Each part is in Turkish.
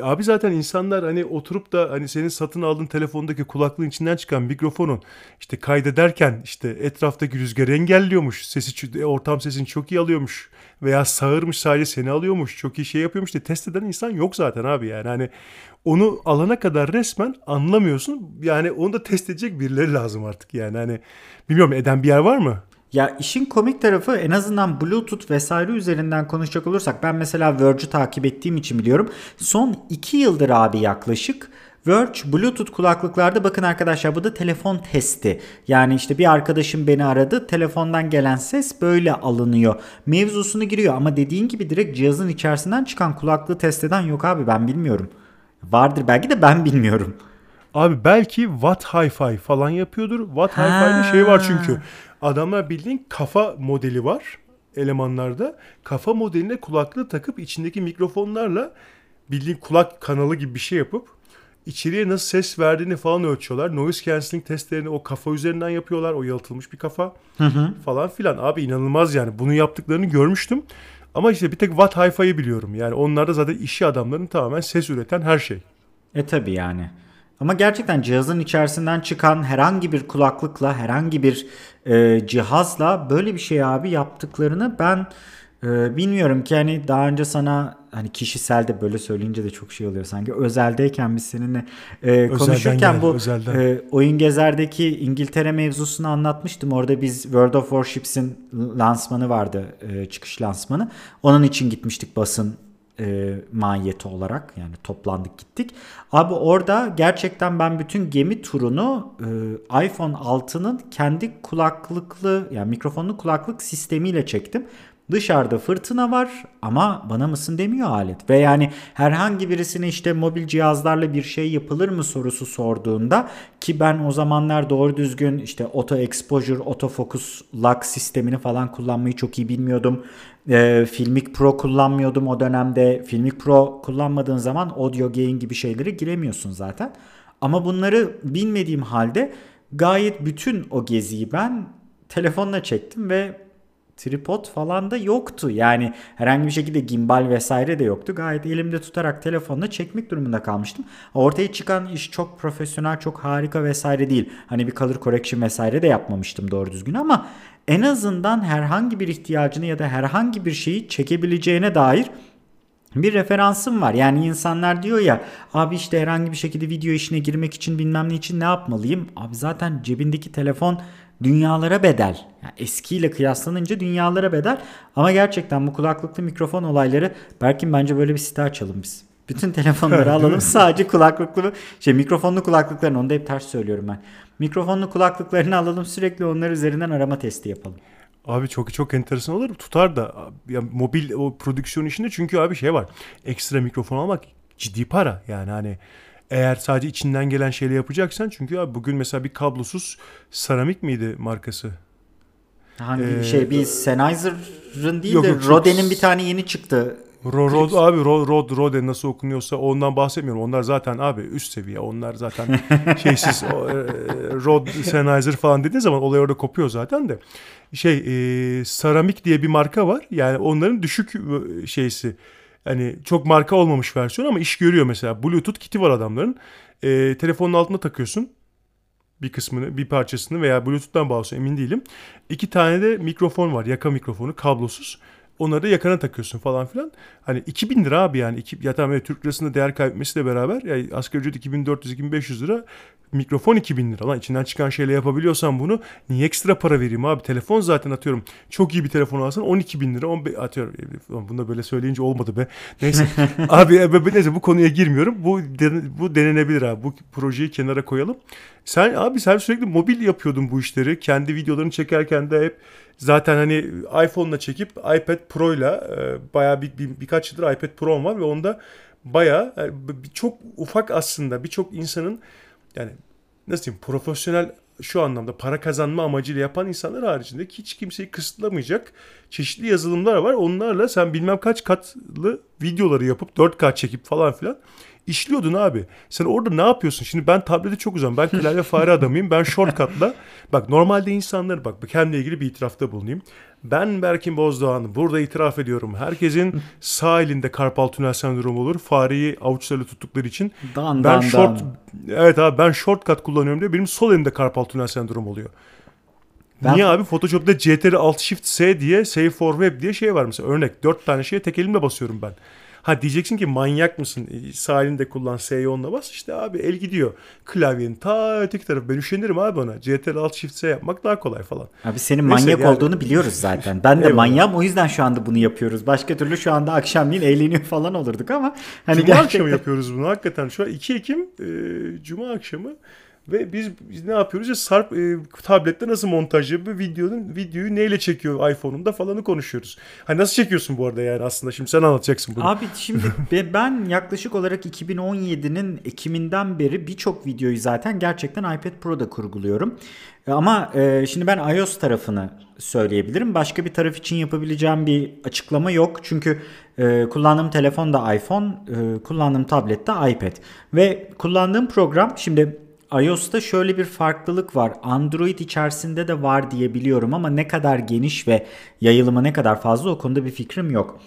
Ya abi zaten insanlar hani oturup da hani senin satın aldığın telefondaki kulaklığın içinden çıkan mikrofonun işte kaydederken işte etraftaki rüzgarı engelliyormuş. Sesi ortam sesini çok iyi alıyormuş veya sağırmış sadece seni alıyormuş. Çok iyi şey yapıyormuş diye test eden insan yok zaten abi yani. Hani onu alana kadar resmen anlamıyorsun. Yani onu da test edecek birileri lazım artık yani. Hani bilmiyorum eden bir yer var mı? Ya işin komik tarafı en azından Bluetooth vesaire üzerinden konuşacak olursak ben mesela Verge'ü takip ettiğim için biliyorum. Son 2 yıldır abi yaklaşık Verge Bluetooth kulaklıklarda bakın arkadaşlar bu da telefon testi. Yani işte bir arkadaşım beni aradı telefondan gelen ses böyle alınıyor. Mevzusunu giriyor ama dediğin gibi direkt cihazın içerisinden çıkan kulaklığı test eden yok abi ben bilmiyorum. Vardır belki de ben bilmiyorum. Abi belki Watt Hi-Fi falan yapıyordur. Watt Hi-Fi'de şey var çünkü. Adamlar bildiğin kafa modeli var elemanlarda. Kafa modeline kulaklığı takıp içindeki mikrofonlarla bildiğin kulak kanalı gibi bir şey yapıp içeriye nasıl ses verdiğini falan ölçüyorlar. Noise cancelling testlerini o kafa üzerinden yapıyorlar. O yalıtılmış bir kafa hı hı. falan filan. Abi inanılmaz yani. Bunu yaptıklarını görmüştüm. Ama işte bir tek Watt Hi-Fi'yi biliyorum. Yani onlar da zaten işi adamların tamamen ses üreten her şey. E tabi yani. Ama gerçekten cihazın içerisinden çıkan herhangi bir kulaklıkla, herhangi bir e, cihazla böyle bir şey abi yaptıklarını ben e, bilmiyorum ki hani daha önce sana hani kişisel de böyle söyleyince de çok şey oluyor sanki özeldeyken biz seninle e, konuşurken gel, bu e, oyun gezerdeki İngiltere mevzusunu anlatmıştım. Orada biz World of Warships'in lansmanı vardı, e, çıkış lansmanı. Onun için gitmiştik basın e, mahiyeti olarak yani toplandık gittik. Abi orada gerçekten ben bütün gemi turunu e, iPhone 6'nın kendi kulaklıklı yani mikrofonlu kulaklık sistemiyle çektim. Dışarıda fırtına var ama bana mısın demiyor alet. Ve yani herhangi birisine işte mobil cihazlarla bir şey yapılır mı sorusu sorduğunda ki ben o zamanlar doğru düzgün işte auto exposure, auto focus lock sistemini falan kullanmayı çok iyi bilmiyordum. E, Filmic Pro kullanmıyordum o dönemde. Filmic Pro kullanmadığın zaman audio gain gibi şeyleri giremiyorsun zaten. Ama bunları bilmediğim halde gayet bütün o geziyi ben telefonla çektim ve tripod falan da yoktu. Yani herhangi bir şekilde gimbal vesaire de yoktu. Gayet elimde tutarak telefonla çekmek durumunda kalmıştım. Ortaya çıkan iş çok profesyonel, çok harika vesaire değil. Hani bir color correction vesaire de yapmamıştım doğru düzgün ama en azından herhangi bir ihtiyacını ya da herhangi bir şeyi çekebileceğine dair bir referansım var. Yani insanlar diyor ya abi işte herhangi bir şekilde video işine girmek için bilmem ne için ne yapmalıyım? Abi zaten cebindeki telefon dünyalara bedel. Yani eskiyle kıyaslanınca dünyalara bedel. Ama gerçekten bu kulaklıklı mikrofon olayları belki bence böyle bir site açalım biz. Bütün telefonları alalım sadece kulaklıklı şey mikrofonlu kulaklıklarını onu da hep ters söylüyorum ben. Mikrofonlu kulaklıklarını alalım sürekli onlar üzerinden arama testi yapalım. Abi çok çok enteresan olur. Tutar da ya mobil o prodüksiyon işinde çünkü abi şey var. Ekstra mikrofon almak ciddi para. Yani hani eğer sadece içinden gelen şeyle yapacaksan çünkü abi bugün mesela bir kablosuz seramik miydi markası? Hangi ee, şey bir Sennheiser'ın değil yok, de Rode'nin bir tane yeni çıktı. Rod, Rod abi Rod, Rod Rode nasıl okunuyorsa ondan bahsetmiyorum. Onlar zaten abi üst seviye. Onlar zaten şeysiz o, e, Rod Sennheiser falan dediğin zaman olay orada kopuyor zaten de. Şey e, Saramik diye bir marka var. Yani onların düşük e, şeysi Hani çok marka olmamış versiyon ama iş görüyor mesela. Bluetooth kiti var adamların. E, telefonun altına takıyorsun bir kısmını, bir parçasını veya Bluetooth'tan bağlısın emin değilim. İki tane de mikrofon var. Yaka mikrofonu kablosuz. Onları da yakana takıyorsun falan filan. Hani 2000 lira abi yani. İki, ya tamam Türk lirasında değer kaybetmesiyle beraber yani asgari ücret 2400-2500 lira mikrofon 2000 lira. Lan içinden çıkan şeyle yapabiliyorsan bunu niye ekstra para vereyim abi? Telefon zaten atıyorum. Çok iyi bir telefon alsan 12 bin lira 15, atıyorum. Bunu da böyle söyleyince olmadı be. Neyse. Abi e, neyse bu konuya girmiyorum. Bu bu denenebilir abi. Bu projeyi kenara koyalım. Sen abi sen sürekli mobil yapıyordun bu işleri. Kendi videolarını çekerken de hep zaten hani iPhone'la çekip iPad Pro'yla e, bayağı bir, bir birkaç yıldır iPad Pro'm var ve onda bayağı yani çok ufak aslında birçok insanın yani nasıl diyeyim profesyonel şu anlamda para kazanma amacıyla yapan insanlar haricinde hiç kimseyi kısıtlamayacak çeşitli yazılımlar var. Onlarla sen bilmem kaç katlı videoları yapıp 4K çekip falan filan işliyordun abi. Sen orada ne yapıyorsun? Şimdi ben tablete çok uzun. Ben klavye fare adamıyım. Ben shortcut'la bak normalde insanlar bak kendimle ilgili bir itirafta bulunayım. Ben Berkin Bozdoğan burada itiraf ediyorum. Herkesin sağ elinde karpal tünel sendromu olur. Fareyi avuçlarıyla tuttukları için. Dan, ben dan, short dan. evet abi ben shortcut kullanıyorum diye benim sol elimde karpal tünel sendromu oluyor. Ben- Niye abi? Photoshop'ta CTRL Alt Shift S diye Save for Web diye şey var mesela. Örnek dört tane şeye tek elimle basıyorum ben. Ha diyeceksin ki manyak mısın? E, Sağ elinde kullan S'yi onunla bas. İşte abi el gidiyor. Klavyenin ta öteki tarafı. Ben üşenirim abi ona. CTRL Alt Shift S yapmak daha kolay falan. Abi senin Neyse manyak yani. olduğunu biliyoruz zaten. Ben de Eyvallah. manyağım o yüzden şu anda bunu yapıyoruz. Başka türlü şu anda akşamleyin eğleniyor falan olurduk ama hani Cuma gerçekten akşamı yapıyoruz bunu hakikaten. Şu an 2 Ekim e, Cuma akşamı ve biz, biz ne yapıyoruz? Ya Sarp e, tablette nasıl montaj yapıyor? Videonun videoyu neyle çekiyor iPhone'unda falanı konuşuyoruz. Hani nasıl çekiyorsun bu arada yani aslında şimdi sen anlatacaksın bunu. Abi şimdi be- ben yaklaşık olarak 2017'nin Ekim'inden beri birçok videoyu zaten gerçekten iPad Pro'da kurguluyorum. E, Ama e, şimdi ben iOS tarafını söyleyebilirim. Başka bir taraf için yapabileceğim bir açıklama yok. Çünkü e, kullandığım telefon da iPhone, e, kullandığım tablet de iPad. Ve kullandığım program şimdi iOS'ta şöyle bir farklılık var. Android içerisinde de var diye biliyorum ama ne kadar geniş ve yayılımı ne kadar fazla o konuda bir fikrim yok.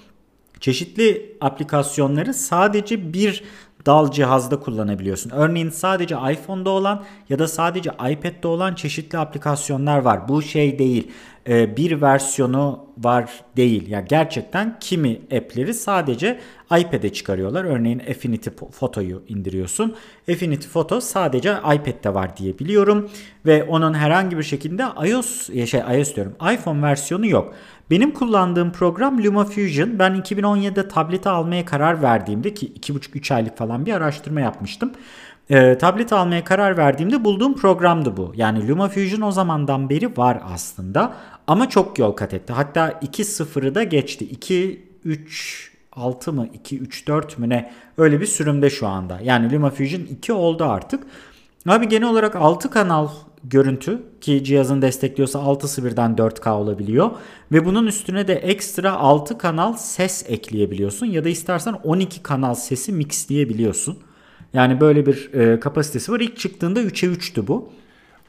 Çeşitli aplikasyonları sadece bir dal cihazda kullanabiliyorsun. Örneğin sadece iPhone'da olan ya da sadece iPad'de olan çeşitli aplikasyonlar var. Bu şey değil. e, Bir versiyonu var değil. Ya gerçekten kimi app'leri sadece iPad'e çıkarıyorlar. Örneğin Affinity Photo'yu indiriyorsun. Affinity Photo sadece iPad'de var diye biliyorum ve onun herhangi bir şekilde iOS şey iOS diyorum. iPhone versiyonu yok. Benim kullandığım program LumaFusion. Ben 2017'de tableti almaya karar verdiğimde ki 2,5-3 aylık falan bir araştırma yapmıştım. Ee, tablet almaya karar verdiğimde bulduğum programdı bu. Yani LumaFusion o zamandan beri var aslında. Ama çok yol kat etti. Hatta 2.0'ı da geçti. 2, 3, 6 mı 2, 3, 4 mü ne öyle bir sürümde şu anda. Yani LumaFusion 2 oldu artık. Abi genel olarak 6 kanal görüntü ki cihazın destekliyorsa 6'sı birden 4K olabiliyor. Ve bunun üstüne de ekstra 6 kanal ses ekleyebiliyorsun. Ya da istersen 12 kanal sesi mixleyebiliyorsun. Yani böyle bir e, kapasitesi var. İlk çıktığında 3'e 3'tü bu.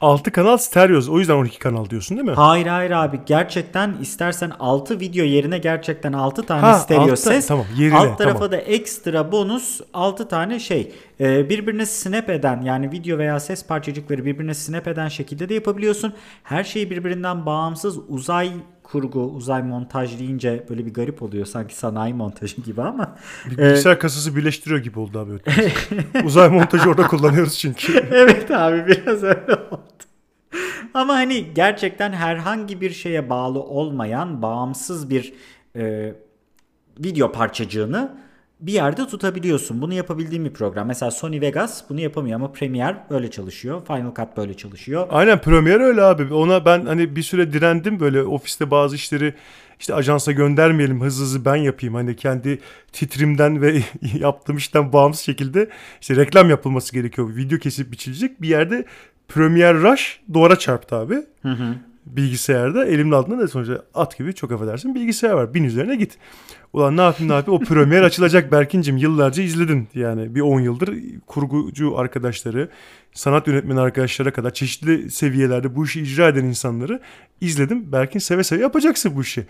6 kanal stereoz. O yüzden 12 kanal diyorsun değil mi? Hayır hayır abi gerçekten istersen 6 video yerine gerçekten 6 tane Ha, stereo altta- ses. tamam, yerine, alt tarafa tamam. da ekstra bonus 6 tane şey. Ee, birbirine snap eden yani video veya ses parçacıkları birbirine snap eden şekilde de yapabiliyorsun. Her şey birbirinden bağımsız uzay kurgu, uzay montaj deyince böyle bir garip oluyor sanki sanayi montajı gibi ama. Bir bilgisayar kasası birleştiriyor gibi oldu abi. Uzay montajı orada kullanıyoruz çünkü. evet abi biraz öyle oldu. Ama hani gerçekten herhangi bir şeye bağlı olmayan bağımsız bir e, video parçacığını bir yerde tutabiliyorsun. Bunu yapabildiğim bir program. Mesela Sony Vegas bunu yapamıyor ama Premiere böyle çalışıyor. Final Cut böyle çalışıyor. Aynen Premiere öyle abi. Ona ben hani bir süre direndim böyle ofiste bazı işleri işte ajansa göndermeyelim hızlı hızlı ben yapayım. Hani kendi titrimden ve yaptığım işten bağımsız şekilde işte reklam yapılması gerekiyor. Video kesip biçilecek. Bir yerde Premiere Rush duvara çarptı abi. Bilgisayarda elimde altında da sonuçta at gibi çok affedersin bilgisayar var. Bin üzerine git. Ulan ne yapayım ne yapayım o Premiere açılacak Berkin'cim yıllarca izledin. Yani bir 10 yıldır kurgucu arkadaşları, sanat yönetmeni arkadaşlara kadar çeşitli seviyelerde bu işi icra eden insanları izledim. Berkin seve seve yapacaksın bu işi.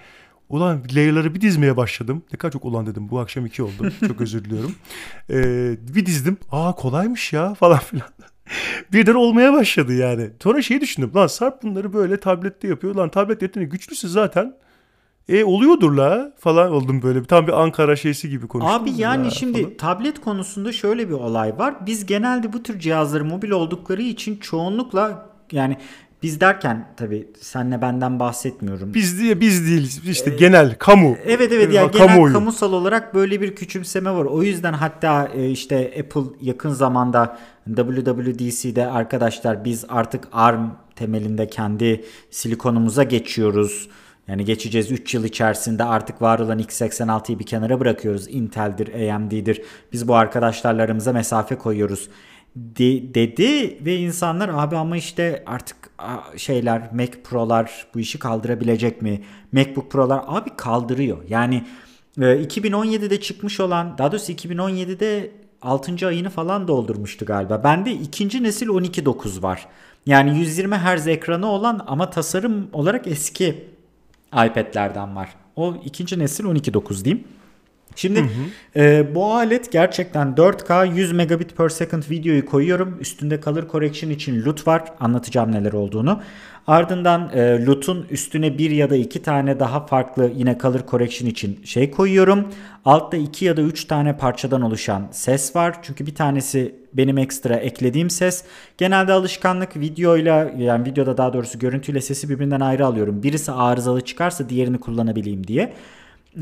Ulan layer'ları bir dizmeye başladım. Ne kadar çok ulan dedim. Bu akşam iki oldu. Çok özür diliyorum. Ee, bir dizdim. Aa kolaymış ya falan filan. Birden olmaya başladı yani. Sonra şeyi düşündüm. Lan Sarp bunları böyle tablette yapıyor. Lan tablet yeteneği güçlüsü zaten. E oluyordur la falan oldum böyle. Tam bir Ankara şeysi gibi konuştum. Abi yani şimdi falan. tablet konusunda şöyle bir olay var. Biz genelde bu tür cihazları mobil oldukları için çoğunlukla yani biz derken tabii senle benden bahsetmiyorum. Biz diye biz değiliz. İşte genel kamu. Evet evet ya Ha, genel kamuoyu. kamusal olarak böyle bir küçümseme var. O yüzden hatta e, işte Apple yakın zamanda WWDC'de arkadaşlar biz artık ARM temelinde kendi silikonumuza geçiyoruz. Yani geçeceğiz 3 yıl içerisinde artık var olan x86'yı bir kenara bırakıyoruz. Intel'dir, AMD'dir. Biz bu arkadaşlarla aramıza mesafe koyuyoruz de- dedi ve insanlar abi ama işte artık şeyler Mac Pro'lar bu işi kaldırabilecek mi? MacBook Pro'lar abi kaldırıyor. Yani e, 2017'de çıkmış olan daha doğrusu 2017'de 6. ayını falan doldurmuştu galiba. Bende ikinci nesil 12.9 var. Yani 120 Hz ekranı olan ama tasarım olarak eski iPad'lerden var. O ikinci nesil 12.9 diyeyim. Şimdi hı hı. E, bu alet gerçekten 4K 100 megabit per second videoyu koyuyorum. Üstünde color correction için LUT var. Anlatacağım neler olduğunu. Ardından e, LUT'un üstüne bir ya da iki tane daha farklı yine color correction için şey koyuyorum. Altta iki ya da üç tane parçadan oluşan ses var. Çünkü bir tanesi benim ekstra eklediğim ses. Genelde alışkanlık videoyla yani videoda daha doğrusu görüntüyle sesi birbirinden ayrı alıyorum. Birisi arızalı çıkarsa diğerini kullanabileyim diye.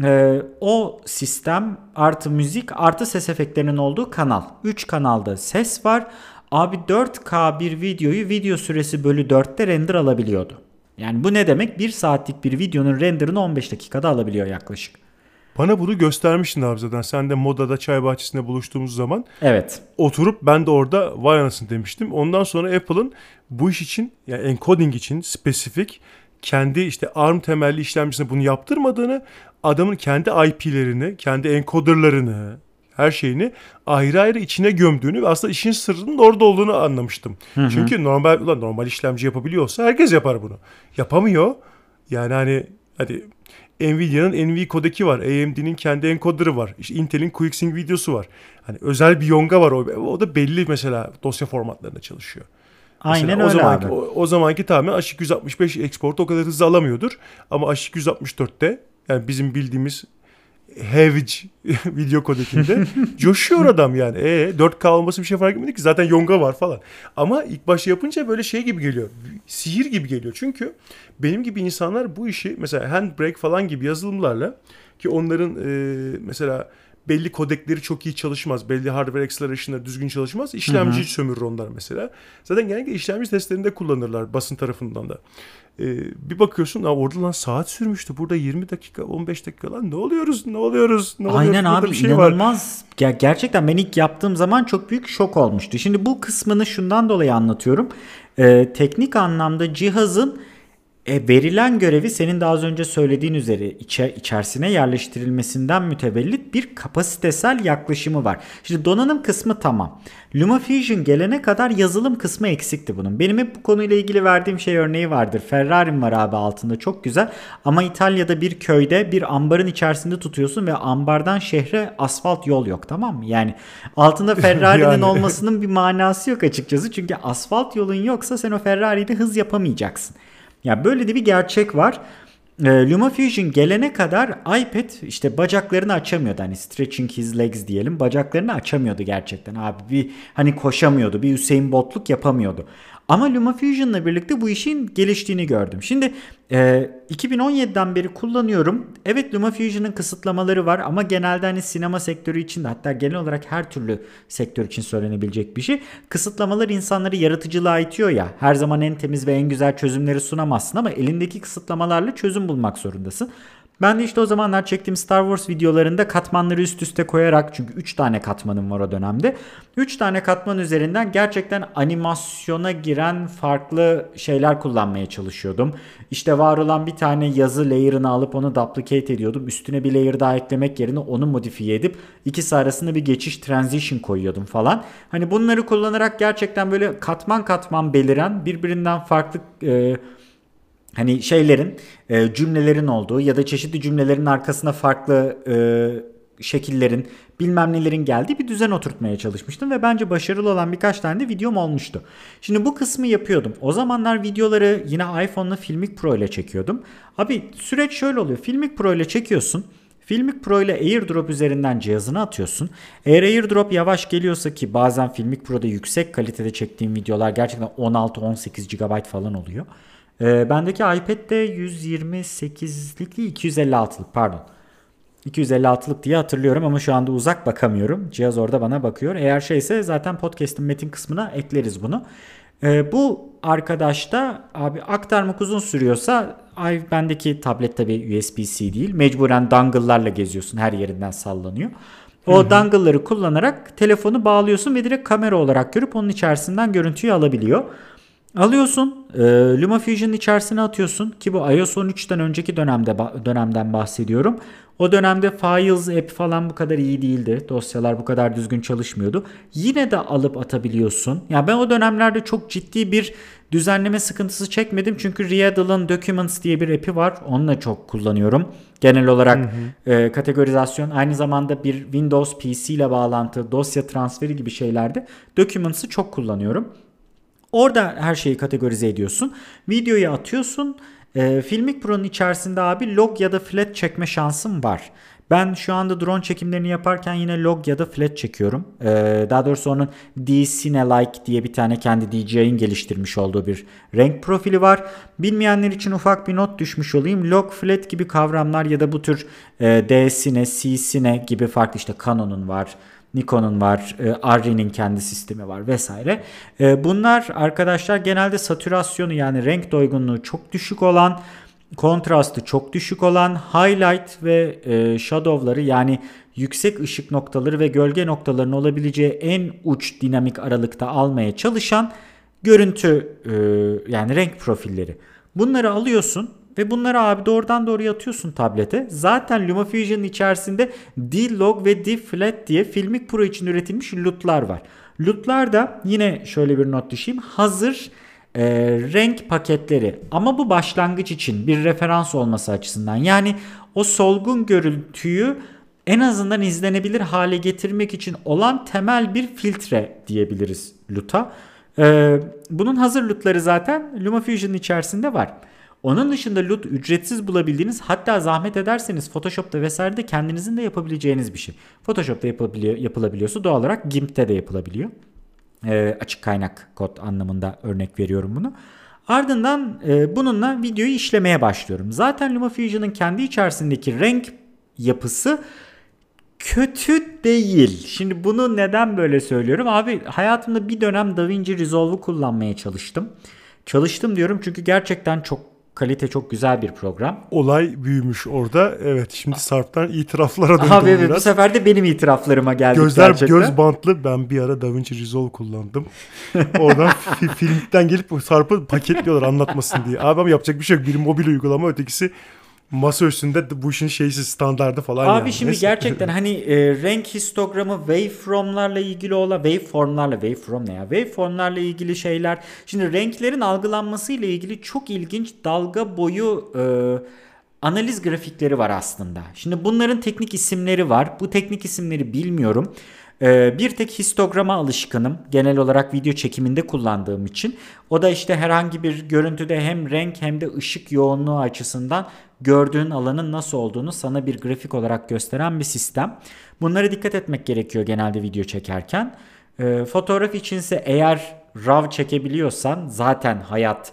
Ee, o sistem artı müzik artı ses efektlerinin olduğu kanal. 3 kanalda ses var. Abi 4K bir videoyu video süresi bölü 4'te render alabiliyordu. Yani bu ne demek? 1 saatlik bir videonun renderını 15 dakikada alabiliyor yaklaşık. Bana bunu göstermiştin abi zaten. Sen de Moda'da çay bahçesinde buluştuğumuz zaman. Evet. Oturup ben de orada vay anasını demiştim. Ondan sonra Apple'ın bu iş için yani encoding için spesifik kendi işte ARM temelli işlemcisine bunu yaptırmadığını, adamın kendi IP'lerini, kendi encoderlarını, her şeyini ayrı ayrı içine gömdüğünü ve aslında işin sırrının orada olduğunu anlamıştım. Hı hı. Çünkü normal ulan normal işlemci yapabiliyorsa herkes yapar bunu. Yapamıyor. Yani hani hadi Nvidia'nın NV kodeki var. AMD'nin kendi encoder'ı var. İşte Intel'in QuickSync videosu var. Hani özel bir yonga var o. O da belli mesela dosya formatlarında çalışıyor. Aynen Mesela öyle o zamanki, abi. O, o zamanki tamamen H265 exportu o kadar hızlı alamıyordur. Ama H264'te yani bizim bildiğimiz Havage video kodekinde coşuyor adam yani. E 4K olması bir şey fark etmedi ki zaten Yonga var falan. Ama ilk başta yapınca böyle şey gibi geliyor. Sihir gibi geliyor. Çünkü benim gibi insanlar bu işi mesela Handbrake falan gibi yazılımlarla ki onların e, mesela belli kodekleri çok iyi çalışmaz. Belli hardware acceleration'ları düzgün çalışmaz. İşlemci hı sömürür onlar mesela. Zaten genellikle işlemci testlerinde kullanırlar basın tarafından da. Ee, bir bakıyorsun orada lan saat sürmüştü. Burada 20 dakika 15 dakika lan ne oluyoruz ne oluyoruz ne oluyoruz. Aynen abi bir şey inanılmaz. Var. gerçekten ben ilk yaptığım zaman çok büyük şok olmuştu. Şimdi bu kısmını şundan dolayı anlatıyorum. Ee, teknik anlamda cihazın e, verilen görevi senin daha az önce söylediğin üzere içe, içerisine yerleştirilmesinden mütevellit bir kapasitesel yaklaşımı var. Şimdi donanım kısmı tamam. LumaFusion gelene kadar yazılım kısmı eksikti bunun. Benim hep bu konuyla ilgili verdiğim şey örneği vardır. Ferrari'm var abi altında çok güzel. Ama İtalya'da bir köyde bir ambarın içerisinde tutuyorsun ve ambardan şehre asfalt yol yok tamam mı? Yani altında Ferrari'nin yani. olmasının bir manası yok açıkçası. Çünkü asfalt yolun yoksa sen o Ferrari'de hız yapamayacaksın. Ya böyle de bir gerçek var. E, LumaFusion gelene kadar iPad işte bacaklarını açamıyordu. Hani stretching his legs diyelim. Bacaklarını açamıyordu gerçekten. Abi bir hani koşamıyordu. Bir Hüseyin Botluk yapamıyordu. Ama LumaFusion'la birlikte bu işin geliştiğini gördüm. Şimdi e, 2017'den beri kullanıyorum. Evet LumaFusion'ın kısıtlamaları var ama genelde hani sinema sektörü için de hatta genel olarak her türlü sektör için söylenebilecek bir şey. Kısıtlamalar insanları yaratıcılığa itiyor ya. Her zaman en temiz ve en güzel çözümleri sunamazsın ama elindeki kısıtlamalarla çözüm bulmak zorundasın. Ben de işte o zamanlar çektiğim Star Wars videolarında katmanları üst üste koyarak çünkü 3 tane katmanım var o dönemde. 3 tane katman üzerinden gerçekten animasyona giren farklı şeyler kullanmaya çalışıyordum. İşte var olan bir tane yazı layer'ını alıp onu duplicate ediyordum. Üstüne bir layer daha eklemek yerine onu modifiye edip ikisi arasında bir geçiş transition koyuyordum falan. Hani bunları kullanarak gerçekten böyle katman katman beliren birbirinden farklı e, hani şeylerin e, cümlelerin olduğu ya da çeşitli cümlelerin arkasına farklı e, şekillerin bilmem nelerin geldiği bir düzen oturtmaya çalışmıştım ve bence başarılı olan birkaç tane de videom olmuştu. Şimdi bu kısmı yapıyordum. O zamanlar videoları yine iPhone'la Filmic Pro ile çekiyordum. Abi süreç şöyle oluyor. Filmic Pro ile çekiyorsun. Filmic Pro ile AirDrop üzerinden cihazını atıyorsun. Eğer AirDrop yavaş geliyorsa ki bazen Filmic Pro'da yüksek kalitede çektiğim videolar gerçekten 16-18 GB falan oluyor. E, bendeki iPad'de 128'lik değil 256'lık pardon. 256'lık diye hatırlıyorum ama şu anda uzak bakamıyorum. Cihaz orada bana bakıyor. Eğer şeyse zaten podcast'in metin kısmına ekleriz bunu. E, bu arkadaşta abi aktarmak uzun sürüyorsa ay bendeki tablet tabi USB-C değil. Mecburen dongle'larla geziyorsun. Her yerinden sallanıyor. O dongle'ları kullanarak telefonu bağlıyorsun ve direkt kamera olarak görüp onun içerisinden görüntüyü alabiliyor. Alıyorsun, e, LumaFusion'ın içerisine atıyorsun ki bu iOS 13'ten önceki dönemde dönemden bahsediyorum. O dönemde Files app falan bu kadar iyi değildi. Dosyalar bu kadar düzgün çalışmıyordu. Yine de alıp atabiliyorsun. Ya yani ben o dönemlerde çok ciddi bir düzenleme sıkıntısı çekmedim. Çünkü Riddle'ın Documents diye bir app'i var. Onunla çok kullanıyorum. Genel olarak hı hı. E, kategorizasyon aynı zamanda bir Windows PC ile bağlantı, dosya transferi gibi şeylerde Documents'ı çok kullanıyorum. Orada her şeyi kategorize ediyorsun. Videoyu atıyorsun. E, Filmic Pro'nun içerisinde abi log ya da flat çekme şansım var. Ben şu anda drone çekimlerini yaparken yine log ya da flat çekiyorum. Ee, daha doğrusu onun D-Cine-like diye bir tane kendi DJI'in geliştirmiş olduğu bir renk profili var. Bilmeyenler için ufak bir not düşmüş olayım. Log, flat gibi kavramlar ya da bu tür e, D-Cine, C-Cine gibi farklı işte Canon'un var. Nikon'un var, e, Arri'nin kendi sistemi var vesaire. E, bunlar arkadaşlar genelde satürasyonu yani renk doygunluğu çok düşük olan kontrastı çok düşük olan highlight ve e, shadow'ları yani yüksek ışık noktaları ve gölge noktalarının olabileceği en uç dinamik aralıkta almaya çalışan görüntü e, yani renk profilleri. Bunları alıyorsun ve bunları abi doğrudan doğruya atıyorsun tablete. Zaten LumaFusion'ın içerisinde D-Log ve D-Flat diye Filmic Pro için üretilmiş LUT'lar var. LUT'lar da yine şöyle bir not düşeyim. Hazır e, renk paketleri ama bu başlangıç için bir referans olması açısından yani o solgun görüntüyü en azından izlenebilir hale getirmek için olan temel bir filtre diyebiliriz LUT'a. Ee, bunun hazır LUT'ları zaten LumaFusion'ın içerisinde var. Onun dışında LUT ücretsiz bulabildiğiniz hatta zahmet ederseniz Photoshop'ta vesairede kendinizin de yapabileceğiniz bir şey. Photoshop'ta yapabiliyor, yapılabiliyorsa doğal olarak GIMP'te de yapılabiliyor. E, açık kaynak kod anlamında örnek veriyorum bunu. Ardından e, bununla videoyu işlemeye başlıyorum. Zaten LumaFusion'ın kendi içerisindeki renk yapısı kötü değil. Şimdi bunu neden böyle söylüyorum? Abi hayatımda bir dönem DaVinci Resolve'u kullanmaya çalıştım. Çalıştım diyorum çünkü gerçekten çok kalite çok güzel bir program. Olay büyümüş orada. Evet şimdi Sarp'tan itiraflara döndüm Abi evet, bu sefer de benim itiraflarıma geldik Gözler gerçekten. göz bantlı. Ben bir ara DaVinci Resolve kullandım. Oradan filmden gelip Sarp'ı paketliyorlar anlatmasın diye. Abi ama yapacak bir şey yok. Biri mobil uygulama ötekisi masa üstünde bu işin şeysi standardı falan Abi yani. şimdi Neyse. gerçekten hani e, renk histogramı waveformlarla ilgili olan waveformlarla waveform ne ya? Waveformlarla ilgili şeyler. Şimdi renklerin algılanması ile ilgili çok ilginç dalga boyu e, analiz grafikleri var aslında. Şimdi bunların teknik isimleri var. Bu teknik isimleri bilmiyorum. Ee, bir tek histograma alışkınım. Genel olarak video çekiminde kullandığım için. O da işte herhangi bir görüntüde hem renk hem de ışık yoğunluğu açısından gördüğün alanın nasıl olduğunu sana bir grafik olarak gösteren bir sistem. Bunlara dikkat etmek gerekiyor genelde video çekerken. E, fotoğraf içinse eğer RAW çekebiliyorsan zaten hayat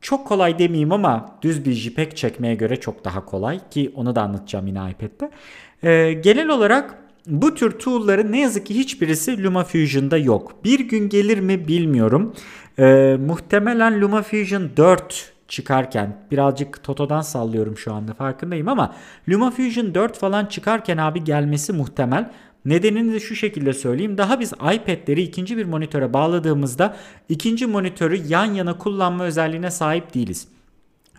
çok kolay demeyeyim ama düz bir JPEG çekmeye göre çok daha kolay ki onu da anlatacağım yine iPad'de. E, genel olarak bu tür tool'ların ne yazık ki hiçbirisi LumaFusion'da yok. Bir gün gelir mi bilmiyorum. E, muhtemelen LumaFusion 4 çıkarken birazcık Toto'dan sallıyorum şu anda farkındayım ama LumaFusion 4 falan çıkarken abi gelmesi muhtemel. Nedenini de şu şekilde söyleyeyim. Daha biz iPad'leri ikinci bir monitöre bağladığımızda ikinci monitörü yan yana kullanma özelliğine sahip değiliz.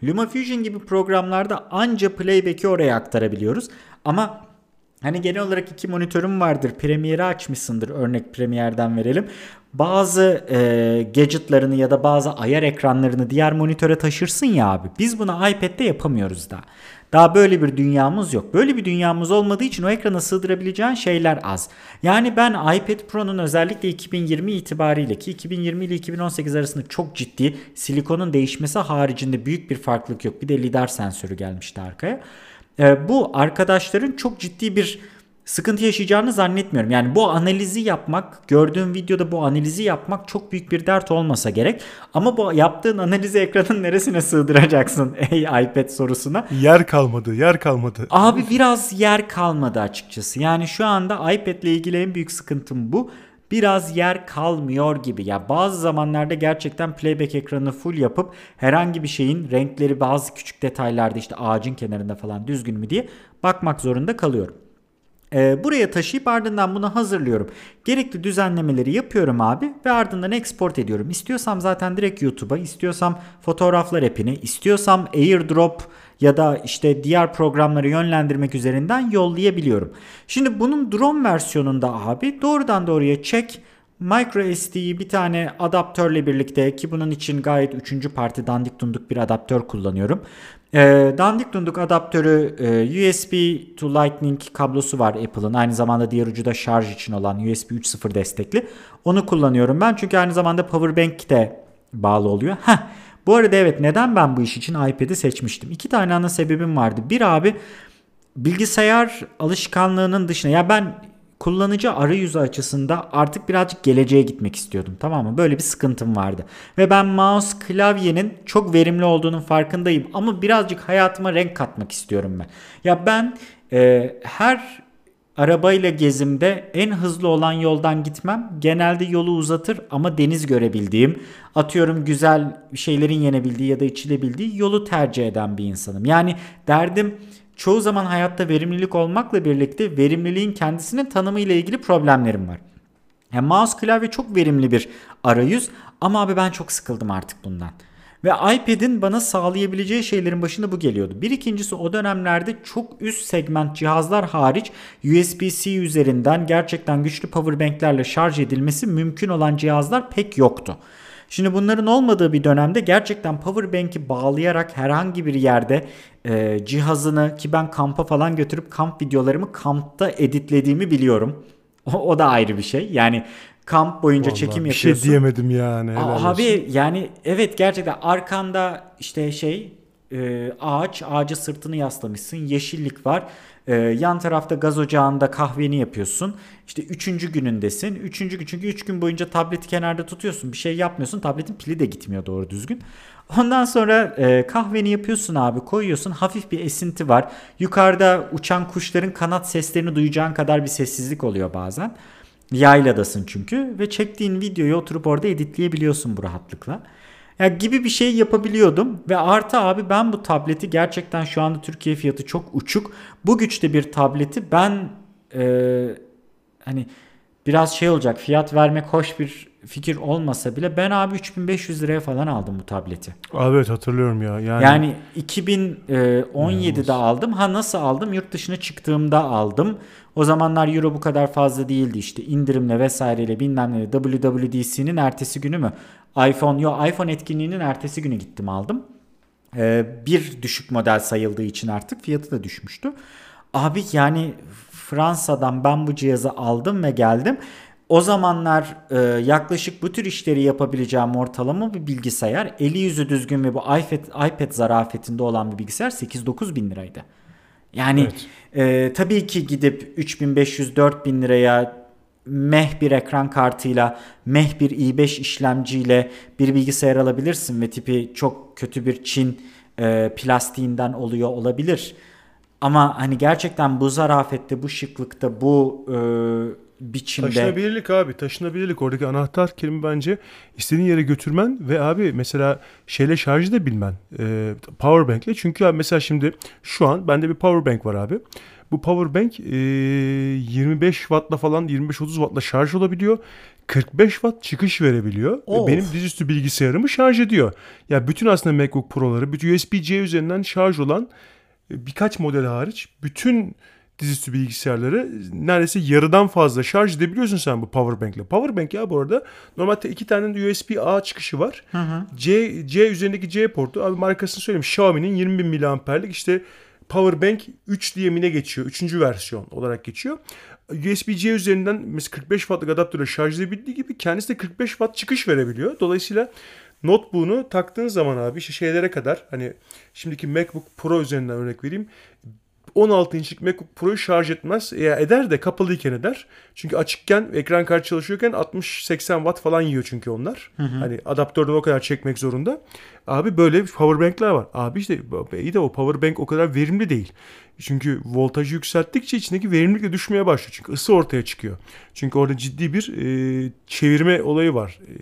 LumaFusion gibi programlarda anca playback'i oraya aktarabiliyoruz. Ama Hani genel olarak iki monitörüm vardır. Premiere'i açmışsındır. Örnek Premiere'den verelim. Bazı e, gadgetlarını ya da bazı ayar ekranlarını diğer monitöre taşırsın ya abi. Biz bunu iPad'de yapamıyoruz da. Daha böyle bir dünyamız yok. Böyle bir dünyamız olmadığı için o ekrana sığdırabileceğin şeyler az. Yani ben iPad Pro'nun özellikle 2020 itibariyle ki 2020 ile 2018 arasında çok ciddi silikonun değişmesi haricinde büyük bir farklılık yok. Bir de lidar sensörü gelmişti arkaya e, bu arkadaşların çok ciddi bir sıkıntı yaşayacağını zannetmiyorum. Yani bu analizi yapmak, gördüğüm videoda bu analizi yapmak çok büyük bir dert olmasa gerek. Ama bu yaptığın analizi ekranın neresine sığdıracaksın ey iPad sorusuna? Yer kalmadı, yer kalmadı. Abi biraz yer kalmadı açıkçası. Yani şu anda iPad ile ilgili en büyük sıkıntım bu biraz yer kalmıyor gibi. Ya bazı zamanlarda gerçekten playback ekranını full yapıp herhangi bir şeyin renkleri bazı küçük detaylarda işte ağacın kenarında falan düzgün mü diye bakmak zorunda kalıyorum. e, buraya taşıyıp ardından bunu hazırlıyorum. Gerekli düzenlemeleri yapıyorum abi ve ardından export ediyorum. İstiyorsam zaten direkt YouTube'a, istiyorsam fotoğraflar app'ine, istiyorsam AirDrop ya da işte diğer programları yönlendirmek üzerinden yollayabiliyorum. Şimdi bunun drone versiyonunda abi doğrudan doğruya çek Micro SD'yi bir tane adaptörle birlikte ki bunun için gayet üçüncü parti dandik dunduk bir adaptör kullanıyorum. E, dandik dunduk adaptörü e, USB to Lightning kablosu var Apple'ın. Aynı zamanda diğer ucu da şarj için olan USB 3.0 destekli. Onu kullanıyorum ben çünkü aynı zamanda powerbank de bağlı oluyor. Heh. Bu arada evet neden ben bu iş için iPad'i seçmiştim? İki tane ana sebebim vardı. Bir abi bilgisayar alışkanlığının dışında ya ben kullanıcı arayüzü açısında artık birazcık geleceğe gitmek istiyordum. Tamam mı? Böyle bir sıkıntım vardı. Ve ben mouse klavyenin çok verimli olduğunun farkındayım. Ama birazcık hayatıma renk katmak istiyorum ben. Ya ben e, her arabayla gezimde en hızlı olan yoldan gitmem. Genelde yolu uzatır ama deniz görebildiğim, atıyorum güzel şeylerin yenebildiği ya da içilebildiği yolu tercih eden bir insanım. Yani derdim çoğu zaman hayatta verimlilik olmakla birlikte verimliliğin kendisinin tanımı ile ilgili problemlerim var. Yani mouse klavye çok verimli bir arayüz ama abi ben çok sıkıldım artık bundan. Ve iPad'in bana sağlayabileceği şeylerin başında bu geliyordu. Bir ikincisi o dönemlerde çok üst segment cihazlar hariç USB-C üzerinden gerçekten güçlü powerbanklerle şarj edilmesi mümkün olan cihazlar pek yoktu. Şimdi bunların olmadığı bir dönemde gerçekten powerbank'i bağlayarak herhangi bir yerde e, cihazını ki ben kampa falan götürüp kamp videolarımı kampta editlediğimi biliyorum. O, o da ayrı bir şey. Yani kamp boyunca Vallahi çekim bir yapıyorsun. şey diyemedim yani. helal Abi olsun. yani evet gerçekten arkanda işte şey e, ağaç ağaca sırtını yaslamışsın yeşillik var. E, yan tarafta gaz ocağında kahveni yapıyorsun. İşte üçüncü günündesin. Üçüncü gün çünkü üç gün boyunca tableti kenarda tutuyorsun bir şey yapmıyorsun. Tabletin pili de gitmiyor doğru düzgün. Ondan sonra e, kahveni yapıyorsun abi koyuyorsun. Hafif bir esinti var. Yukarıda uçan kuşların kanat seslerini duyacağın kadar bir sessizlik oluyor bazen Yayladasın çünkü ve çektiğin videoyu oturup orada editleyebiliyorsun bu rahatlıkla. Ya gibi bir şey yapabiliyordum ve artı abi ben bu tableti gerçekten şu anda Türkiye fiyatı çok uçuk. Bu güçte bir tableti ben e, hani biraz şey olacak fiyat vermek hoş bir fikir olmasa bile ben abi 3500 liraya falan aldım bu tableti. Abi evet hatırlıyorum ya. Yani, Yani 2017'de aldım. Ha nasıl aldım? Yurt dışına çıktığımda aldım. O zamanlar euro bu kadar fazla değildi işte indirimle vesaireyle bilmem ne WWDC'nin ertesi günü mü? iPhone yok iPhone etkinliğinin ertesi günü gittim aldım. Ee, bir düşük model sayıldığı için artık fiyatı da düşmüştü. Abi yani Fransa'dan ben bu cihazı aldım ve geldim. O zamanlar e, yaklaşık bu tür işleri yapabileceğim ortalama bir bilgisayar. Eli yüzü düzgün ve bu iPad, iPad zarafetinde olan bir bilgisayar 8-9 bin liraydı. Yani e, tabii ki gidip 3500-4000 liraya meh bir ekran kartıyla, meh bir i5 işlemciyle bir bilgisayar alabilirsin ve tipi çok kötü bir Çin e, plastiğinden oluyor olabilir. Ama hani gerçekten bu zarafette, bu şıklıkta, bu e, biçimde Taşınabilirlik abi taşınabilirlik. Oradaki anahtar kelime bence istediğin yere götürmen ve abi mesela şeyle şarjı da bilmen. E, powerbank'le çünkü abi mesela şimdi şu an bende bir powerbank var abi. Bu powerbank e, 25 wattla falan 25-30 wattla şarj olabiliyor. 45 watt çıkış verebiliyor ve Of. benim dizüstü bilgisayarımı şarj ediyor. Ya bütün aslında MacBook Pro'ları bütün USB-C üzerinden şarj olan e, birkaç model hariç bütün dizüstü bilgisayarları neredeyse yarıdan fazla şarj edebiliyorsun sen bu powerbank'le. Powerbank ya bu arada normalde iki tane de USB-A çıkışı var. C, C üzerindeki C portu abi markasını söyleyeyim Xiaomi'nin 20 bin miliamperlik işte Powerbank 3 diye mi ne geçiyor? Üçüncü versiyon olarak geçiyor. USB-C üzerinden mesela 45 wattlık adaptörle şarj edebildiği gibi kendisi de 45 watt çıkış verebiliyor. Dolayısıyla notebook'unu taktığın zaman abi işte şeylere kadar hani şimdiki MacBook Pro üzerinden örnek vereyim. 16 inçlik MacBook Pro'yu şarj etmez. Ya eder de kapalıyken eder. Çünkü açıkken ekran kartı çalışıyorken 60-80 watt falan yiyor çünkü onlar. Hani adaptörden o kadar çekmek zorunda. Abi böyle powerbank'ler var. Abi işte iyi de o powerbank o kadar verimli değil. Çünkü voltajı yükselttikçe içindeki verimlilik de düşmeye başlıyor. Çünkü ısı ortaya çıkıyor. Çünkü orada ciddi bir e, çevirme olayı var. E,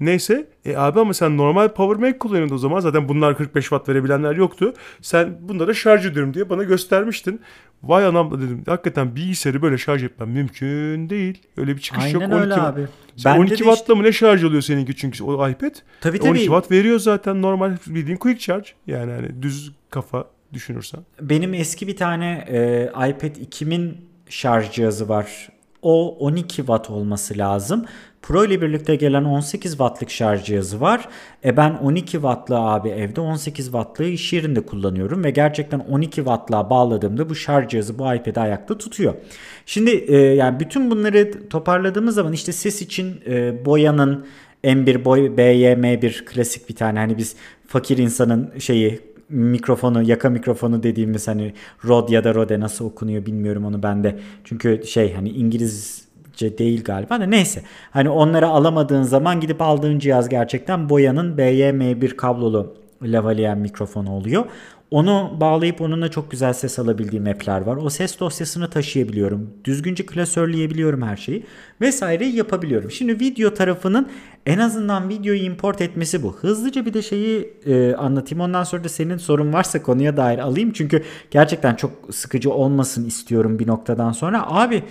Neyse e abi ama sen normal power bank kullanıyordun o zaman zaten bunlar 45 watt verebilenler yoktu. Sen bunlara şarj ediyorum diye bana göstermiştin. Vay anam dedim hakikaten bilgisayarı böyle şarj etmem mümkün değil. Öyle bir çıkış Aynen yok. öyle 12 abi. Sen Bende 12 de wattla işte- mı ne şarj oluyor seninki çünkü o iPad? Tabii 12 tabii. watt veriyor zaten normal bildiğin quick charge. Yani hani düz kafa düşünürsen. Benim eski bir tane e, iPad 2'min şarj cihazı var. O 12 watt olması lazım. Pro ile birlikte gelen 18 wattlık şarj cihazı var. E ben 12 wattlı abi evde 18 wattlığı iş yerinde kullanıyorum ve gerçekten 12 wattlığa bağladığımda bu şarj cihazı bu iPad'i ayakta tutuyor. Şimdi e, yani bütün bunları toparladığımız zaman işte ses için e, boyanın M1 boy BYM1 klasik bir tane hani biz fakir insanın şeyi mikrofonu yaka mikrofonu dediğimiz hani Rode ya da Rode nasıl okunuyor bilmiyorum onu ben de. Çünkü şey hani İngilizce değil galiba da neyse. Hani onları alamadığın zaman gidip aldığın cihaz gerçekten Boya'nın BYM1 kablolu lavalier mikrofonu oluyor. Onu bağlayıp onunla çok güzel ses alabildiğim app'ler var. O ses dosyasını taşıyabiliyorum. Düzgünce klasörleyebiliyorum her şeyi. Vesaire yapabiliyorum. Şimdi video tarafının en azından videoyu import etmesi bu. Hızlıca bir de şeyi e, anlatayım. Ondan sonra da senin sorun varsa konuya dair alayım. Çünkü gerçekten çok sıkıcı olmasın istiyorum bir noktadan sonra. Abi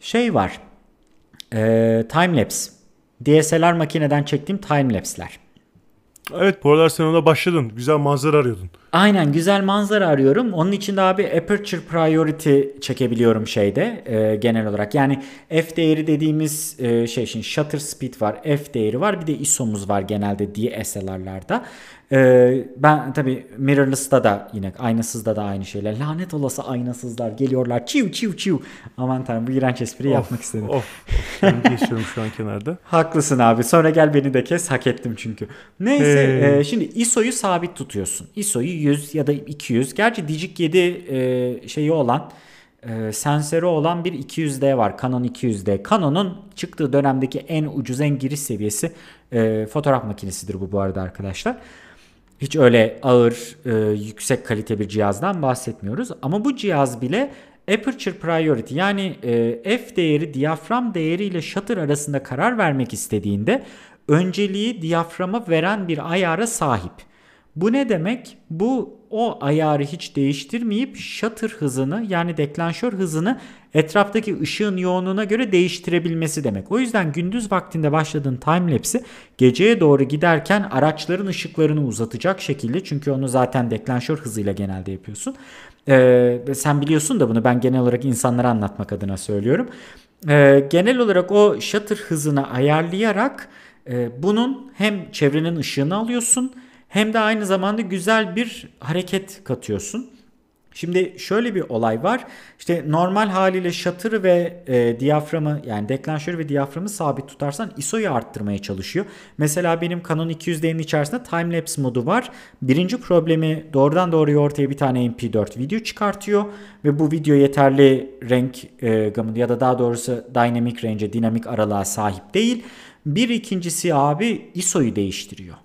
şey var. E, timelapse. DSLR makineden çektiğim timelapse'ler. Evet bu aralar sen ona başladın. Güzel manzara arıyordun. Aynen güzel manzara arıyorum. Onun için de abi aperture priority çekebiliyorum şeyde e, genel olarak. Yani f değeri dediğimiz e, şey şimdi shutter speed var, f değeri var. Bir de ISO'muz var genelde DSLR'larda. E, ben tabi mirrorless'ta da yine aynasızda da aynı şeyler. Lanet olası aynasızlar geliyorlar. Çiv çiv çiv. Aman tanrım bu iğrenç espriyi yapmak istedim. Of, of. Ben geçiyorum şu an kenarda. Haklısın abi. Sonra gel beni de kes. Hak ettim çünkü. Neyse Hey. e, şimdi ISO'yu sabit tutuyorsun. ISO'yu 100 ya da 200. Gerçi Digic 7 e, şeyi olan e, sensörü olan bir 200D var. Canon 200D. Canon'un çıktığı dönemdeki en ucuz en giriş seviyesi e, fotoğraf makinesidir bu bu arada arkadaşlar. Hiç öyle ağır, e, yüksek kalite bir cihazdan bahsetmiyoruz. Ama bu cihaz bile aperture priority yani e, f değeri diyafram değeri ile shutter arasında karar vermek istediğinde önceliği diyaframa veren bir ayara sahip. Bu ne demek? Bu o ayarı hiç değiştirmeyip shutter hızını yani deklanşör hızını etraftaki ışığın yoğunluğuna göre değiştirebilmesi demek. O yüzden gündüz vaktinde başladığın timelapse'i geceye doğru giderken araçların ışıklarını uzatacak şekilde çünkü onu zaten deklanşör hızıyla genelde yapıyorsun. Ee, sen biliyorsun da bunu ben genel olarak insanlara anlatmak adına söylüyorum. Ee, genel olarak o shutter hızını ayarlayarak e, bunun hem çevrenin ışığını alıyorsun hem de aynı zamanda güzel bir hareket katıyorsun. Şimdi şöyle bir olay var. İşte normal haliyle shutter'ı ve e, diyaframı yani deklanşörü ve diyaframı sabit tutarsan ISO'yu arttırmaya çalışıyor. Mesela benim Canon 200D'nin içerisinde timelapse modu var. Birinci problemi doğrudan doğruya ortaya bir tane MP4 video çıkartıyor ve bu video yeterli renk e, gamı ya da daha doğrusu dynamic range'e dinamik aralığa sahip değil. Bir ikincisi abi ISO'yu değiştiriyor.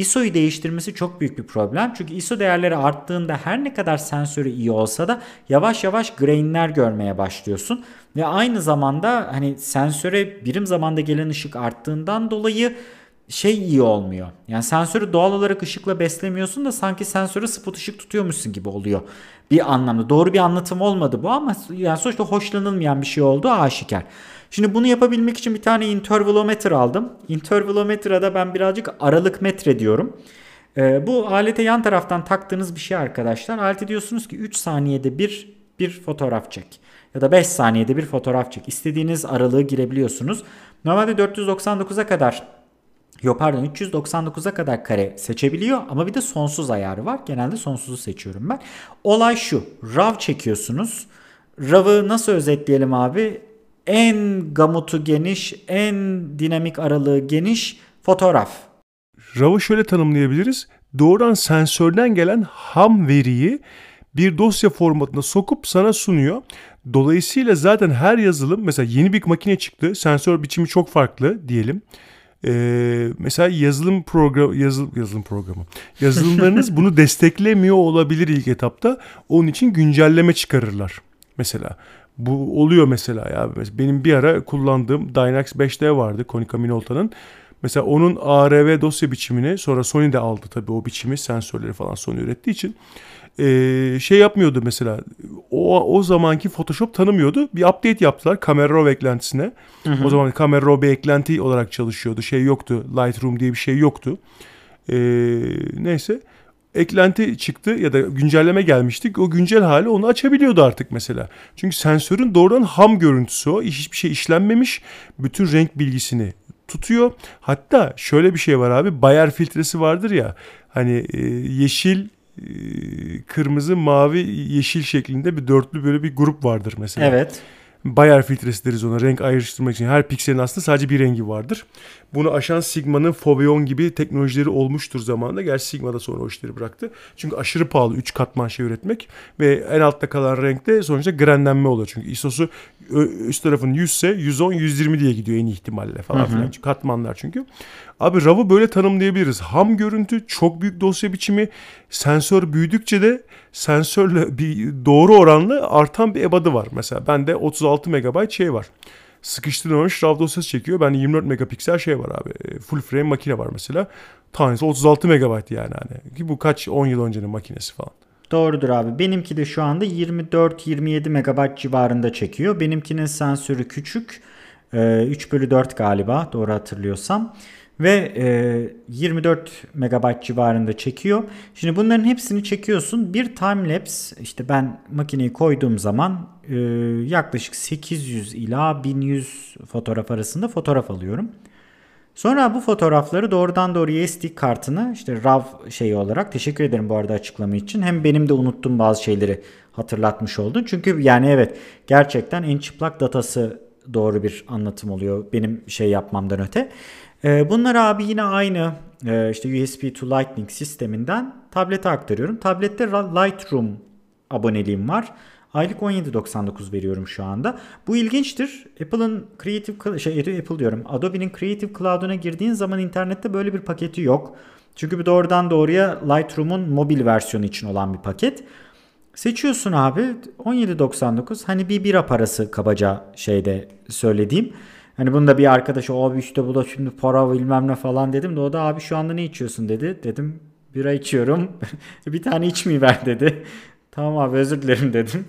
ISO'yu değiştirmesi çok büyük bir problem. Çünkü ISO değerleri arttığında her ne kadar sensörü iyi olsa da yavaş yavaş grainler görmeye başlıyorsun. Ve aynı zamanda hani sensöre birim zamanda gelen ışık arttığından dolayı şey iyi olmuyor. Yani sensörü doğal olarak ışıkla beslemiyorsun da sanki sensöre spot ışık tutuyormuşsun gibi oluyor. Bir anlamda. Doğru bir anlatım olmadı bu ama yani sonuçta hoşlanılmayan bir şey oldu aşikar. Şimdi bunu yapabilmek için bir tane intervalometre aldım. Intervalometrada ben birazcık aralık metre diyorum. Ee, bu alete yan taraftan taktığınız bir şey arkadaşlar. Alete diyorsunuz ki 3 saniyede bir bir fotoğraf çek. Ya da 5 saniyede bir fotoğraf çek. İstediğiniz aralığı girebiliyorsunuz. Normalde 499'a kadar Yok pardon 399'a kadar kare seçebiliyor ama bir de sonsuz ayarı var. Genelde sonsuzu seçiyorum ben. Olay şu. RAW çekiyorsunuz. RAW'ı nasıl özetleyelim abi? En gamutu geniş, en dinamik aralığı geniş fotoğraf. RAW'ı şöyle tanımlayabiliriz. Doğrudan sensörden gelen ham veriyi bir dosya formatına sokup sana sunuyor. Dolayısıyla zaten her yazılım mesela yeni bir makine çıktı. Sensör biçimi çok farklı diyelim. Ee, mesela yazılım program yazıl, yazılım programı yazılımlarınız bunu desteklemiyor olabilir ilk etapta. Onun için güncelleme çıkarırlar. Mesela bu oluyor mesela ya. Benim bir ara kullandığım Dynax 5D vardı Konica Minolta'nın. Mesela onun ARV dosya biçimini sonra Sony de aldı tabii o biçimi sensörleri falan Sony ürettiği için ee, şey yapmıyordu mesela o, o zamanki Photoshop tanımıyordu bir update yaptılar Camera Raw eklentisine hı hı. o zaman Camera Raw bir eklenti olarak çalışıyordu şey yoktu Lightroom diye bir şey yoktu ee, neyse eklenti çıktı ya da güncelleme gelmiştik. O güncel hali onu açabiliyordu artık mesela. Çünkü sensörün doğrudan ham görüntüsü o. Hiçbir şey işlenmemiş. Bütün renk bilgisini tutuyor. Hatta şöyle bir şey var abi. Bayer filtresi vardır ya. Hani e, yeşil e, kırmızı, mavi, yeşil şeklinde bir dörtlü böyle bir grup vardır mesela. Evet. Bayer filtresi deriz ona renk ayrıştırmak için. Her pikselin aslında sadece bir rengi vardır. Bunu aşan Sigma'nın Foveon gibi teknolojileri olmuştur zamanında. Gerçi Sigma da sonra o işleri bıraktı. Çünkü aşırı pahalı 3 katman şey üretmek ve en altta kalan renkte sonuçta grenlenme oluyor. Çünkü ISO'su üst tarafın 100 ise 110 120 diye gidiyor en ihtimalle falan filan. Katmanlar çünkü. Abi RAW'ı böyle tanımlayabiliriz. Ham görüntü, çok büyük dosya biçimi, sensör büyüdükçe de sensörle bir doğru oranlı artan bir ebadı var. Mesela bende 36 MB şey var. Sıkıştırılmamış RAW dosyası çekiyor. Bende 24 megapiksel şey var abi. E, full frame makine var mesela. Tanesi 36 MB yani hani. Ki bu kaç 10 yıl öncenin makinesi falan. Doğrudur abi. Benimki de şu anda 24-27 MB civarında çekiyor. Benimkinin sensörü küçük. 3 bölü 4 galiba doğru hatırlıyorsam ve e, 24 megabayt civarında çekiyor. Şimdi bunların hepsini çekiyorsun. Bir time lapse işte ben makineyi koyduğum zaman e, yaklaşık 800 ila 1100 fotoğraf arasında fotoğraf alıyorum. Sonra bu fotoğrafları doğrudan doğruya SD kartına işte RAW şeyi olarak teşekkür ederim bu arada açıklama için. Hem benim de unuttuğum bazı şeyleri hatırlatmış oldun. Çünkü yani evet gerçekten en çıplak datası doğru bir anlatım oluyor benim şey yapmamdan öte. Ee, bunlar abi yine aynı e, işte USB to Lightning sisteminden tablete aktarıyorum. Tablette Lightroom aboneliğim var. Aylık 17.99 veriyorum şu anda. Bu ilginçtir. Apple'ın Creative şey Apple diyorum. Adobe'nin Creative Cloud'una girdiğin zaman internette böyle bir paketi yok. Çünkü bu doğrudan doğruya Lightroom'un mobil versiyonu için olan bir paket. Seçiyorsun abi 17.99 hani bir bira parası kabaca şeyde söylediğim. Hani bunda bir arkadaş abi işte bu da şimdi para bilmem ne falan dedim de o da abi şu anda ne içiyorsun dedi. Dedim bira içiyorum. bir tane içmeyi ver dedi. Tamam abi özür dilerim dedim.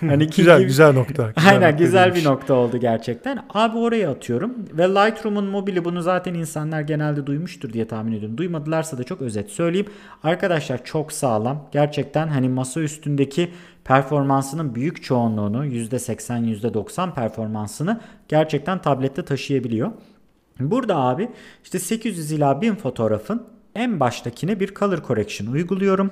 hani güzel gibi... güzel nokta. Güzel Aynen nokta güzel demiş. bir nokta oldu gerçekten. Abi oraya atıyorum ve Lightroom'un mobili bunu zaten insanlar genelde duymuştur diye tahmin ediyorum. Duymadılarsa da çok özet söyleyeyim. Arkadaşlar çok sağlam. Gerçekten hani masa üstündeki performansının büyük çoğunluğunu %80 %90 performansını gerçekten tablette taşıyabiliyor. Burada abi işte 800 ila 1000 fotoğrafın en baştakine bir color correction uyguluyorum.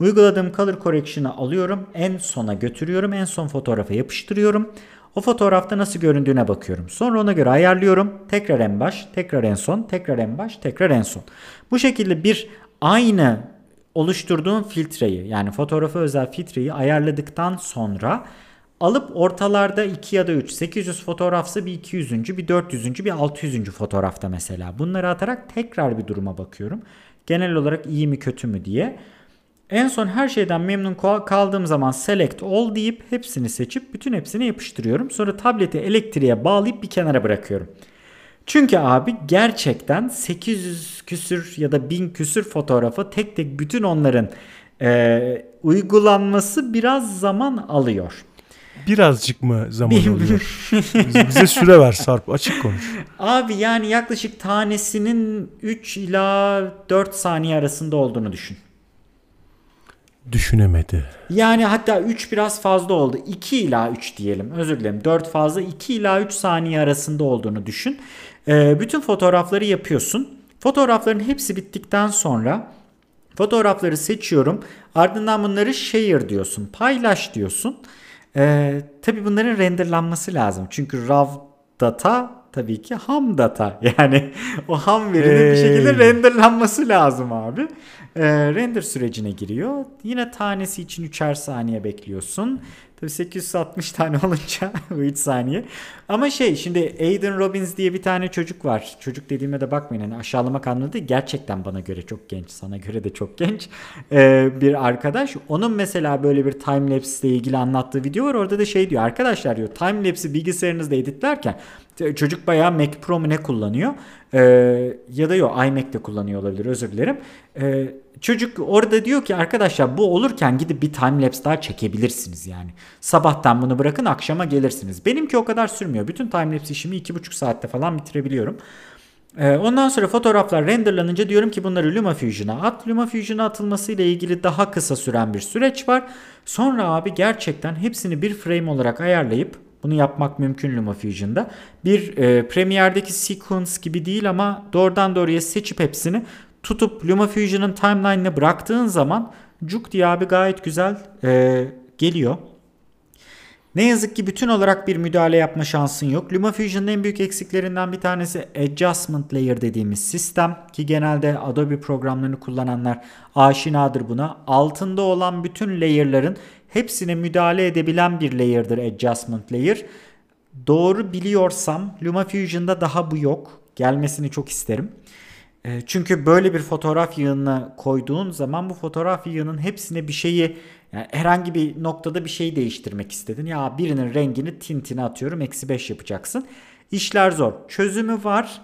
Uyguladığım color correction'ı alıyorum. En sona götürüyorum. En son fotoğrafa yapıştırıyorum. O fotoğrafta nasıl göründüğüne bakıyorum. Sonra ona göre ayarlıyorum. Tekrar en baş, tekrar en son, tekrar en baş, tekrar en son. Bu şekilde bir aynı oluşturduğum filtreyi yani fotoğrafa özel filtreyi ayarladıktan sonra alıp ortalarda 2 ya da 3 800 fotoğrafsa bir 200. bir 400. bir 600. fotoğrafta mesela. Bunları atarak tekrar bir duruma bakıyorum. Genel olarak iyi mi kötü mü diye. En son her şeyden memnun kaldığım zaman select all deyip hepsini seçip bütün hepsini yapıştırıyorum. Sonra tableti elektriğe bağlayıp bir kenara bırakıyorum. Çünkü abi gerçekten 800 küsür ya da 1000 küsür fotoğrafı tek tek bütün onların e, uygulanması biraz zaman alıyor. Birazcık mı zaman alıyor? Bize süre ver Sarp açık konuş. Abi yani yaklaşık tanesinin 3 ila 4 saniye arasında olduğunu düşün düşünemedi. Yani hatta 3 biraz fazla oldu. 2 ila 3 diyelim. Özür dilerim. 4 fazla 2 ila 3 saniye arasında olduğunu düşün. Ee, bütün fotoğrafları yapıyorsun. Fotoğrafların hepsi bittikten sonra fotoğrafları seçiyorum. Ardından bunları share diyorsun. Paylaş diyorsun. Ee, tabii bunların renderlanması lazım. Çünkü RAW data tabii ki ham data. Yani o ham verinin hey. bir şekilde renderlanması lazım abi. Ee, render sürecine giriyor. Yine tanesi için 3'er saniye bekliyorsun. Tabii 860 tane olunca bu 3 saniye. Ama şey şimdi Aiden Robbins diye bir tane çocuk var. Çocuk dediğime de bakmayın. Hani aşağılamak anlamında değil. Gerçekten bana göre çok genç. Sana göre de çok genç. Ee, bir arkadaş. Onun mesela böyle bir timelapse ile ilgili anlattığı video var. Orada da şey diyor. Arkadaşlar diyor timelapse'i bilgisayarınızda editlerken çocuk bayağı Mac Pro mu ne kullanıyor? Ee, ya da yok iMac'te kullanıyor olabilir özür dilerim. Ee, çocuk orada diyor ki arkadaşlar bu olurken gidip bir timelapse daha çekebilirsiniz yani. Sabahtan bunu bırakın akşama gelirsiniz. Benimki o kadar sürmüyor. Bütün timelapse işimi 2,5 saatte falan bitirebiliyorum. Ee, ondan sonra fotoğraflar renderlanınca diyorum ki bunları LumaFusion'a at. LumaFusion'a atılması ile ilgili daha kısa süren bir süreç var. Sonra abi gerçekten hepsini bir frame olarak ayarlayıp bunu yapmak mümkün LumaFusion'da. Bir e, Premiere'deki sequence gibi değil ama doğrudan doğruya seçip hepsini tutup LumaFusion'ın timeline'ine bıraktığın zaman cuk diye abi gayet güzel e, geliyor. Ne yazık ki bütün olarak bir müdahale yapma şansın yok. LumaFusion'ın en büyük eksiklerinden bir tanesi Adjustment Layer dediğimiz sistem ki genelde Adobe programlarını kullananlar aşinadır buna. Altında olan bütün layer'ların hepsine müdahale edebilen bir layer'dır Adjustment Layer. Doğru biliyorsam LumaFusion'da daha bu yok. Gelmesini çok isterim. E, çünkü böyle bir fotoğraf yığınına koyduğun zaman bu fotoğraf yığının hepsine bir şeyi yani herhangi bir noktada bir şey değiştirmek istedin. Ya birinin rengini tintine atıyorum eksi 5 yapacaksın. İşler zor. Çözümü var.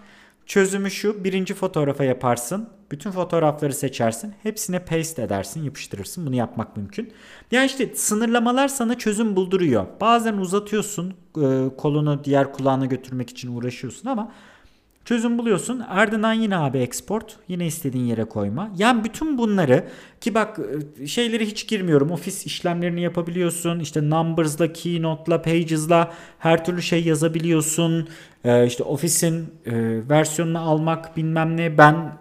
Çözümü şu birinci fotoğrafa yaparsın. Bütün fotoğrafları seçersin. Hepsine paste edersin yapıştırırsın. Bunu yapmak mümkün. Yani işte sınırlamalar sana çözüm bulduruyor. Bazen uzatıyorsun e, kolunu diğer kulağına götürmek için uğraşıyorsun ama Çözüm buluyorsun. Ardından yine abi export. Yine istediğin yere koyma. Yani bütün bunları ki bak e, şeyleri hiç girmiyorum. Ofis işlemlerini yapabiliyorsun. İşte Numbers'la, Keynote'la, Pages'la her türlü şey yazabiliyorsun. Ee, işte ofisin e, versiyonunu almak bilmem ne. Ben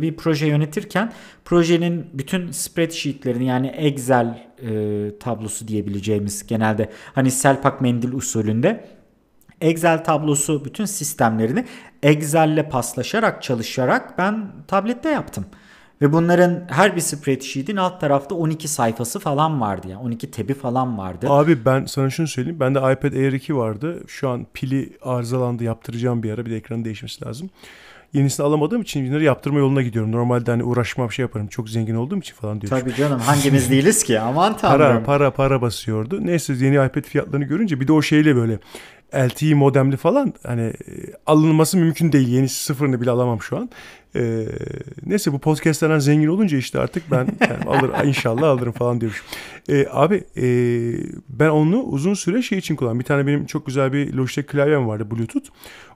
bir proje yönetirken projenin bütün spreadsheetlerini yani Excel e, tablosu diyebileceğimiz genelde hani Selpak mendil usulünde Excel tablosu bütün sistemlerini Excel'le paslaşarak çalışarak ben tablette yaptım. Ve bunların her bir spreadsheet'in alt tarafta 12 sayfası falan vardı yani 12 tebi falan vardı. Abi ben sana şunu söyleyeyim. Bende iPad Air 2 vardı. Şu an pili arızalandı yaptıracağım bir ara. Bir de ekranın değişmesi lazım. Yenisini alamadığım için bunları yaptırma yoluna gidiyorum. Normalde hani uğraşmam şey yaparım. Çok zengin olduğum için falan diyor. Tabii canım hangimiz değiliz ki aman tanrım. Para para para basıyordu. Neyse yeni iPad fiyatlarını görünce bir de o şeyle böyle LTE modemli falan hani e, alınması mümkün değil. Yeni sıfırını bile alamam şu an. Ee, neyse bu podcastlerden zengin olunca işte artık ben yani alır inşallah alırım falan diyormuş. Ee, abi e, ben onu uzun süre şey için kullandım. Bir tane benim çok güzel bir Logitech klavyem vardı Bluetooth.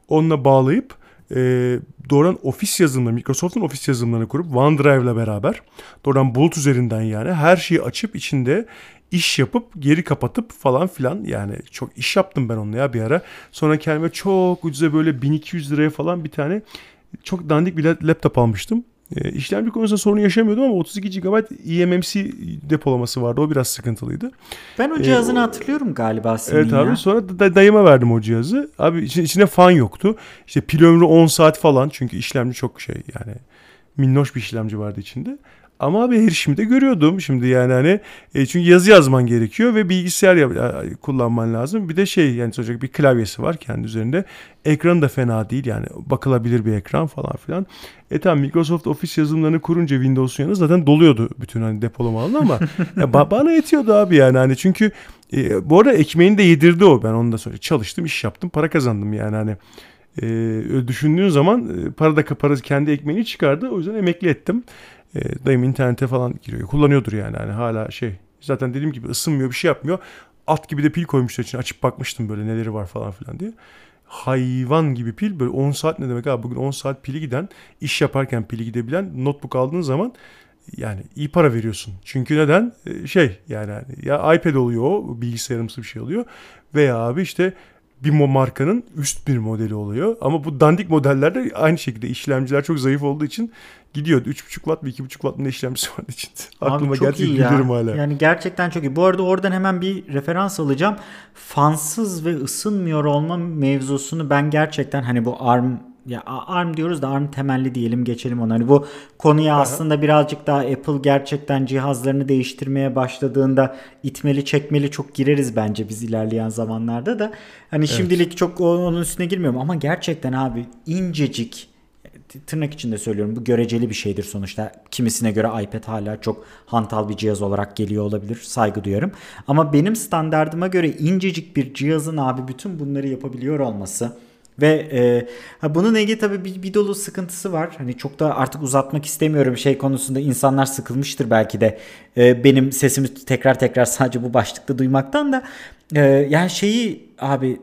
Onunla bağlayıp e, doğrudan ofis yazılımları, Microsoft'un ofis yazılımlarını kurup OneDrive'la beraber doğrudan bulut üzerinden yani her şeyi açıp içinde iş yapıp geri kapatıp falan filan yani çok iş yaptım ben onunla ya bir ara. Sonra kendime çok ucuza böyle 1200 liraya falan bir tane çok dandik bir laptop almıştım. E, işlemci konusunda sorun yaşamıyordum ama 32 GB eMMC depolaması vardı. O biraz sıkıntılıydı. Ben o cihazını ee, hatırlıyorum galiba senin Evet abi ya. sonra da, dayıma verdim o cihazı. Abi içinde, içinde fan yoktu. İşte pil ömrü 10 saat falan çünkü işlemci çok şey yani minnoş bir işlemci vardı içinde. Ama abi her işimi de görüyordum şimdi yani hani e, çünkü yazı yazman gerekiyor ve bilgisayar yap, kullanman lazım. Bir de şey yani çocuk bir klavyesi var kendi üzerinde. Ekranı da fena değil yani bakılabilir bir ekran falan filan. E tamam Microsoft Office yazılımlarını kurunca Windows'un yanı zaten doluyordu bütün hani depolama alanı ama ya bana yetiyordu abi yani hani çünkü e, bu arada ekmeğini de yedirdi o ben onu da söyleyeyim. Çalıştım iş yaptım para kazandım yani hani e, düşündüğün zaman e, para da para kendi ekmeğini çıkardı o yüzden emekli ettim. E, dayım internete falan giriyor. Kullanıyordur yani. yani hala şey. Zaten dediğim gibi ısınmıyor bir şey yapmıyor. Alt gibi de pil koymuşlar için açıp bakmıştım böyle neleri var falan filan diye. Hayvan gibi pil böyle 10 saat ne demek abi bugün 10 saat pili giden iş yaparken pili gidebilen notebook aldığın zaman yani iyi para veriyorsun. Çünkü neden? E, şey yani ya iPad oluyor o bilgisayarımsı bir şey oluyor veya abi işte bir markanın üst bir modeli oluyor. Ama bu dandik modellerde aynı şekilde işlemciler çok zayıf olduğu için gidiyor. 3.5 watt ve 2.5 watt ne işlemcisi var içinde. Aklıma gerçekten gülerim hala. Yani gerçekten çok iyi. Bu arada oradan hemen bir referans alacağım. Fansız ve ısınmıyor olma mevzusunu ben gerçekten hani bu ARM ya ARM diyoruz da ARM temelli diyelim geçelim ona. Hani bu konuya Aha. aslında birazcık daha Apple gerçekten cihazlarını değiştirmeye başladığında itmeli çekmeli çok gireriz bence biz ilerleyen zamanlarda da. Hani evet. şimdilik çok onun üstüne girmiyorum ama gerçekten abi incecik tırnak içinde söylüyorum bu göreceli bir şeydir sonuçta. Kimisine göre iPad hala çok hantal bir cihaz olarak geliyor olabilir. Saygı duyarım. Ama benim standardıma göre incecik bir cihazın abi bütün bunları yapabiliyor olması ve e, bunun Ege tabii bir, bir dolu sıkıntısı var. Hani çok da artık uzatmak istemiyorum şey konusunda. insanlar sıkılmıştır belki de e, benim sesimi tekrar tekrar sadece bu başlıkta duymaktan da. E, yani şeyi abi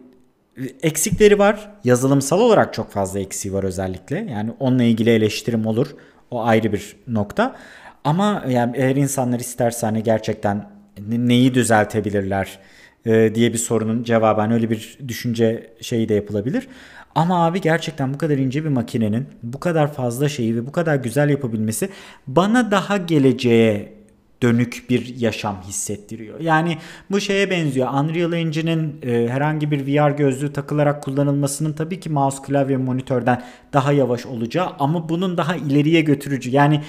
eksikleri var. Yazılımsal olarak çok fazla eksiği var özellikle. Yani onunla ilgili eleştirim olur. O ayrı bir nokta. Ama yani eğer insanlar isterse hani gerçekten neyi düzeltebilirler e, diye bir sorunun cevabı hani öyle bir düşünce şeyi de yapılabilir. Ama abi gerçekten bu kadar ince bir makinenin bu kadar fazla şeyi ve bu kadar güzel yapabilmesi bana daha geleceğe dönük bir yaşam hissettiriyor. Yani bu şeye benziyor. Unreal Engine'in e, herhangi bir VR gözlüğü takılarak kullanılmasının tabii ki mouse, klavye, monitörden daha yavaş olacağı ama bunun daha ileriye götürücü. Yani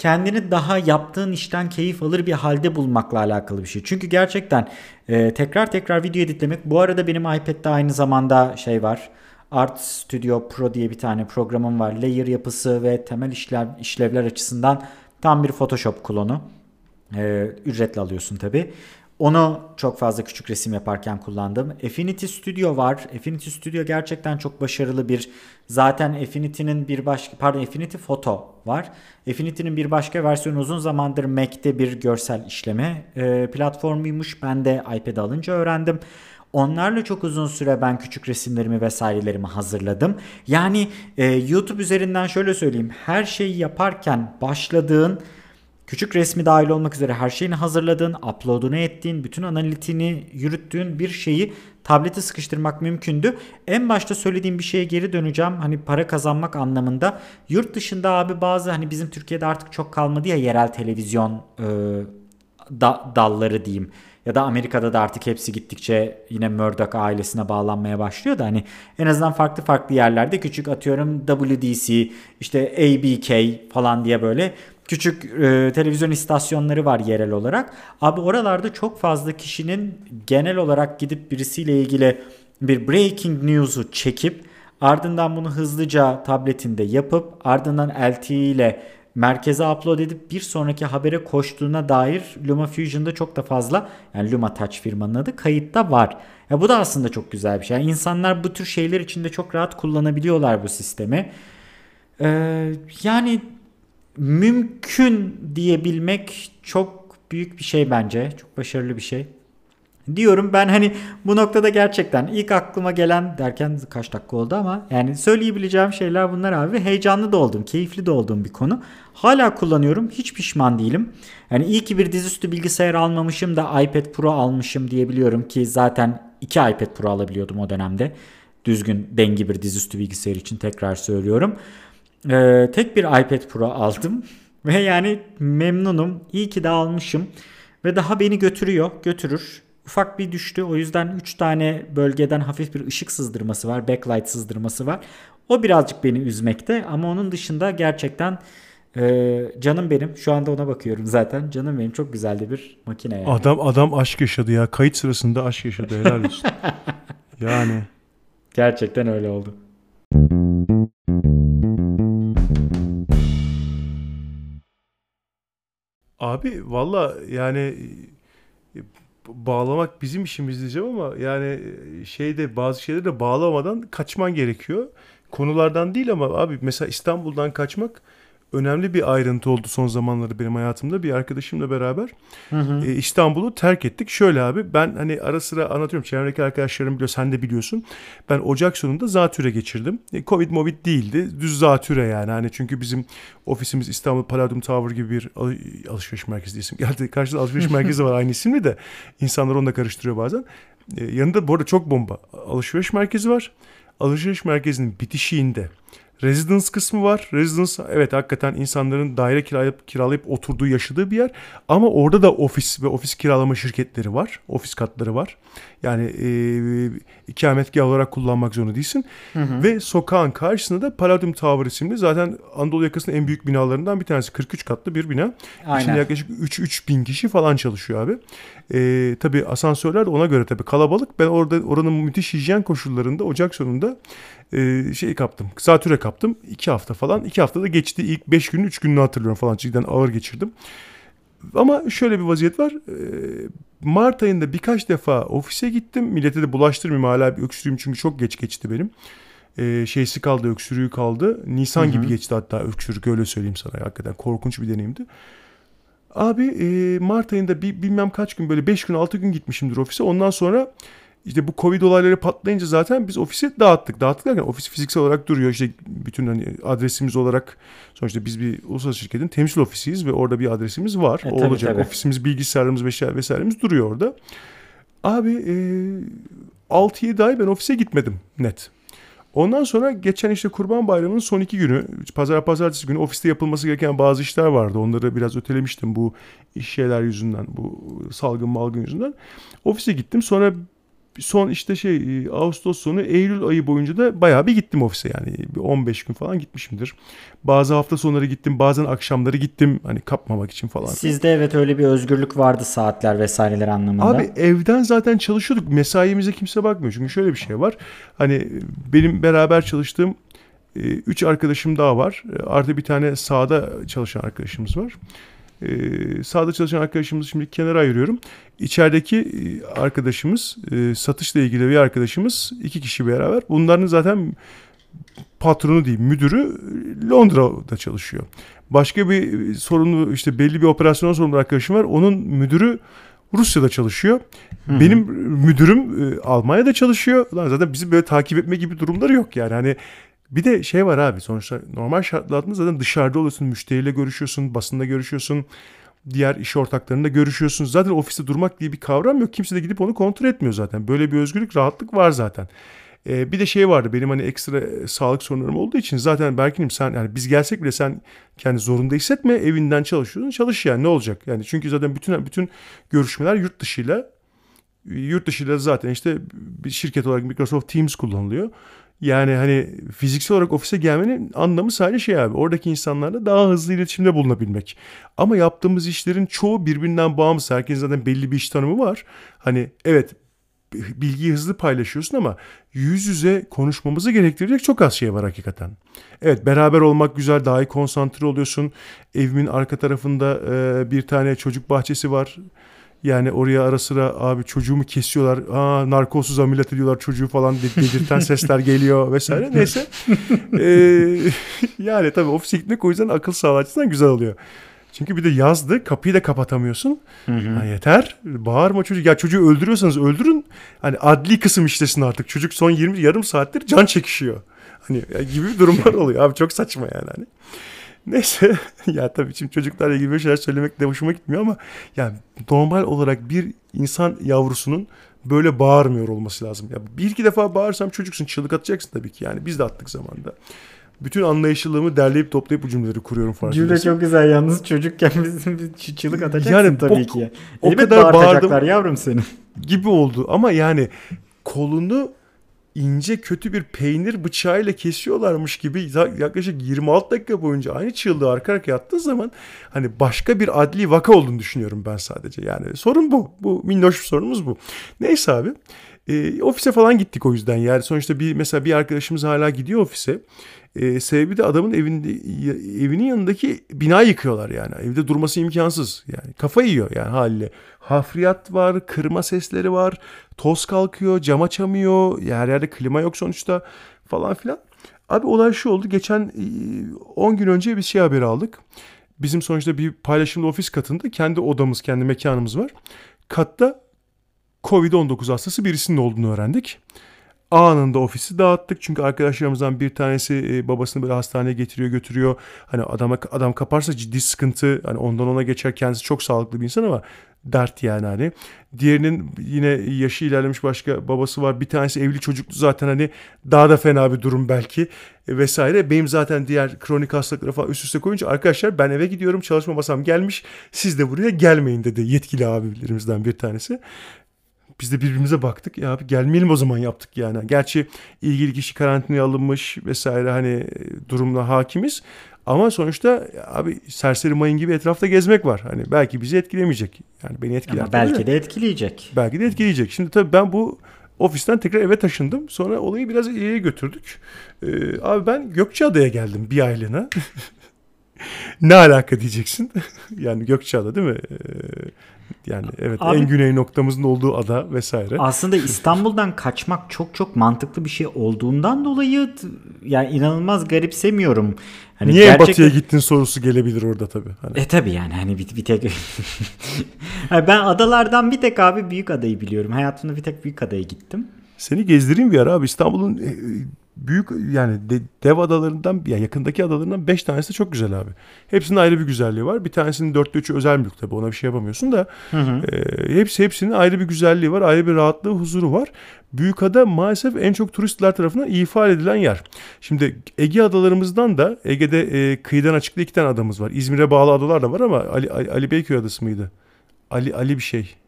kendini daha yaptığın işten keyif alır bir halde bulmakla alakalı bir şey. Çünkü gerçekten e, tekrar tekrar video editlemek. Bu arada benim iPad'de aynı zamanda şey var. Art Studio Pro diye bir tane programım var. Layer yapısı ve temel işlev, işlevler açısından tam bir Photoshop klonu. Ee, ücretle alıyorsun tabi. Onu çok fazla küçük resim yaparken kullandım. Affinity Studio var. Affinity Studio gerçekten çok başarılı bir zaten Affinity'nin bir başka pardon Affinity Photo var. Affinity'nin bir başka versiyonu uzun zamandır Mac'te bir görsel işleme e, platformuymuş. Ben de iPad alınca öğrendim. Onlarla çok uzun süre ben küçük resimlerimi vesairelerimi hazırladım. Yani e, YouTube üzerinden şöyle söyleyeyim. Her şeyi yaparken başladığın Küçük resmi dahil olmak üzere her şeyini hazırladığın, uploadunu ettiğin, bütün analitiğini yürüttüğün bir şeyi tablete sıkıştırmak mümkündü. En başta söylediğim bir şeye geri döneceğim. Hani para kazanmak anlamında. Yurt dışında abi bazı hani bizim Türkiye'de artık çok kalmadı ya yerel televizyon e, da, dalları diyeyim. Ya da Amerika'da da artık hepsi gittikçe yine Murdoch ailesine bağlanmaya başlıyor da hani en azından farklı farklı yerlerde küçük atıyorum WDC işte ABK falan diye böyle küçük e, televizyon istasyonları var yerel olarak. Abi oralarda çok fazla kişinin genel olarak gidip birisiyle ilgili bir breaking news'u çekip ardından bunu hızlıca tabletinde yapıp ardından LTE ile merkeze upload edip bir sonraki habere koştuğuna dair LumaFusion'da çok da fazla yani Luma Touch firmanın adı kayıtta var. Ya bu da aslında çok güzel bir şey. Yani insanlar bu tür şeyler içinde çok rahat kullanabiliyorlar bu sistemi. Ee, yani mümkün diyebilmek çok büyük bir şey bence. Çok başarılı bir şey. Diyorum ben hani bu noktada gerçekten ilk aklıma gelen derken kaç dakika oldu ama yani söyleyebileceğim şeyler bunlar abi. Heyecanlı da oldum, keyifli de olduğum bir konu. Hala kullanıyorum. Hiç pişman değilim. Yani iyi ki bir dizüstü bilgisayar almamışım da iPad Pro almışım diyebiliyorum ki zaten iki iPad Pro alabiliyordum o dönemde. Düzgün dengi bir dizüstü bilgisayar için tekrar söylüyorum. Ee, tek bir iPad Pro aldım ve yani memnunum. İyi ki de almışım ve daha beni götürüyor, götürür. Ufak bir düştü. O yüzden 3 tane bölgeden hafif bir ışık sızdırması var, backlight sızdırması var. O birazcık beni üzmekte ama onun dışında gerçekten ee, canım benim. Şu anda ona bakıyorum zaten. Canım benim çok güzeldi bir makine yani. Adam adam aşk yaşadı ya. Kayıt sırasında aşk yaşadı. Helal olsun. yani. Gerçekten öyle oldu. Abi valla yani e, bağlamak bizim işimiz diyeceğim ama yani e, şeyde bazı şeyleri de bağlamadan kaçman gerekiyor. Konulardan değil ama abi mesela İstanbul'dan kaçmak önemli bir ayrıntı oldu son zamanlarda benim hayatımda. Bir arkadaşımla beraber hı hı. E, İstanbul'u terk ettik. Şöyle abi ben hani ara sıra anlatıyorum. Çevremdeki arkadaşlarım biliyor sen de biliyorsun. Ben Ocak sonunda zatüre geçirdim. E, Covid movid değildi. Düz zatüre yani. Hani çünkü bizim ofisimiz İstanbul Palladium Tower gibi bir alışveriş merkezi isim geldi. Karşıda alışveriş merkezi var aynı isimli de. insanlar onu da karıştırıyor bazen. E, yanında bu arada çok bomba. Alışveriş merkezi var. Alışveriş merkezinin bitişiğinde Residence kısmı var. Residence evet hakikaten insanların daire kiralayıp, kiralayıp oturduğu yaşadığı bir yer. Ama orada da ofis ve ofis kiralama şirketleri var. Ofis katları var. Yani e, ikametgah olarak kullanmak zorunda değilsin. Hı hı. Ve sokağın karşısında da Palladium Tower isimli zaten Anadolu yakasının en büyük binalarından bir tanesi. 43 katlı bir bina. Aynen. İçinde yaklaşık 3-3 bin kişi falan çalışıyor abi. E, tabii asansörler de ona göre tabii kalabalık. Ben orada oranın müthiş hijyen koşullarında ocak sonunda e, şey kaptım. Zatüre kaptım. iki hafta falan. iki haftada geçti. İlk beş günün üç gününü hatırlıyorum falan. Cidden ağır geçirdim. Ama şöyle bir vaziyet var. E, Mart ayında birkaç defa ofise gittim. Millete de bulaştırmayayım hala bir öksürüğüm çünkü çok geç geçti benim. E, şeysi kaldı, öksürüğü kaldı. Nisan Hı-hı. gibi geçti hatta öksürük öyle söyleyeyim sana. Hakikaten korkunç bir deneyimdi. Abi e, Mart ayında bir, bilmem kaç gün böyle 5 gün 6 gün gitmişimdir ofise. Ondan sonra işte bu Covid olayları patlayınca zaten biz ofisi dağıttık. Dağıttık derken ofis fiziksel olarak duruyor. İşte bütün hani adresimiz olarak sonuçta biz bir uluslararası şirketin temsil ofisiyiz ve orada bir adresimiz var. E, o tabii, olacak. Tabii. Ofisimiz, bilgisayarımız vesaire vesairemiz duruyor orada. Abi e, 6-7 ay ben ofise gitmedim net. Ondan sonra geçen işte Kurban Bayramı'nın son iki günü, pazar pazartesi günü ofiste yapılması gereken bazı işler vardı. Onları biraz ötelemiştim bu iş şeyler yüzünden, bu salgın malgın yüzünden. Ofise gittim. Sonra son işte şey e, Ağustos sonu Eylül ayı boyunca da bayağı bir gittim ofise yani bir 15 gün falan gitmişimdir. Bazı hafta sonları gittim bazen akşamları gittim hani kapmamak için falan. Sizde evet öyle bir özgürlük vardı saatler vesaireler anlamında. Abi evden zaten çalışıyorduk mesaimize kimse bakmıyor çünkü şöyle bir şey var hani benim beraber çalıştığım 3 e, arkadaşım daha var artı bir tane sahada çalışan arkadaşımız var. Ee, sahada çalışan arkadaşımızı şimdi kenara ayırıyorum. İçerideki e, arkadaşımız, e, satışla ilgili bir arkadaşımız iki kişi beraber. Bunların zaten patronu değil, müdürü Londra'da çalışıyor. Başka bir sorumlu işte belli bir operasyonel sorumlu arkadaşım var. Onun müdürü Rusya'da çalışıyor. Hı-hı. Benim müdürüm e, Almanya'da çalışıyor. Lan zaten bizi böyle takip etme gibi durumları yok yani. Hani bir de şey var abi sonuçta normal şartlarda zaten dışarıda oluyorsun, müşteriyle görüşüyorsun, basında görüşüyorsun, diğer iş ortaklarında görüşüyorsun. Zaten ofiste durmak diye bir kavram yok. Kimse de gidip onu kontrol etmiyor zaten. Böyle bir özgürlük, rahatlık var zaten. Ee, bir de şey vardı benim hani ekstra e, sağlık sorunlarım olduğu için zaten Berkin'im sen yani biz gelsek bile sen kendi zorunda hissetme evinden çalışıyorsun çalış yani ne olacak yani çünkü zaten bütün bütün görüşmeler yurt dışıyla yurt dışıyla zaten işte bir şirket olarak Microsoft Teams kullanılıyor. Yani hani fiziksel olarak ofise gelmenin anlamı sadece şey abi. Oradaki insanlarla daha hızlı iletişimde bulunabilmek. Ama yaptığımız işlerin çoğu birbirinden bağımsız. Herkesin zaten belli bir iş tanımı var. Hani evet bilgiyi hızlı paylaşıyorsun ama yüz yüze konuşmamızı gerektirecek çok az şey var hakikaten. Evet beraber olmak güzel daha iyi konsantre oluyorsun. Evimin arka tarafında e, bir tane çocuk bahçesi var. Yani oraya ara sıra abi çocuğumu kesiyorlar. Aa narkozsuz ameliyat ediyorlar çocuğu falan dedirten sesler geliyor vesaire. Neyse. ee, yani tabii ofise gitmek o yüzden akıl sağlığı güzel oluyor. Çünkü bir de yazdı kapıyı da kapatamıyorsun. Hı hı. Ha, yeter bağırma çocuk. Ya çocuğu öldürüyorsanız öldürün. Hani adli kısım işlesin artık. Çocuk son 20 yarım saattir can çekişiyor. Hani gibi durumlar oluyor. Abi çok saçma yani. Hani. Neyse ya tabii şimdi çocuklarla ilgili bir şeyler söylemek de hoşuma gitmiyor ama yani normal olarak bir insan yavrusunun böyle bağırmıyor olması lazım. Ya bir iki defa bağırsam çocuksun çığlık atacaksın tabii ki yani biz de attık zamanda. Bütün anlayışlılığımı derleyip toplayıp bu cümleleri kuruyorum farkındaysan. Cümle çok güzel yalnız çocukken bizim çığlık atacaksın yani, tabii o, ki. O Elbet kadar bağırdım yavrum senin. Gibi oldu ama yani kolunu ince kötü bir peynir bıçağıyla kesiyorlarmış gibi yaklaşık 26 dakika boyunca aynı çığlığı arka arkaya attığı zaman hani başka bir adli vaka olduğunu düşünüyorum ben sadece. Yani sorun bu. Bu minnoş bir sorunumuz bu. Neyse abi. E, ofise falan gittik o yüzden yani sonuçta bir mesela bir arkadaşımız hala gidiyor ofise. E, sebebi de adamın evinde, evinin yanındaki bina yıkıyorlar yani. Evde durması imkansız. Yani kafa yiyor yani haliyle. Hafriyat var, kırma sesleri var, toz kalkıyor, cam açamıyor. Her yerde klima yok sonuçta falan filan. Abi olay şu oldu. Geçen 10 gün önce bir şey haberi aldık. Bizim sonuçta bir paylaşımlı ofis katında kendi odamız, kendi mekanımız var. Katta Covid-19 hastası birisinin olduğunu öğrendik anında ofisi dağıttık. Çünkü arkadaşlarımızdan bir tanesi e, babasını böyle hastaneye getiriyor götürüyor. Hani adama adam kaparsa ciddi sıkıntı. Hani ondan ona geçer kendisi çok sağlıklı bir insan ama dert yani hani. Diğerinin yine yaşı ilerlemiş başka babası var. Bir tanesi evli çocuklu zaten hani daha da fena bir durum belki e, vesaire. Benim zaten diğer kronik hastalıkları falan üst üste koyunca arkadaşlar ben eve gidiyorum çalışma masam gelmiş. Siz de buraya gelmeyin dedi yetkili abilerimizden bir tanesi. Biz de birbirimize baktık. Ya abi gelmeyelim o zaman yaptık yani. Gerçi ilgili kişi karantinaya alınmış vesaire hani e, durumla hakimiz. Ama sonuçta abi serseri mayın gibi etrafta gezmek var. Hani belki bizi etkilemeyecek. Yani beni etkiler. Ama belki de etkileyecek. Belki de etkileyecek. Şimdi tabii ben bu ofisten tekrar eve taşındım. Sonra olayı biraz ileriye götürdük. Ee, abi ben Gökçeada'ya geldim bir aylığına. ne alaka diyeceksin? yani Gökçeada değil mi? Ee, yani evet Abi, en güney noktamızın olduğu ada vesaire. Aslında İstanbul'dan kaçmak çok çok mantıklı bir şey olduğundan dolayı yani inanılmaz garipsemiyorum. Hani Niye gerçekten... batıya gittin sorusu gelebilir orada tabii. Hani. E tabii yani hani bir, bir tek ben adalardan bir tek abi büyük adayı biliyorum. Hayatımda bir tek büyük adaya gittim. Seni gezdireyim bir ara abi. İstanbul'un e, büyük yani de, dev adalarından yani yakındaki adalarından 5 tanesi çok güzel abi. Hepsinin ayrı bir güzelliği var. Bir tanesinin 4'te 3'ü özel mülk tabii ona bir şey yapamıyorsun da. Hı hı. E, hepsi hepsinin ayrı bir güzelliği var. Ayrı bir rahatlığı, huzuru var. Büyükada maalesef en çok turistler tarafından ifade edilen yer. Şimdi Ege adalarımızdan da Ege'de e, kıyıdan açıkta iki tane adamız var. İzmir'e bağlı adalar da var ama Ali, Ali, Ali Beyköy adası mıydı? Ali Ali bir şey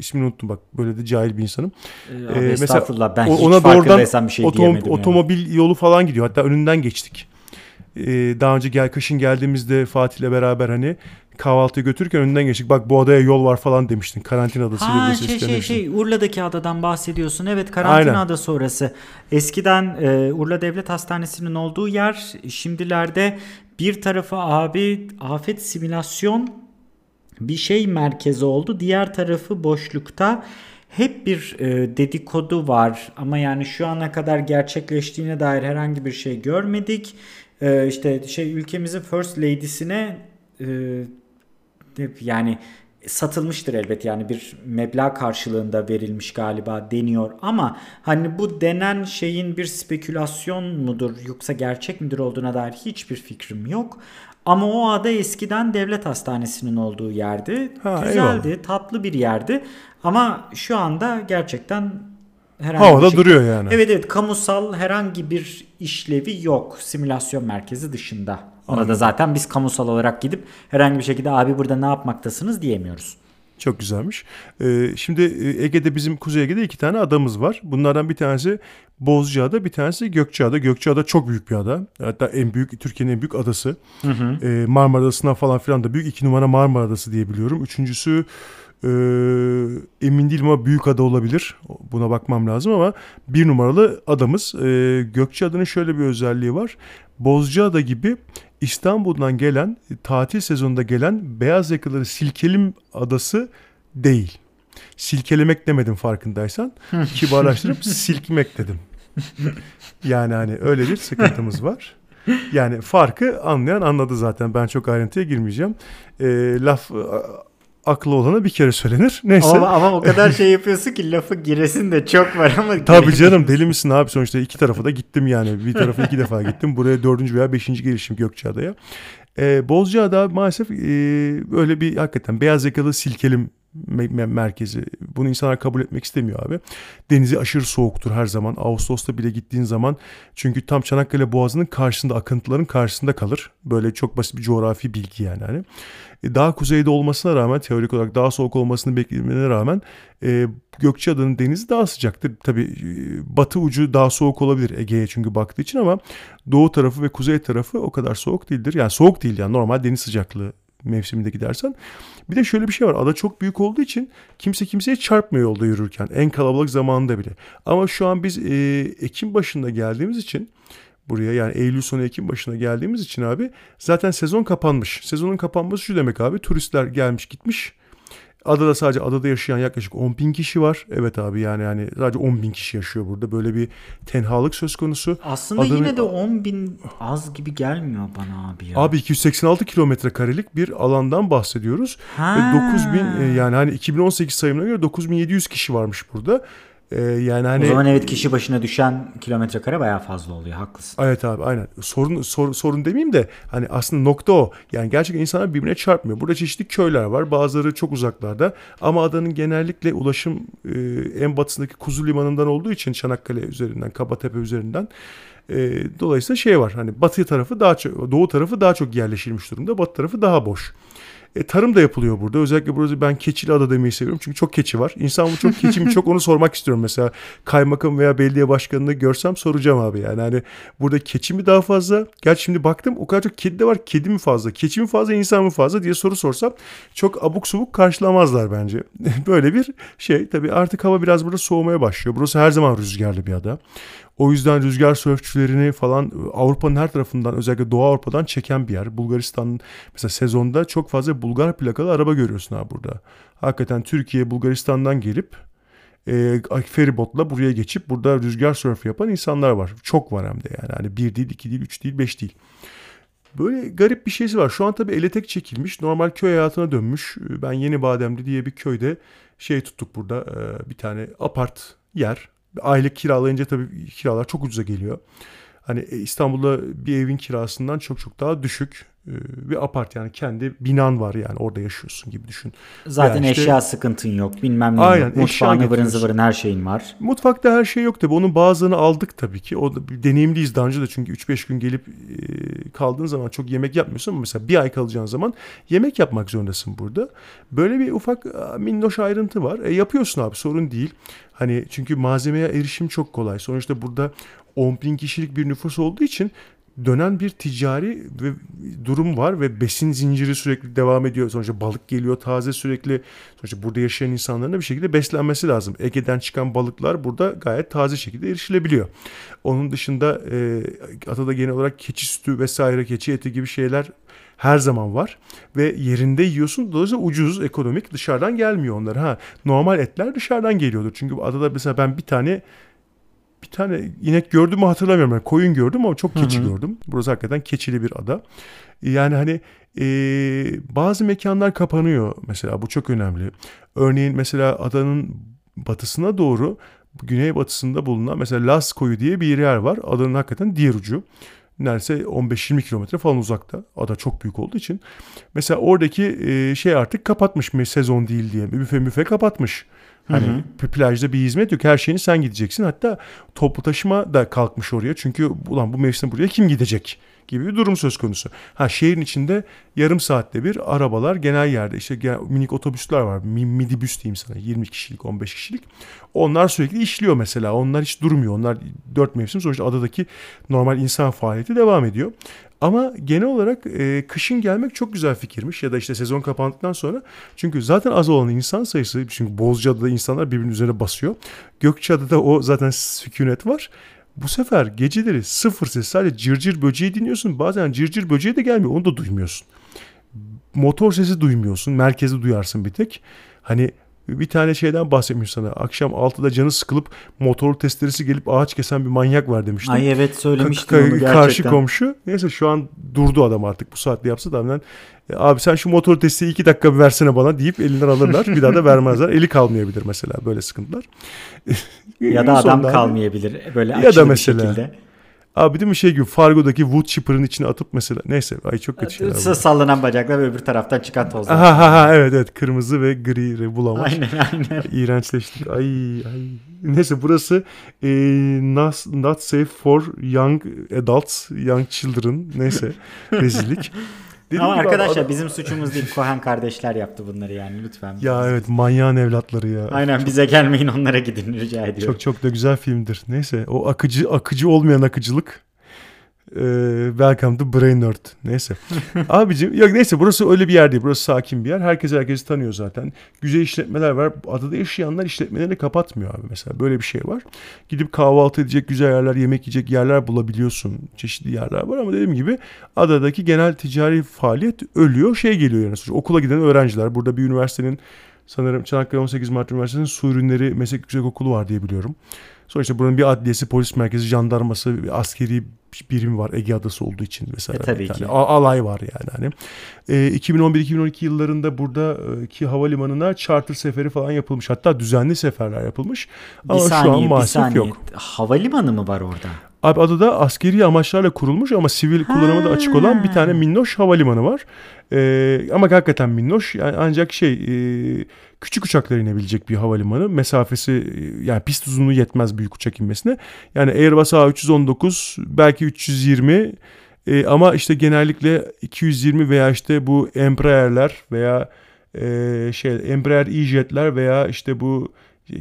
ismini unuttum bak böyle de cahil bir insanım. Ee, ee, mesela ben ona hiç doğrudan bir şey otom, otomobil yani. yolu falan gidiyor. Hatta önünden geçtik. Ee, daha önce gel kışın geldiğimizde Fatih'le beraber hani kahvaltı götürürken önünden geçtik. Bak bu adaya yol var falan demiştin. Karantina adası ha, şey şey şey Urla'daki adadan bahsediyorsun. Evet karantina Aynen. adası orası. Eskiden e, Urla Devlet Hastanesi'nin olduğu yer şimdilerde bir tarafı abi afet simülasyon bir şey merkezi oldu. Diğer tarafı boşlukta. Hep bir e, dedikodu var ama yani şu ana kadar gerçekleştiğine dair herhangi bir şey görmedik. E, işte şey ülkemizin First Lady'sine e, yani satılmıştır elbet yani bir meblağ karşılığında verilmiş galiba deniyor ama hani bu denen şeyin bir spekülasyon mudur yoksa gerçek midir olduğuna dair hiçbir fikrim yok. Ama o ada eskiden devlet hastanesinin olduğu yerdi. Ha, Güzeldi, eyvallah. tatlı bir yerdi. Ama şu anda gerçekten herhangi Havada bir şey... duruyor yani. Evet evet kamusal herhangi bir işlevi yok simülasyon merkezi dışında. Ona da zaten biz kamusal olarak gidip herhangi bir şekilde abi burada ne yapmaktasınız diyemiyoruz. Çok güzelmiş. Ee, şimdi e, Ege'de bizim Kuzey Ege'de iki tane adamız var. Bunlardan bir tanesi Bozcaada, bir tanesi Gökçeada. Gökçeada çok büyük bir ada. Hatta en büyük, Türkiye'nin en büyük adası. Hı hı. Ee, Marmara Adası'ndan falan filan da büyük. iki numara Marmara Adası diye biliyorum. Üçüncüsü e, emin değilim ama büyük ada olabilir. Buna bakmam lazım ama bir numaralı adamız. E, Gökçeada'nın şöyle bir özelliği var. Bozcaada gibi İstanbul'dan gelen tatil sezonunda gelen beyaz yakaları Silkelim adası değil. Silkelemek demedim farkındaysan. Kibarlaştırıp silkmek dedim. Yani hani öyle bir sıkıntımız var. Yani farkı anlayan anladı zaten. Ben çok ayrıntıya girmeyeceğim. E, laf aklı olana bir kere söylenir. Neyse. Ama, ama o kadar şey yapıyorsun ki lafı giresin de çok var ama. Tabii canım deli misin abi sonuçta iki tarafa da gittim yani. Bir tarafa iki defa gittim. Buraya dördüncü veya beşinci gelişim Gökçeada'ya. Ee, Bozcaada maalesef e, böyle bir hakikaten beyaz yakalı silkelim merkezi. Bunu insanlar kabul etmek istemiyor abi. Denizi aşırı soğuktur her zaman. Ağustos'ta bile gittiğin zaman çünkü tam Çanakkale Boğazı'nın karşısında akıntıların karşısında kalır. Böyle çok basit bir coğrafi bilgi yani. Hani. E, daha kuzeyde olmasına rağmen teorik olarak daha soğuk olmasını beklemene rağmen e, Gökçeada'nın denizi daha sıcaktır. Tabi e, batı ucu daha soğuk olabilir Ege'ye çünkü baktığı için ama doğu tarafı ve kuzey tarafı o kadar soğuk değildir. Yani soğuk değil yani normal deniz sıcaklığı mevsiminde gidersen. Bir de şöyle bir şey var. Ada çok büyük olduğu için kimse kimseye çarpmıyor yolda yürürken. En kalabalık zamanında bile. Ama şu an biz e, Ekim başında geldiğimiz için buraya yani Eylül sonu Ekim başına geldiğimiz için abi zaten sezon kapanmış. Sezonun kapanması şu demek abi turistler gelmiş gitmiş. Adada sadece adada yaşayan yaklaşık 10 bin kişi var. Evet abi yani yani sadece 10 bin kişi yaşıyor burada. Böyle bir tenhalık söz konusu. Aslında Adanın... yine de 10 bin az gibi gelmiyor bana abi ya. Abi 286 kilometre karelik bir alandan bahsediyoruz. Ha. Ve 9 bin e, yani hani 2018 sayımına göre 9700 kişi varmış burada. Ee, yani hani O zaman evet kişi başına düşen kilometre kare bayağı fazla oluyor. Haklısın. Evet abi aynen. Sorun sor, sorun demeyeyim de hani aslında nokta o. Yani gerçekten insanlar birbirine çarpmıyor. Burada çeşitli köyler var. Bazıları çok uzaklarda. Ama adanın genellikle ulaşım e, en batısındaki Kuzu Limanı'ndan olduğu için Çanakkale üzerinden, Kabatepe üzerinden e, dolayısıyla şey var. Hani batı tarafı daha çok, doğu tarafı daha çok yerleşilmiş durumda. Batı tarafı daha boş. E, tarım da yapılıyor burada. Özellikle burada ben Keçili Ada demeyi seviyorum. Çünkü çok keçi var. İnsan bu çok keçi mi çok onu sormak istiyorum. Mesela kaymakam veya belediye başkanını görsem soracağım abi. Yani hani burada keçi mi daha fazla? Gerçi şimdi baktım o kadar çok kedi de var. Kedi mi fazla? Keçi mi fazla? insan mı fazla diye soru sorsam çok abuk subuk karşılamazlar bence. Böyle bir şey. Tabii artık hava biraz burada soğumaya başlıyor. Burası her zaman rüzgarlı bir ada. O yüzden rüzgar sörfçülerini falan Avrupa'nın her tarafından özellikle Doğu Avrupa'dan çeken bir yer. Bulgaristan'ın mesela sezonda çok fazla Bulgar plakalı araba görüyorsun abi burada. Hakikaten Türkiye Bulgaristan'dan gelip e, feribotla buraya geçip burada rüzgar sörfü yapan insanlar var. Çok var hem de yani. Hani bir değil, iki değil, üç değil, beş değil. Böyle garip bir şeysi var. Şu an tabii ele tek çekilmiş. Normal köy hayatına dönmüş. Ben Yeni Bademli diye bir köyde şey tuttuk burada. Bir tane apart yer. Aylık kiralayınca tabii kiralar çok ucuza geliyor. Hani İstanbul'da bir evin kirasından çok çok daha düşük bir apart yani kendi binan var yani orada yaşıyorsun gibi düşün. Zaten işte, eşya sıkıntın yok bilmem ne aynen, yok. Mutfağın ıvırın zıvırın her şeyin var. Mutfakta her şey yok tabi onun bazılarını aldık tabii ki. O deneyimliyiz daha önce de çünkü 3-5 gün gelip e, kaldığın zaman çok yemek yapmıyorsun ama mesela bir ay kalacağın zaman yemek yapmak zorundasın burada. Böyle bir ufak minnoş ayrıntı var. E, yapıyorsun abi sorun değil. Hani çünkü malzemeye erişim çok kolay. Sonuçta burada 10 bin kişilik bir nüfus olduğu için dönen bir ticari ve durum var ve besin zinciri sürekli devam ediyor. Sonuçta balık geliyor taze sürekli. Sonuçta burada yaşayan insanların da bir şekilde beslenmesi lazım. Ege'den çıkan balıklar burada gayet taze şekilde erişilebiliyor. Onun dışında e, atada genel olarak keçi sütü vesaire keçi eti gibi şeyler her zaman var ve yerinde yiyorsun. Dolayısıyla ucuz, ekonomik dışarıdan gelmiyor onlar. Ha normal etler dışarıdan geliyordur. Çünkü adada mesela ben bir tane bir tane inek gördüm mü hatırlamıyorum. Yani koyun gördüm ama çok keçi hı hı. gördüm. Burası hakikaten keçili bir ada. Yani hani e, bazı mekanlar kapanıyor mesela bu çok önemli. Örneğin mesela adanın batısına doğru güney batısında bulunan mesela Las Koyu diye bir yer var. Adanın hakikaten diğer ucu. Neredeyse 15-20 kilometre falan uzakta. Ada çok büyük olduğu için. Mesela oradaki e, şey artık kapatmış mı sezon değil diye. Büfe müfe kapatmış. Hani hı hı. plajda bir hizmet yok. Her şeyini sen gideceksin. Hatta toplu taşıma da kalkmış oraya. Çünkü ulan bu mevsim buraya kim gidecek gibi bir durum söz konusu. Ha şehrin içinde yarım saatte bir arabalar genel yerde işte minik otobüsler var. Midibüs diyeyim sana 20 kişilik 15 kişilik. Onlar sürekli işliyor mesela. Onlar hiç durmuyor. Onlar dört mevsim sonuçta adadaki normal insan faaliyeti devam ediyor. Ama genel olarak e, kışın gelmek çok güzel fikirmiş ya da işte sezon kapandıktan sonra. Çünkü zaten az olan insan sayısı çünkü Bozcaada'da insanlar birbirinin üzerine basıyor. Gökçeada'da o zaten sükunet var. Bu sefer geceleri sıfır ses sadece cırcır böceği dinliyorsun. Bazen cırcır böceği de gelmiyor onu da duymuyorsun. Motor sesi duymuyorsun. Merkezi duyarsın bir tek. Hani bir tane şeyden bahsetmiş sana. Akşam 6'da canı sıkılıp motor testeresi gelip ağaç kesen bir manyak var demiştim. Ay evet söylemiştin onu gerçekten. Karşı komşu. Neyse şu an durdu adam artık bu saatte yapsa da e, abi sen şu motor testi iki dakika bir versene bana deyip elinden alırlar. bir daha da vermezler. Eli kalmayabilir mesela böyle sıkıntılar. ya da adam kalmayabilir böyle ya da mesela, bir şekilde. Abi değil mi şey gibi Fargo'daki wood chipper'ın içine atıp mesela neyse ay çok kötü şeyler. Sallanan bacaklar ve öbür taraftan çıkan tozlar. Ha ha ha evet evet kırmızı ve gri bulamaç. Aynen aynen. İğrençleştik. Ay ay. Neyse burası e, not, not safe for young adults, young children. Neyse rezillik. Dedim Ama arkadaşlar adam... bizim suçumuz değil. Kohen kardeşler yaptı bunları yani lütfen. Ya evet manyağın evlatları ya. Aynen bize gelmeyin onlara gidin rica ediyorum. Çok çok da güzel filmdir. Neyse o akıcı akıcı olmayan akıcılık ee, welcome to Brain Nerd. Neyse. Abicim yok neyse burası öyle bir yer değil. Burası sakin bir yer. Herkes herkesi tanıyor zaten. Güzel işletmeler var. Adada yaşayanlar işletmelerini kapatmıyor abi mesela. Böyle bir şey var. Gidip kahvaltı edecek güzel yerler, yemek yiyecek yerler bulabiliyorsun. Çeşitli yerler var ama dediğim gibi adadaki genel ticari faaliyet ölüyor. Şey geliyor yani. Okula giden öğrenciler. Burada bir üniversitenin sanırım Çanakkale 18 Mart Üniversitesi'nin su ürünleri meslek yüksek okulu var diye biliyorum. Sonuçta buranın bir adliyesi, polis merkezi, jandarması, bir askeri birim var Ege Adası olduğu için mesela. E, tabii bir ki. alay var yani hani. E, 2011-2012 yıllarında buradaki havalimanına charter seferi falan yapılmış. Hatta düzenli seferler yapılmış. Bir Ama saniye, şu an bir maalesef saniye. yok. Havalimanı mı var orada? Abi adada askeri amaçlarla kurulmuş ama sivil kullanıma da açık olan bir tane minnoş havalimanı var. Ee, ama hakikaten minnoş yani ancak şey e, küçük uçaklar inebilecek bir havalimanı. Mesafesi e, yani pist uzunluğu yetmez büyük uçak inmesine. Yani Airbus A319 belki 320 e, ama işte genellikle 220 veya işte bu Embraer'ler veya e, şey Embraer E-Jet'ler veya işte bu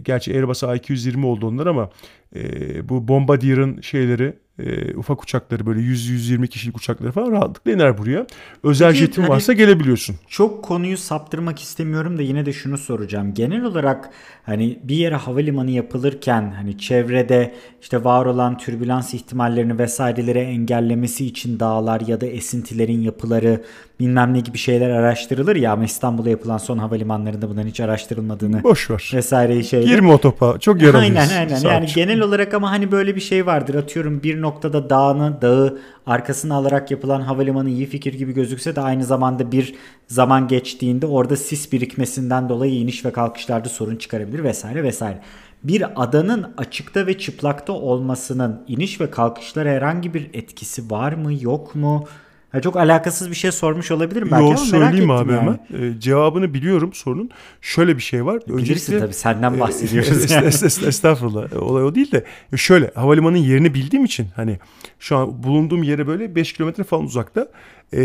gerçi Airbus A220 oldu onlar ama e, bu Bombardier'ın şeyleri e, ufak uçakları böyle 100-120 kişilik uçakları falan rahatlıkla iner buraya. Özel Peki, jetin hani- varsa gelebiliyorsun. Çok konuyu saptırmak istemiyorum da yine de şunu soracağım. Genel olarak hani bir yere havalimanı yapılırken hani çevrede işte var olan türbülans ihtimallerini vesaireleri engellemesi için dağlar ya da esintilerin yapıları bilmem ne gibi şeyler araştırılır ya ama İstanbul'a yapılan son havalimanlarında bunların hiç araştırılmadığını Boş ver. vesaireyi şeyler. Girme o topa. Çok yaralıyız. Aynen aynen. Yani Sarp'cığım. genel olarak ama hani böyle bir şey vardır. Atıyorum bir noktada dağını, dağı arkasına alarak yapılan havalimanı iyi fikir gibi gözükse de aynı zamanda bir zaman geçtiğinde orada sis birikmesinden dolayı iniş ve kalkışlarda sorun çıkarabilir vesaire vesaire. Bir adanın açıkta ve çıplakta olmasının iniş ve kalkışlara herhangi bir etkisi var mı yok mu? Ha, çok alakasız bir şey sormuş olabilirim belki Yo ama merak söyleyeyim ettim abi yani. hemen. Ee, cevabını biliyorum sorunun. Şöyle bir şey var. Bilirsin tabii senden bahsediyoruz. Es- yani. es- es- Estağfurullah. Olay o değil de şöyle havalimanının yerini bildiğim için hani şu an bulunduğum yere böyle 5 kilometre falan uzakta e,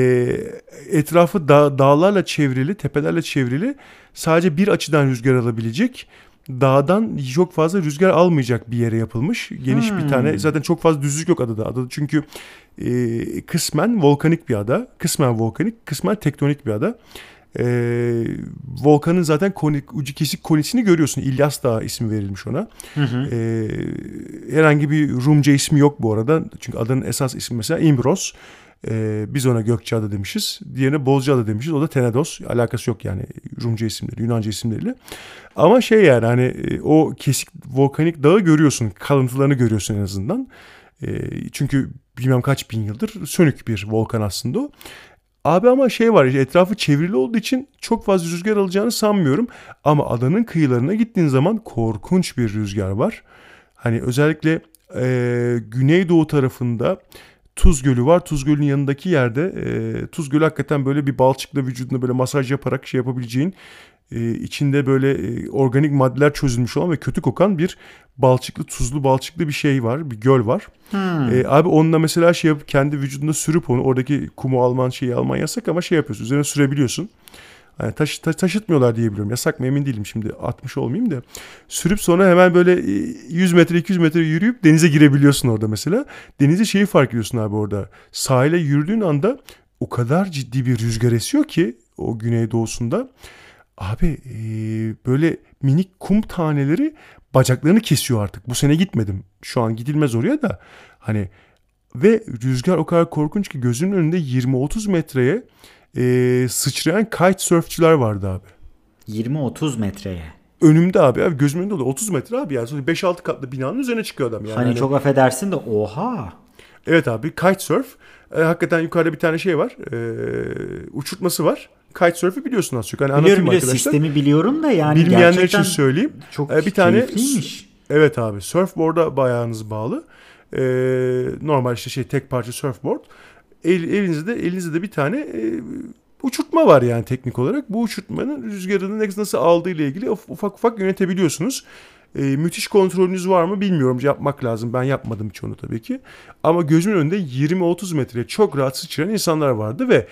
etrafı dağ, dağlarla çevrili, tepelerle çevrili sadece bir açıdan rüzgar alabilecek dağdan çok fazla rüzgar almayacak bir yere yapılmış. Geniş bir tane zaten çok fazla düzlük yok adada. Adada çünkü e, kısmen volkanik bir ada. Kısmen volkanik, kısmen tektonik bir ada. E, volkanın zaten konik, ucu kesik konisini görüyorsun. İlyas Dağı ismi verilmiş ona. E, herhangi bir Rumca ismi yok bu arada. Çünkü adanın esas ismi mesela İmbros. E, biz ona Gökçeada demişiz. Diğerine Bozcaada demişiz. O da Tenedos. Alakası yok yani Rumca isimleri, Yunanca isimleriyle. Ama şey yani hani e, o kesik volkanik dağı görüyorsun. Kalıntılarını görüyorsun en azından. E, çünkü bilmem kaç bin yıldır sönük bir volkan aslında o. Abi ama şey var etrafı çevrili olduğu için çok fazla rüzgar alacağını sanmıyorum. Ama adanın kıyılarına gittiğin zaman korkunç bir rüzgar var. Hani özellikle e, güneydoğu tarafında Tuz Gölü var. Tuz Gölü'nün yanındaki yerde e, Tuz Gölü hakikaten böyle bir balçıkla vücuduna böyle masaj yaparak şey yapabileceğin e, içinde böyle e, organik maddeler çözülmüş olan ve kötü kokan bir balçıklı tuzlu balçıklı bir şey var. Bir göl var. E, abi onunla mesela şey yapıp kendi vücudunda sürüp onu oradaki kumu alman şeyi alman yasak ama şey yapıyorsun. Üzerine sürebiliyorsun. Yani taş, ta- taşıtmıyorlar diye biliyorum. Yasak mı emin değilim şimdi 60 olmayayım da. Sürüp sonra hemen böyle e, 100 metre 200 metre yürüyüp denize girebiliyorsun orada mesela. Denize şeyi fark ediyorsun abi orada. Sahile yürüdüğün anda o kadar ciddi bir rüzgar esiyor ki o güneydoğusunda. Abi e, böyle minik kum taneleri bacaklarını kesiyor artık. Bu sene gitmedim. Şu an gidilmez oraya da. Hani ve rüzgar o kadar korkunç ki gözümün önünde 20-30 metreye e, sıçrayan kitesurfçular vardı abi. 20-30 metreye. Önümde abi, abi gözümün önünde oluyor. 30 metre abi yani. Sonra 5-6 katlı binanın üzerine çıkıyor adam yani. Hani Hani- çok affedersin de oha. Evet abi kitesurf. E, hakikaten yukarıda bir tane şey var. E, uçurtması var. Kitesurf'ü biliyorsun az çok. Hani Biliyorum biliyorum arkadaşlar. sistemi biliyorum da yani Bilmeyenler gerçekten için söyleyeyim. çok E, bir tane. Evet abi surfboard'a bayağınız bağlı. Ee, normal işte şey tek parça surfboard. El, elinizde elinizde de bir tane e, uçurtma var yani teknik olarak. Bu uçurtmanın rüzgarını nasıl aldığı ile ilgili uf- ufak ufak yönetebiliyorsunuz. Ee, müthiş kontrolünüz var mı bilmiyorum. Yapmak lazım. Ben yapmadım hiç onu tabii ki. Ama gözümün önünde 20-30 metreye çok rahat sıçrayan insanlar vardı ve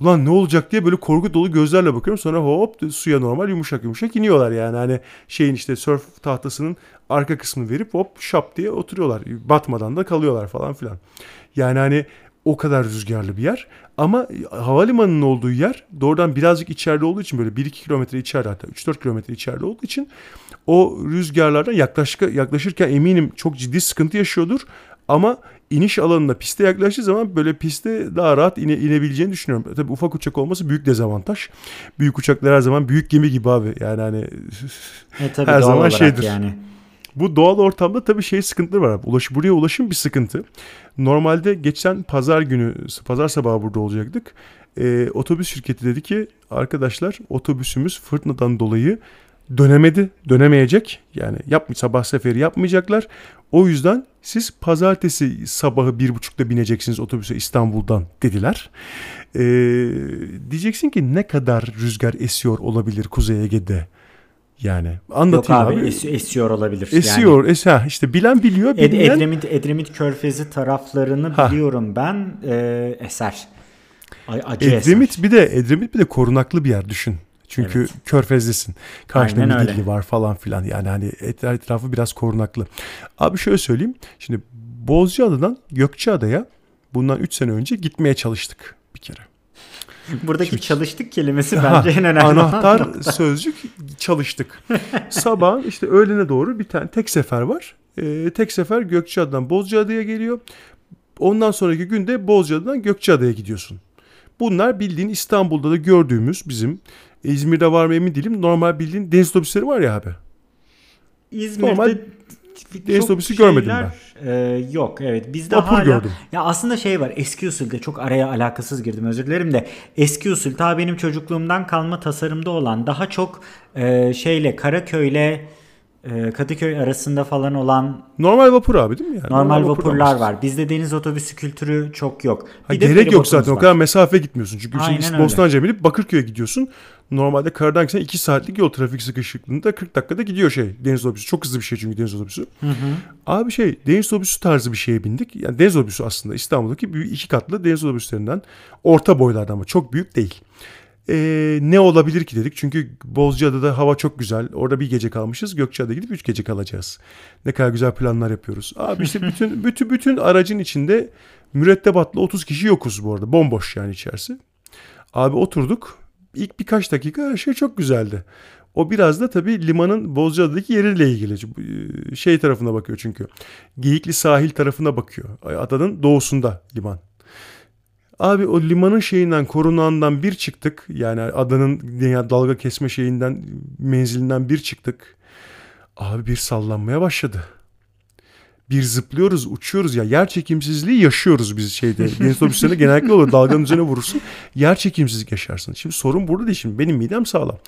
ulan ne olacak diye böyle korku dolu gözlerle bakıyorum. Sonra hop suya normal yumuşak yumuşak iniyorlar yani. Hani şeyin işte surf tahtasının arka kısmını verip hop şap diye oturuyorlar. Batmadan da kalıyorlar falan filan. Yani hani o kadar rüzgarlı bir yer. Ama havalimanının olduğu yer doğrudan birazcık içeride olduğu için böyle 1-2 kilometre içeride hatta 3-4 kilometre içeride olduğu için o rüzgarlardan yaklaş, yaklaşırken eminim çok ciddi sıkıntı yaşıyordur. Ama iniş alanına piste yaklaştığı zaman böyle piste daha rahat ine, inebileceğini düşünüyorum. Tabii ufak uçak olması büyük dezavantaj. Büyük uçaklar her zaman büyük gemi gibi abi. Yani hani E tabii her zaman şeydir. yani. Bu doğal ortamda tabii şey sıkıntıları var. Ulaş, buraya ulaşım bir sıkıntı. Normalde geçen pazar günü, pazar sabahı burada olacaktık. Ee, otobüs şirketi dedi ki arkadaşlar otobüsümüz fırtınadan dolayı dönemedi, dönemeyecek. Yani yapmış sabah seferi yapmayacaklar. O yüzden siz pazartesi sabahı bir buçukta bineceksiniz otobüse İstanbul'dan dediler. Ee, diyeceksin ki ne kadar rüzgar esiyor olabilir Kuzey Ege'de? Yani anlatayım Yok abi, abi. es- esiyor olabilir. Esiyor, es ha, işte bilen biliyor, Yani. Ed- Edremit, Edremit Körfezi taraflarını Ha. biliyorum ben. Ee, eser. Ay, acı Edremit eser. bir de Edremit bir de korunaklı bir yer düşün. Çünkü Evet. körfezdesin. Karşında. Midilli var falan filan. Yani hani et- etrafı biraz korunaklı. Abi şöyle söyleyeyim. Şimdi Bozcaada'dan Gökçeada'ya bundan 3 sene önce gitmeye çalıştık bir kere. Buradaki çalıştık kelimesi Ha, bence en önemli Anahtar nokta. sözcük çalıştık. Sabah işte öğlene doğru bir tane tek sefer var. Ee, tek sefer Gökçeada'dan Bozcaada'ya geliyor. Ondan sonraki günde Bozcaada'dan Gökçeada'ya gidiyorsun. Bunlar bildiğin İstanbul'da da gördüğümüz bizim İzmir'de var mı emin değilim. Normal bildiğin deniz otobüsleri var ya abi. İzmir'de Normal deniz otobüsü görmedim ben. yok evet bizde Vapur hala gördüm. ya aslında şey var eski usulde çok araya alakasız girdim özür dilerim de eski usul ta benim çocukluğumdan kalma tasarımda olan daha çok e, şeyle Karaköy'le e, Kadıköy arasında falan olan Normal vapur abi değil mi? Yani? normal vapur vapurlar almışsın. var. Bizde deniz otobüsü kültürü çok yok. Ha, Bir de gerek yok zaten o var. kadar mesafe gitmiyorsun. Çünkü Aynen şimdi. Bostancı'ya binip Bakırköy'e gidiyorsun. Normalde karadan gitsen 2 saatlik yol trafik sıkışıklığında 40 dakikada gidiyor şey deniz otobüsü. Çok hızlı bir şey çünkü deniz otobüsü. Abi şey deniz otobüsü tarzı bir şeye bindik. Yani deniz otobüsü aslında İstanbul'daki bir iki katlı deniz otobüslerinden orta boylardan ama çok büyük değil. Ee, ne olabilir ki dedik. Çünkü Bozcaada'da hava çok güzel. Orada bir gece kalmışız. Gökçeada'ya gidip üç gece kalacağız. Ne kadar güzel planlar yapıyoruz. Abi işte bütün bütün bütün aracın içinde mürettebatlı 30 kişi yokuz bu arada. Bomboş yani içerisi. Abi oturduk. İlk birkaç dakika her şey çok güzeldi. O biraz da tabii limanın Bozcaada'daki yeriyle ilgili. Ee, Şey tarafına bakıyor çünkü. Geyikli sahil tarafına bakıyor. Adanın doğusunda liman. Abi o limanın şeyinden korunağından bir çıktık. Yani adanın dünya dalga kesme şeyinden menzilinden bir çıktık. Abi bir sallanmaya başladı. Bir zıplıyoruz, uçuyoruz ya. Yer çekimsizliği yaşıyoruz biz şeyde. Deniz otobüslerinde genellikle olur. Dalganın üzerine vurursun. Yer çekimsizlik yaşarsın. Şimdi sorun burada değil. Şimdi benim midem sağlam.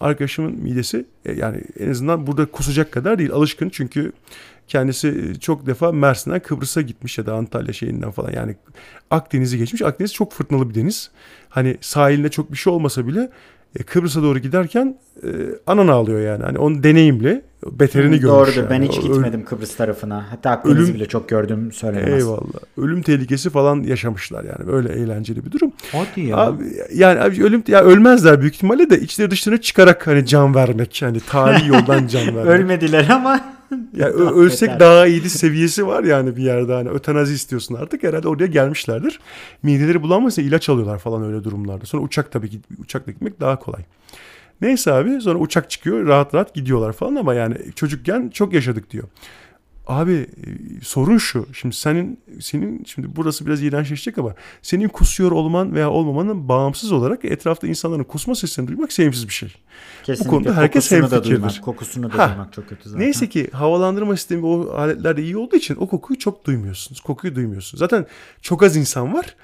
Arkadaşımın midesi e, yani en azından burada kusacak kadar değil. Alışkın çünkü kendisi çok defa Mersin'den Kıbrıs'a gitmiş ya da Antalya şeyinden falan. Yani Akdeniz'i geçmiş. Akdeniz çok fırtınalı bir deniz. Hani sahilinde çok bir şey olmasa bile e, Kıbrıs'a doğru giderken e, anan ağlıyor yani. Hani onun deneyimle beterini görmüş. Doğrudur. yani. Ben hiç gitmedim Kıbrıs tarafına. Hatta Akdeniz'i Ölüm- bile çok gördüm söylenemez. Eyvallah. Ölüm tehlikesi falan yaşamışlar yani. Böyle eğlenceli bir durum. Hadi ya. Abi, yani abi ölüm ya ölmezler büyük ihtimalle de içleri dışlarına çıkarak hani can vermek. Hani tarihi yoldan can vermek. Ölmediler ama Yani ölsek beter. daha iyiydi seviyesi var yani bir yerde hani ötenazi istiyorsun artık herhalde oraya gelmişlerdir. Mideleri bulanmasa ilaç alıyorlar falan öyle durumlarda. Sonra uçak tabii ki uçakla gitmek daha kolay. Neyse abi sonra uçak çıkıyor rahat rahat gidiyorlar falan ama yani çocukken çok yaşadık diyor. Abi e, sorun şu. Şimdi senin senin şimdi burası biraz iğrençleşecek ama senin kusuyor olman veya olmamanın bağımsız olarak etrafta insanların kusma sesini duymak sevimsiz bir şey. kesinlikle konuda herkes kokusunu da hemfikirdir. duymak, kokusunu da Ha. duymak çok kötü zaten. Neyse ki havalandırma sistemi o aletlerde iyi olduğu için o kokuyu çok duymuyorsunuz. Kokuyu duymuyorsunuz. Zaten çok az insan var.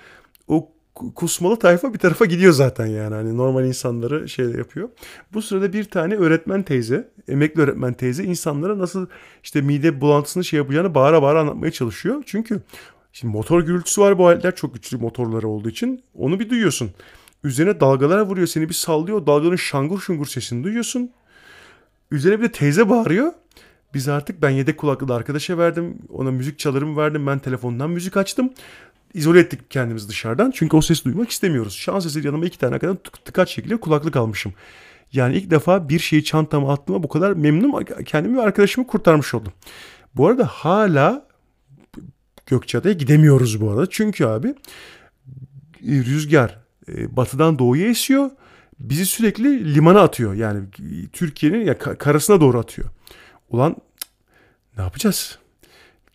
Kusmalı tayfa bir tarafa gidiyor zaten yani. Hani normal insanları şey yapıyor. Bu sırada bir tane öğretmen teyze, emekli öğretmen teyze insanlara nasıl işte mide bulantısını şey yapacağını bağıra bağıra anlatmaya çalışıyor. Çünkü şimdi motor gürültüsü var bu aletler çok güçlü motorları olduğu için. Onu bir duyuyorsun. Üzerine dalgalar vuruyor seni bir sallıyor. O dalganın şangur şungur sesini duyuyorsun. Üzerine bir de teyze bağırıyor. Biz artık ben yedek kulaklığı arkadaşa verdim. Ona müzik çalarımı verdim. Ben telefondan müzik açtım. İzole ettik kendimizi dışarıdan. Çünkü o sesi duymak istemiyoruz. Şans eseri yanıma iki tane kadar tık, tıkaç şekilde kulaklık almışım. Yani ilk defa bir şeyi çantama attığıma bu kadar memnunum. Kendimi ve arkadaşımı kurtarmış oldum. Bu arada hala Gökçeada'ya gidemiyoruz bu arada. Çünkü abi rüzgar e, batıdan doğuya esiyor. Bizi sürekli limana atıyor. Yani Türkiye'nin ya ka- karasına doğru atıyor. Ulan ne yapacağız?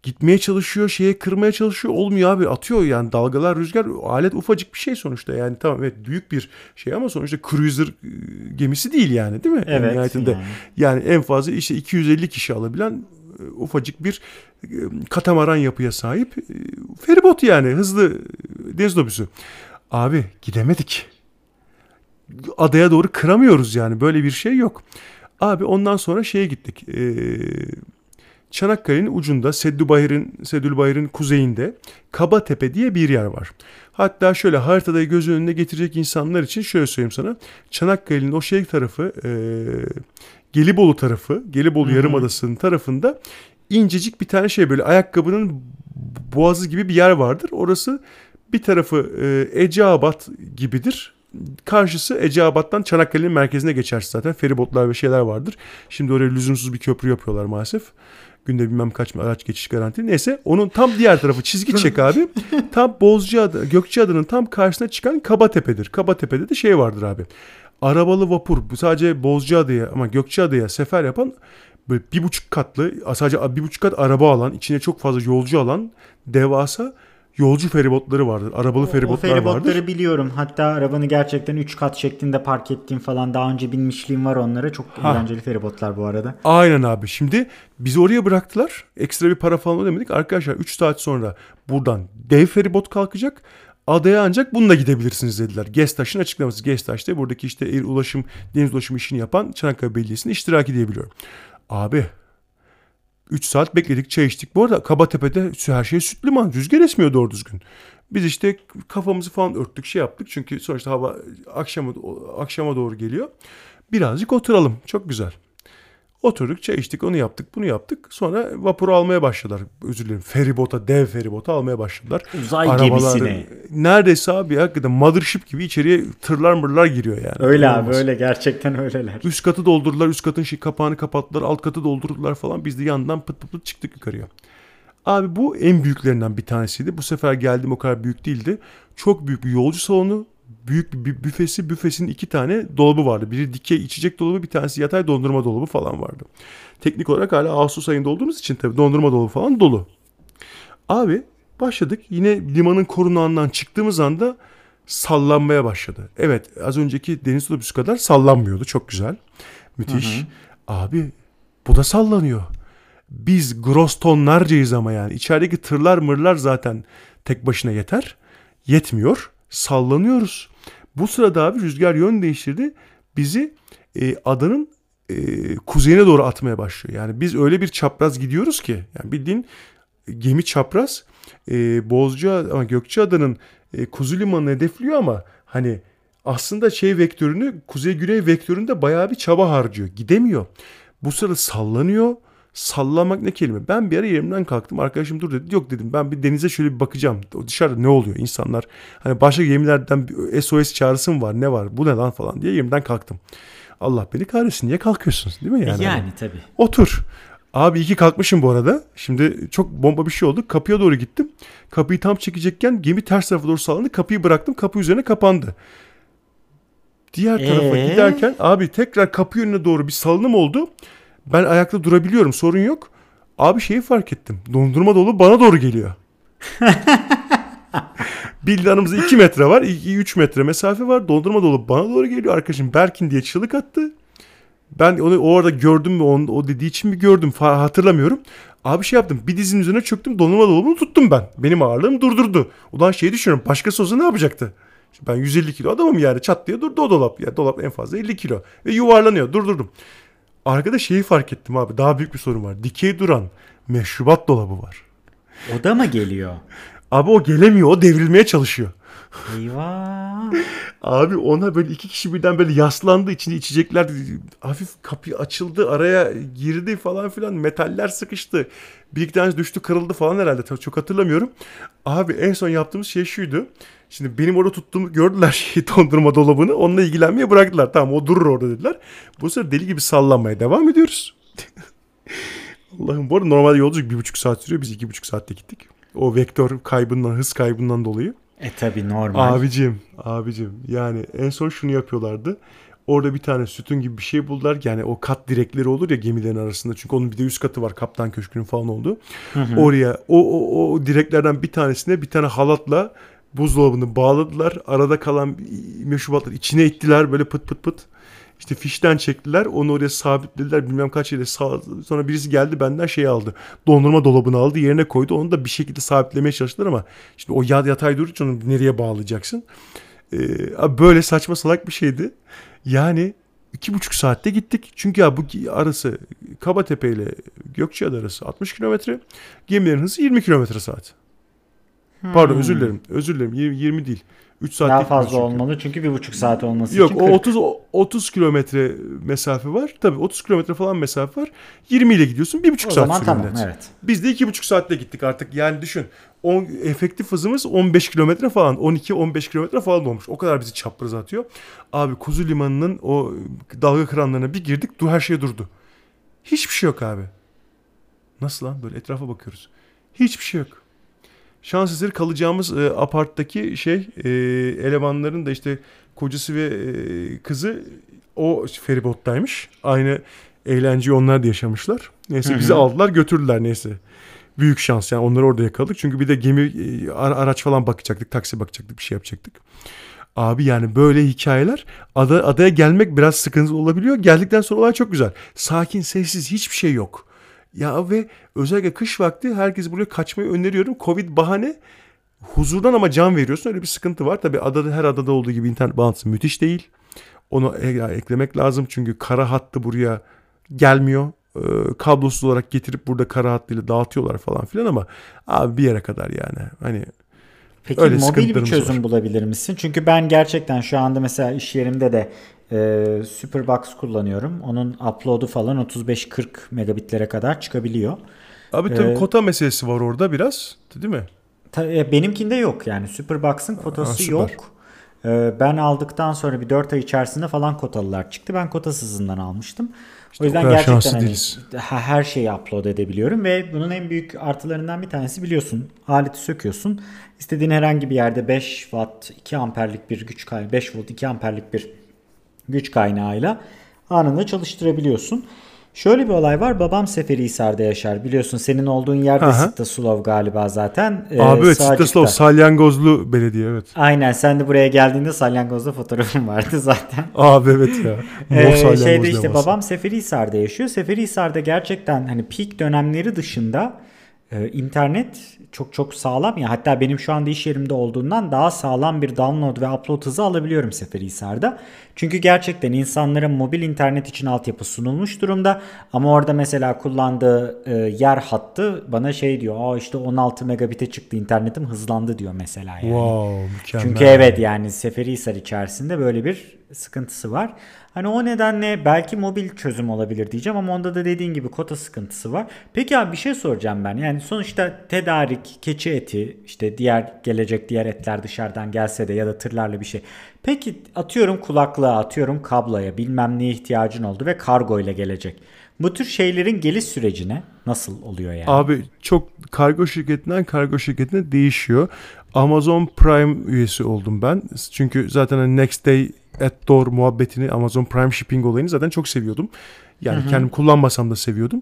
Gitmeye çalışıyor, şeye kırmaya çalışıyor. Olmuyor abi atıyor yani dalgalar, rüzgar. Alet ufacık bir şey sonuçta yani tamam evet büyük bir şey ama sonuçta cruiser e, gemisi değil yani değil mi? En Evet, nihayetinde. yani. Yani en fazla işte 250 kişi alabilen e, ufacık bir e, katamaran yapıya sahip feribot yani hızlı deniz otobüsü. Abi gidemedik. Adaya doğru kıramıyoruz yani böyle bir şey yok. Abi ondan sonra şeye gittik. Ee, Çanakkale'nin ucunda Seddübahir'in Seddülbahir'in kuzeyinde Kabatepe diye bir yer var. Hatta şöyle haritada göz önüne getirecek insanlar için şöyle söyleyeyim sana. Çanakkale'nin o şey tarafı e, Gelibolu tarafı Gelibolu Yarımadası'nın tarafında incecik bir tane şey böyle ayakkabının boğazı gibi bir yer vardır. Orası bir tarafı e, Eceabat gibidir. Karşısı Eceabat'tan Çanakkale'nin merkezine geçer zaten. Feribotlar ve şeyler vardır. Şimdi oraya lüzumsuz bir köprü yapıyorlar maalesef. Günde bilmem kaç araç geçiş garanti. Neyse onun tam diğer tarafı çizgi çek abi. tam Bozcaada, Gökçeada'nın tam karşısına çıkan Kabatepe'dir. Kabatepe'de de şey vardır abi. Arabalı vapur sadece Bozcaada'ya ama Gökçeada'ya sefer yapan böyle bir buçuk katlı sadece bir buçuk kat araba alan içine çok fazla yolcu alan devasa yolcu feribotları vardır. Arabalı O feribotlar feribotları vardır. biliyorum. Hatta arabanı gerçekten 3 kat şeklinde park ettiğim falan daha önce binmişliğim var onlara. Çok Ha. eğlenceli feribotlar bu arada. Aynen abi. Şimdi bizi oraya bıraktılar. Ekstra bir para falan ödemedik. Arkadaşlar 3 saat sonra buradan dev feribot kalkacak. Adaya ancak bununla gidebilirsiniz dediler. Gestaş'ın açıklaması. Gestaş da buradaki işte el ulaşım, deniz ulaşım işini yapan Çanakkale Belediyesi'nin iştiraki diye biliyorum. Abi 3 saat bekledik çay içtik. Bu arada Kabatepe'de her şey süt liman. Rüzgar esmiyor doğru düzgün. Biz işte kafamızı falan örttük şey yaptık. Çünkü sonuçta hava akşama, akşama doğru geliyor. Birazcık oturalım. Çok güzel. Oturduk çay içtik onu yaptık bunu yaptık. Sonra vapuru almaya başladılar. Özür dilerim feribota dev feribota almaya başladılar. Uzay gemisine. Neredeyse abi hakikaten mothership gibi içeriye tırlar mırlar giriyor yani. Öyle abi öyle gerçekten öyleler. Üst katı doldurdular, üst katın şey, kapağını kapattılar, alt katı doldurdular falan. Biz de yandan pıt pıt pıt çıktık yukarıya. Abi bu en büyüklerinden bir tanesiydi. Bu sefer geldim o kadar büyük değildi. Çok büyük bir yolcu salonu, büyük bir bü- büfesi, büfesinin iki tane dolabı vardı. Biri dikey içecek dolabı, bir tanesi yatay dondurma dolabı falan vardı. Teknik olarak hala Ağustos ayında olduğumuz için tabii dondurma dolabı falan dolu. Abi başladık. Yine limanın korunağından çıktığımız anda sallanmaya başladı. Evet az önceki deniz otobüsü kadar sallanmıyordu. Çok güzel. Müthiş. Abi bu da sallanıyor. Biz gross tonlarcayız ama yani. İçerideki tırlar mırlar zaten tek başına yeter. Yetmiyor. Sallanıyoruz. Bu sırada abi rüzgar yön değiştirdi. Bizi e, adanın e, kuzeyine doğru atmaya başlıyor. Yani biz öyle bir çapraz gidiyoruz ki. Yani bildiğin gemi çapraz e, Bozca ama Gökçeada'nın e, kuzu limanını hedefliyor ama hani aslında şey vektörünü kuzey güney vektöründe bayağı bir çaba harcıyor. Gidemiyor. Bu sırada sallanıyor. Sallamak ne kelime? Ben bir ara yerimden kalktım. Arkadaşım dur dedi. Yok dedim ben bir denize şöyle bir bakacağım. O dışarıda ne oluyor? İnsanlar hani başka gemilerden bir SOS çağrısı mı var? Ne var? Bu ne lan falan diye yerimden kalktım. Allah beni kahretsin. Niye kalkıyorsun? Değil mi yani? Yani, tabii. Otur. Abi iyi ki kalkmışım bu arada. Şimdi çok bomba bir şey oldu. Kapıya doğru gittim. Kapıyı tam çekecekken gemi ters tarafa doğru sallandı. Kapıyı bıraktım. Kapı üzerine kapandı. Diğer tarafa Ee? giderken abi tekrar kapı yönüne doğru bir salınım oldu. Ben ayakta durabiliyorum. Sorun yok. Abi şeyi fark ettim. Dondurma dolu bana doğru geliyor. Bildiğin aramızda 2 metre var. 2-3 metre mesafe var. Dondurma dolu bana doğru geliyor. Arkadaşım Berkin diye çığlık attı. Ben onu orada gördüm mü onu, o dediği için mi gördüm hatırlamıyorum. Abi şey yaptım bir dizinin üzerine çöktüm dondurma dolabını tuttum ben. Benim ağırlığım durdurdu. Ulan şey düşünüyorum başkası olsa ne yapacaktı? Ben 150 kilo adamım yani çat diye durdu o dolap. Ya dolap en fazla 50 kilo. Ve yuvarlanıyor durdurdum. Arkada şeyi fark ettim abi daha büyük bir sorun var. Dikey duran meşrubat dolabı var. O da mı geliyor? Abi o gelemiyor o devrilmeye çalışıyor. Eyvah. Abi ona böyle iki kişi birden böyle yaslandı içinde içecekler hafif kapı açıldı araya girdi falan filan metaller sıkıştı. Bir iki tanesi düştü kırıldı falan herhalde çok hatırlamıyorum. Abi en son yaptığımız şey şuydu. Şimdi benim orada tuttuğumu gördüler şey dondurma dolabını onunla ilgilenmeye bıraktılar. Tamam o durur orada dediler. Bu sefer deli gibi sallanmaya devam ediyoruz. Allah'ım bu arada normalde yolculuk bir buçuk saat sürüyor. Biz iki buçuk saatte gittik. O vektör kaybından, hız kaybından dolayı. E tabi normal. Abicim, abicim yani en son şunu yapıyorlardı. Orada bir tane sütun gibi bir şey buldular. Yani o kat direkleri olur ya gemilerin arasında. Çünkü onun bir de üst katı var. Kaptan köşkünün falan olduğu. Oraya o, o, o direklerden bir tanesine bir tane halatla buzdolabını bağladılar. Arada kalan meşrubatları içine ittiler böyle pıt pıt pıt. İşte fişten çektiler. Onu oraya sabitlediler. Bilmem kaç yere sağ... Sonra birisi geldi benden şey aldı. Dondurma dolabını aldı. Yerine koydu. Onu da bir şekilde sabitlemeye çalıştılar ama işte o yatay durunca onu nereye bağlayacaksın? Ee, böyle saçma salak bir şeydi. Yani iki buçuk saatte gittik. Çünkü ya bu arası Kabatepe ile Gökçeada arası 60 kilometre. Gemilerin hızı 20 kilometre saat. Hmm. Pardon özür dilerim. Özür dilerim. 20, 20 değil. 3 saat Daha fazla çünkü. olmalı çünkü bir buçuk saat olması Yok, için Yok o 30 30 kilometre mesafe var. Tabii 30 kilometre falan mesafe var. 20 ile gidiyorsun. Bir buçuk saat sürüyor. tamam net. evet. Biz de iki buçuk saatte gittik artık. Yani düşün. On, efektif hızımız 15 kilometre falan. 12-15 kilometre falan olmuş. O kadar bizi çapraz atıyor. Abi Kuzu Limanı'nın o dalga kıranlarına bir girdik. Her şey durdu. Hiçbir şey yok abi. Nasıl lan? Böyle etrafa bakıyoruz. Hiçbir şey yok şans eseri kalacağımız e, aparttaki şey e, elemanların da işte kocası ve e, kızı o feribottaymış. Aynı eğlenceyi onlar da yaşamışlar. Neyse bizi aldılar götürdüler neyse. Büyük şans yani onları orada yakaladık. Çünkü bir de gemi e, araç falan bakacaktık. Taksi bakacaktık bir şey yapacaktık. Abi yani böyle hikayeler ada, adaya gelmek biraz sıkıntı olabiliyor. Geldikten sonra olay çok güzel. Sakin, sessiz, hiçbir şey yok. Ya ve özellikle kış vakti herkes buraya kaçmayı öneriyorum. Covid bahane huzurdan ama can veriyorsun. Öyle bir sıkıntı var. Tabii adada her adada olduğu gibi internet bağlantısı müthiş değil. Onu eklemek lazım çünkü kara hattı buraya gelmiyor. Ee, kablosuz olarak getirip burada kara hattıyla dağıtıyorlar falan filan ama abi bir yere kadar yani. Hani Peki Öyle mobil bir çözüm var. bulabilir misin? Çünkü ben gerçekten şu anda mesela iş yerimde de e, Superbox kullanıyorum. Onun upload'u falan 35-40 megabitlere kadar çıkabiliyor. Abi tabii ee, kota meselesi var orada biraz değil mi? Ta, e, benimkinde yok yani Superbox'ın kotası ha, yok. E, ben aldıktan sonra bir 4 ay içerisinde falan kotalılar çıktı. Ben kotasızından almıştım. İşte o yüzden gerçekten hani, her şeyi upload edebiliyorum ve bunun en büyük artılarından bir tanesi biliyorsun aleti söküyorsun. İstediğin herhangi bir yerde 5 watt 2 amperlik bir güç kaynağı 5 volt 2 amperlik bir güç kaynağıyla anında çalıştırabiliyorsun. Şöyle bir olay var. Babam Seferihisar'da yaşar. Biliyorsun senin olduğun yerde Aha. Sittasulov galiba zaten. Ee, Abi evet Sittasulov Salyangozlu belediye evet. Aynen sen de buraya geldiğinde Salyangoz'da fotoğrafın vardı zaten. Abi evet ya. ee, şeyde işte babam Seferihisar'da yaşıyor. Seferihisar'da gerçekten hani peak dönemleri dışında e, internet çok çok sağlam ya hatta benim şu anda iş yerimde olduğundan daha sağlam bir download ve upload hızı alabiliyorum Seferihisar'da. Çünkü gerçekten insanların mobil internet için altyapı sunulmuş durumda ama orada mesela kullandığı e, yer hattı bana şey diyor aa işte 16 megabit'e çıktı internetim hızlandı diyor mesela yani. Wow, mükemmel. Çünkü evet yani Seferihisar içerisinde böyle bir sıkıntısı var. Hani o nedenle belki mobil çözüm olabilir diyeceğim ama onda da dediğin gibi kota sıkıntısı var. Peki abi bir şey soracağım ben. Yani sonuçta tedarik, keçi eti, işte diğer gelecek diğer etler dışarıdan gelse de ya da tırlarla bir şey. Peki atıyorum kulaklığa, atıyorum kabloya bilmem neye ihtiyacın oldu ve kargo ile gelecek. Bu tür şeylerin geliş sürecine nasıl oluyor yani? Abi çok kargo şirketinden kargo şirketine değişiyor. Amazon Prime üyesi oldum ben. Çünkü zaten hani next day at door muhabbetini Amazon Prime Shipping olayını zaten çok seviyordum. Yani hı hı. kendim kullanmasam da seviyordum.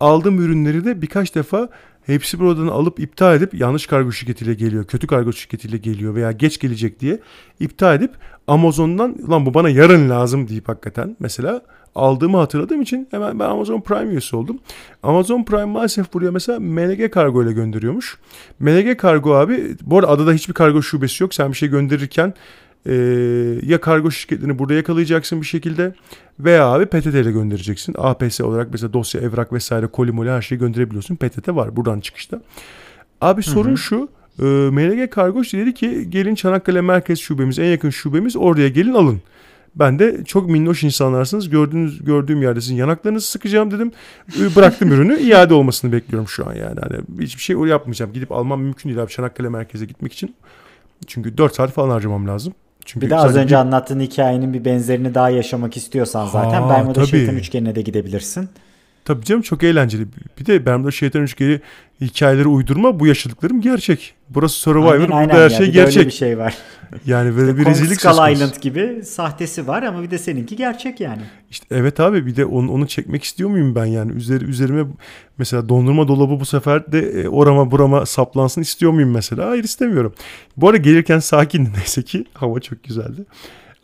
Aldığım ürünleri de birkaç defa hepsi buradan alıp iptal edip yanlış kargo şirketiyle geliyor, kötü kargo şirketiyle geliyor veya geç gelecek diye iptal edip Amazon'dan lan bu bana yarın lazım deyip hakikaten mesela aldığımı hatırladığım için hemen ben Amazon Prime üyesi oldum. Amazon Prime maalesef buraya mesela MLG kargo ile gönderiyormuş. MLG kargo abi bu arada adada hiçbir kargo şubesi yok. Sen bir şey gönderirken e, ya kargo şirketlerini burada yakalayacaksın bir şekilde veya abi PTT ile göndereceksin. APS olarak mesela dosya, evrak vesaire, kolimoli her şeyi gönderebiliyorsun. PTT var buradan çıkışta. Abi sorun hı hı. şu. E, MLG Kargo dedi ki gelin Çanakkale Merkez Şubemiz en yakın şubemiz oraya gelin alın. Ben de çok minnoş insanlarsınız. Gördüğünüz gördüğüm yerde sizin yanaklarınızı sıkacağım dedim. Bıraktım ürünü. iade olmasını bekliyorum şu an yani. Hani hiçbir şey yapmayacağım. Gidip almam mümkün değil abi Çanakkale merkeze gitmek için. Çünkü 4 saat falan harcamam lazım. Çünkü bir de az önce bir... anlattığın hikayenin bir benzerini daha yaşamak istiyorsan zaten Bermuda. Şeytan Üçgeni'ne de gidebilirsin. Tabii canım çok eğlenceli. Bir de Bermuda Şeytan Üçgeni hikayeleri uydurma bu yaşadıklarım gerçek. Burası Survivor aynen, burada aynen her şey gerçek. Böyle bir şey var. Yani böyle bir rezillik söz konusu. Island gibi sahtesi var ama bir de seninki gerçek yani. İşte evet abi bir de onu, onu çekmek istiyor muyum ben yani üzeri üzerime mesela dondurma dolabı bu sefer de e, orama burama saplansın istiyor muyum mesela? Hayır istemiyorum. Bu arada gelirken sakin neyse ki hava çok güzeldi.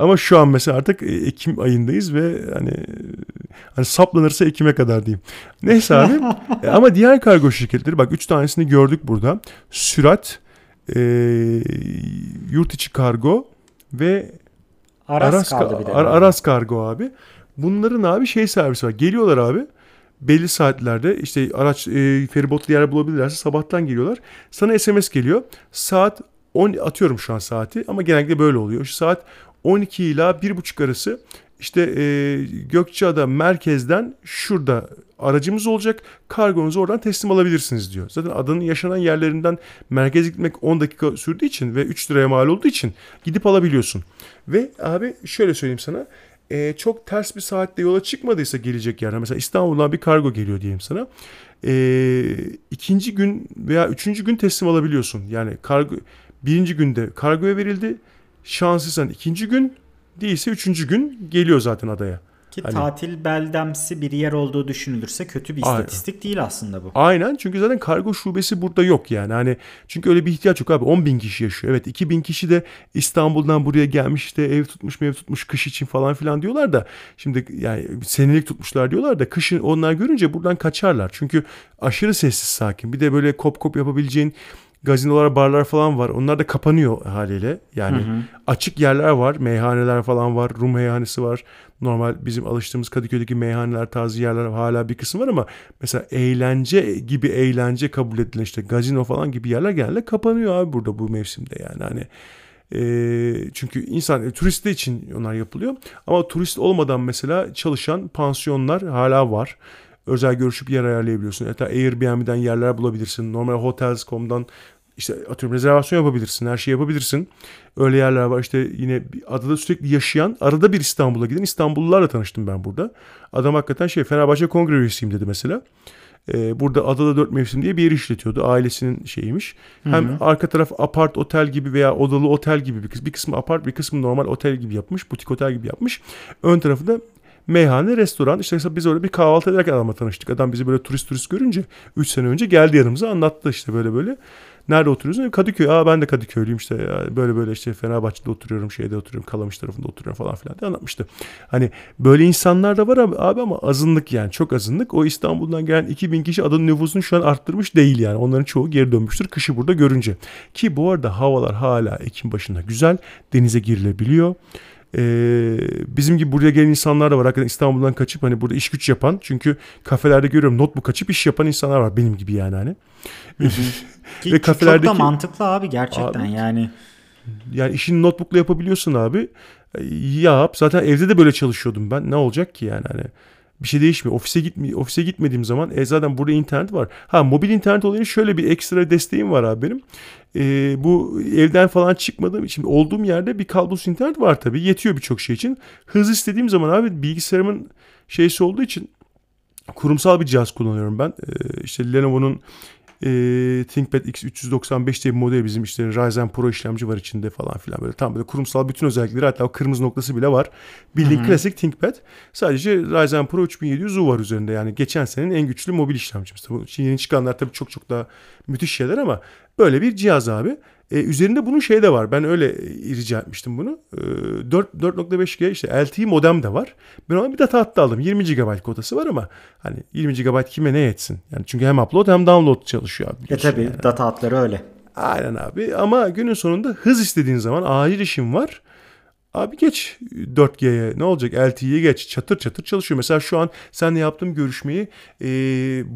Ama şu an mesela artık e, Ekim ayındayız ve hani hani saplanırsa Ekim'e kadar diyeyim. Neyse abi. E, ama diğer kargo şirketleri bak 3 tanesini gördük burada. Sürat, e, yurt içi kargo ve Aras, Aras, kaldı bir de. Ar- Aras Kargo abi. Bunların abi şey servisi var. Geliyorlar abi. Belli saatlerde işte araç e, feribotlu yer bulabilirlerse sabahtan geliyorlar. Sana SMS geliyor. Saat 10 atıyorum şu an saati ama genellikle böyle oluyor. Şu saat 12 ila 1.30 arası işte e, Gökçeada merkezden şurada aracımız olacak. Kargonuzu oradan teslim alabilirsiniz diyor. Zaten adanın yaşanan yerlerinden merkeze gitmek 10 dakika sürdüğü için ve 3 liraya mal olduğu için gidip alabiliyorsun. Ve abi şöyle söyleyeyim sana e, çok ters bir saatte yola çıkmadıysa gelecek yerden mesela İstanbul'dan bir kargo geliyor diyeyim sana. E, ikinci gün veya üçüncü gün teslim alabiliyorsun. Yani kargo birinci günde kargoya verildi. Şanslıysan ikinci gün değilse üçüncü gün geliyor zaten adaya. Ki Hani- tatil beldemsi bir yer olduğu düşünülürse kötü bir Aynen. istatistik değil aslında bu. Aynen çünkü zaten kargo şubesi burada yok yani. Hani çünkü öyle bir ihtiyaç yok abi. 10 bin kişi yaşıyor. Evet 2 bin kişi de İstanbul'dan buraya gelmiş işte ev tutmuş ev tutmuş kış için falan filan diyorlar da şimdi yani senelik tutmuşlar diyorlar da kışın onlar görünce buradan kaçarlar. Çünkü aşırı sessiz sakin. Bir de böyle kop kop yapabileceğin gazinolar, barlar falan var. Onlar da kapanıyor haliyle. Yani açık yerler var. Meyhaneler falan var. Rum meyhanesi var. Normal bizim alıştığımız Kadıköy'deki meyhaneler tarzı yerler hala bir kısım var ama mesela eğlence gibi eğlence kabul edilen işte gazino falan gibi yerler genelde kapanıyor abi burada bu mevsimde yani hani e, çünkü insan e, turist için onlar yapılıyor ama turist olmadan mesela çalışan pansiyonlar hala var özel görüşüp yer ayarlayabiliyorsun. Hatta Airbnb'den yerler bulabilirsin. Normal Hotels.com'dan işte atıyorum rezervasyon yapabilirsin. Her şeyi yapabilirsin. Öyle yerler var. İşte yine adada sürekli yaşayan, arada bir İstanbul'a giden İstanbullularla tanıştım ben burada. Adam hakikaten şey Fenerbahçe kongre üyesiyim dedi mesela. Ee, burada adada dört mevsim diye bir yer işletiyordu. Ailesinin şeyiymiş. Hem arka taraf apart otel gibi veya odalı otel gibi bir, kıs- bir kısmı apart bir kısmı normal otel gibi yapmış. Butik otel gibi yapmış. Ön tarafı da meyhane, restoran. İşte mesela biz orada bir kahvaltı ederken adamla tanıştık. Adam bizi böyle turist turist görünce 3 sene önce geldi yanımıza anlattı işte böyle böyle. Nerede oturuyorsun? Kadıköy. Aa ben de Kadıköylüyüm işte. Ya böyle böyle işte Fenerbahçe'de oturuyorum, şeyde oturuyorum, Kalamış tarafında oturuyorum falan filan diye anlatmıştı. Hani böyle insanlar da var abi, abi ama azınlık yani çok azınlık. O İstanbul'dan gelen 2000 kişi adanın nüfusunu şu an arttırmış değil yani. Onların çoğu geri dönmüştür kışı burada görünce. Ki bu arada havalar hala Ekim başında güzel. Denize girilebiliyor. Ee, bizim gibi buraya gelen insanlar da var. Hakikaten İstanbul'dan kaçıp hani burada iş güç yapan. Çünkü kafelerde görüyorum notebook açıp iş yapan insanlar var benim gibi yani hani. Ki Ve çok da kafelerdeki- mantıklı abi gerçekten Abi- yani. Yani işini notebook'la yapabiliyorsun abi. Yap. Zaten evde de böyle çalışıyordum ben. Ne olacak ki yani hani bir şey değişmiyor. Ofise gitmi ofise gitmediğim zaman e zaten burada internet var. Ha mobil internet olayının şöyle bir ekstra desteğim var abi benim. E, bu evden falan çıkmadığım için olduğum yerde bir kablosuz internet var tabii. Yetiyor birçok şey için. Hız istediğim zaman abi bilgisayarımın şeysi olduğu için kurumsal bir cihaz kullanıyorum ben. E, işte Lenovo'nun e, ThinkPad X395 diye bir model bizim işte Ryzen Pro işlemci var içinde falan filan böyle tam böyle kurumsal bütün özellikleri hatta o kırmızı noktası bile var. Bildiğin klasik ThinkPad. Sadece Ryzen Pro 3700U var üzerinde yani geçen senenin en güçlü mobil işlemcimiz. Tabii yeni çıkanlar tabii çok çok daha müthiş şeyler ama böyle bir cihaz abi. E, üzerinde bunun şey de var. Ben öyle e, rica etmiştim bunu. E, 4 4.5G işte LTE modem de var. Ben ona bir data hattı aldım. 20 GB kotası var ama hani 20 GB kime ne yetsin? Yani çünkü hem upload hem download çalışıyor abi. E tabi yani. data hatları öyle. Aynen abi ama günün sonunda hız istediğin zaman acil işim var. Abi geç 4G'ye ne olacak LTE'ye geç çatır çatır çalışıyor. Mesela şu an seninle yaptığım görüşmeyi e,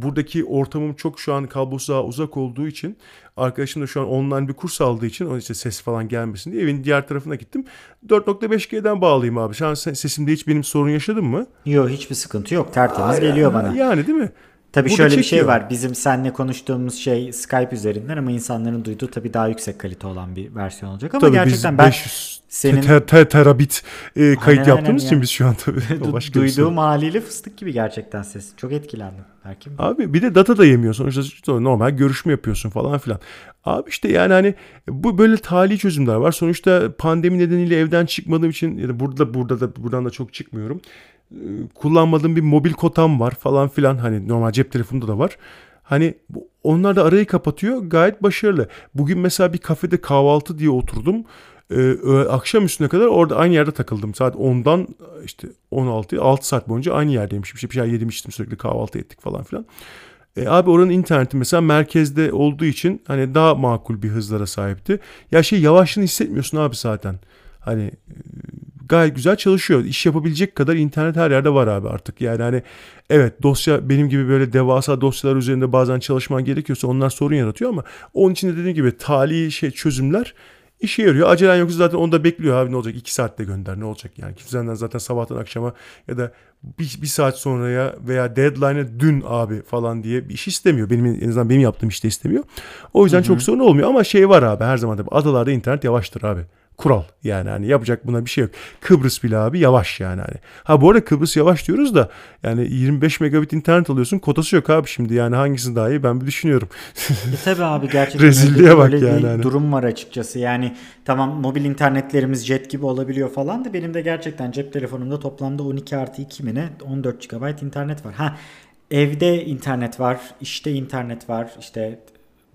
buradaki ortamım çok şu an kablosuza uzak olduğu için arkadaşım da şu an online bir kurs aldığı için onun işte ses falan gelmesin diye evin diğer tarafına gittim. 4.5G'den bağlayayım abi. Şu an sesimde hiç benim sorun yaşadın mı? Yok hiçbir sıkıntı yok tertemiz geliyor bana. Yani değil mi? Tabii Burada şöyle bir çekiyor. şey var. Bizim seninle konuştuğumuz şey Skype üzerinden ama insanların duyduğu tabii daha yüksek kalite olan bir versiyon olacak. Ama Tabii gerçekten biz ben 500 senin- te- te- terabit e, kayıt Aynen, yaptığımız aynen için yani. biz şu an tabii. başka bir duyduğum haliyle fıstık gibi gerçekten ses. Çok etkilendim. Belki Abi bir de data da yemiyor. Sonuçta normal görüşme yapıyorsun falan filan. Abi işte yani hani bu böyle tali çözümler var. Sonuçta pandemi nedeniyle evden çıkmadığım için ya da burada burada da buradan da çok çıkmıyorum. Ee, Kullanmadığım bir mobil kotam var falan filan. Hani normal cep telefonunda da var. Hani onlar da arayı kapatıyor. Gayet başarılı. Bugün mesela bir kafede kahvaltı diye oturdum. Ee, akşam üstüne kadar orada aynı yerde takıldım. Saat 10'dan işte 16 6 saat boyunca aynı yerdeymişim. Bir şey yedim içtim sürekli kahvaltı ettik falan filan. E, abi oranın interneti mesela merkezde olduğu için hani daha makul bir hızlara sahipti. Ya şey yavaşlığını hissetmiyorsun abi zaten. Hani e, gayet güzel çalışıyor. İş yapabilecek kadar internet her yerde var abi artık. Yani hani evet dosya benim gibi böyle devasa dosyalar üzerinde bazen çalışman gerekiyorsa onlar sorun yaratıyor ama onun için de dediğim gibi tali şey çözümler işe yarıyor. Acelen yoksa zaten onu da bekliyor abi ne olacak? 2 saatte gönder ne olacak yani. Kimseden zaten sabahtan akşama ya da bir, bir saat sonraya veya deadline'e dün abi falan diye bir iş istemiyor. Benim en azından benim yaptığım işte istemiyor. O yüzden Hı-hı. çok sorun olmuyor ama şey var abi her zaman da adalarda internet yavaştır abi kural yani hani yapacak buna bir şey yok. Kıbrıs bile abi yavaş yani hani. Ha bu arada Kıbrıs yavaş diyoruz da yani 25 megabit internet alıyorsun kotası yok abi şimdi yani hangisi daha iyi ben bir düşünüyorum. e tabi abi gerçekten Rezilliğe bak yani. Bir hani. durum var açıkçası yani tamam mobil internetlerimiz jet gibi olabiliyor falan da benim de gerçekten cep telefonumda toplamda 12 artı 2 mi ne 14 GB internet var. Ha evde internet var, işte internet var, işte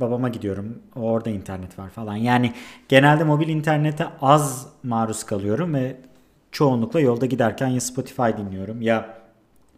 babama gidiyorum. Orada internet var falan. Yani genelde mobil internete az maruz kalıyorum ve çoğunlukla yolda giderken ya Spotify dinliyorum ya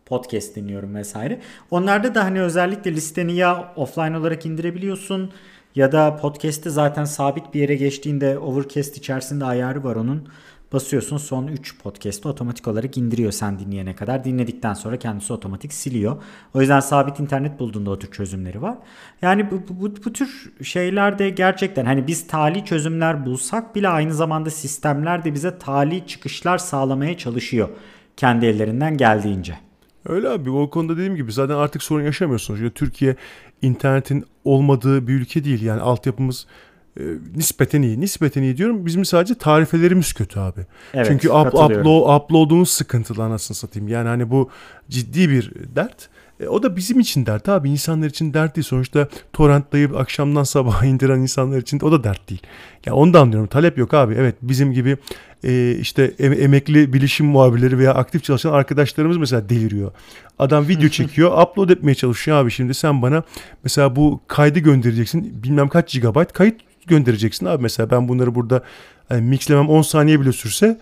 podcast dinliyorum vesaire. Onlarda da hani özellikle listeni ya offline olarak indirebiliyorsun ya da podcast'te zaten sabit bir yere geçtiğinde Overcast içerisinde ayarı var onun basıyorsun son 3 podcast'ı otomatik olarak indiriyor sen dinleyene kadar. Dinledikten sonra kendisi otomatik siliyor. O yüzden sabit internet bulduğunda o tür çözümleri var. Yani bu, bu, bu tür şeylerde gerçekten hani biz tali çözümler bulsak bile aynı zamanda sistemler de bize tali çıkışlar sağlamaya çalışıyor. Kendi ellerinden geldiğince. Öyle abi o konuda dediğim gibi zaten artık sorun yaşamıyorsunuz. Yani Türkiye internetin olmadığı bir ülke değil. Yani altyapımız e, nispeten iyi. Nispeten iyi diyorum. Bizim sadece tarifelerimiz kötü abi. Evet, Çünkü up, upload, upload'umuz sıkıntılı anasını satayım. Yani hani bu ciddi bir dert. E, o da bizim için dert abi. insanlar için dert değil. Sonuçta torrentlayıp akşamdan sabaha indiren insanlar için de o da dert değil. Ya yani onu da anlıyorum. Talep yok abi. Evet bizim gibi e, işte em- emekli bilişim muhabirleri veya aktif çalışan arkadaşlarımız mesela deliriyor. Adam video çekiyor, upload etmeye çalışıyor abi. Şimdi sen bana mesela bu kaydı göndereceksin. Bilmem kaç gigabayt kayıt göndereceksin abi mesela ben bunları burada yani mixlemem 10 saniye bile sürse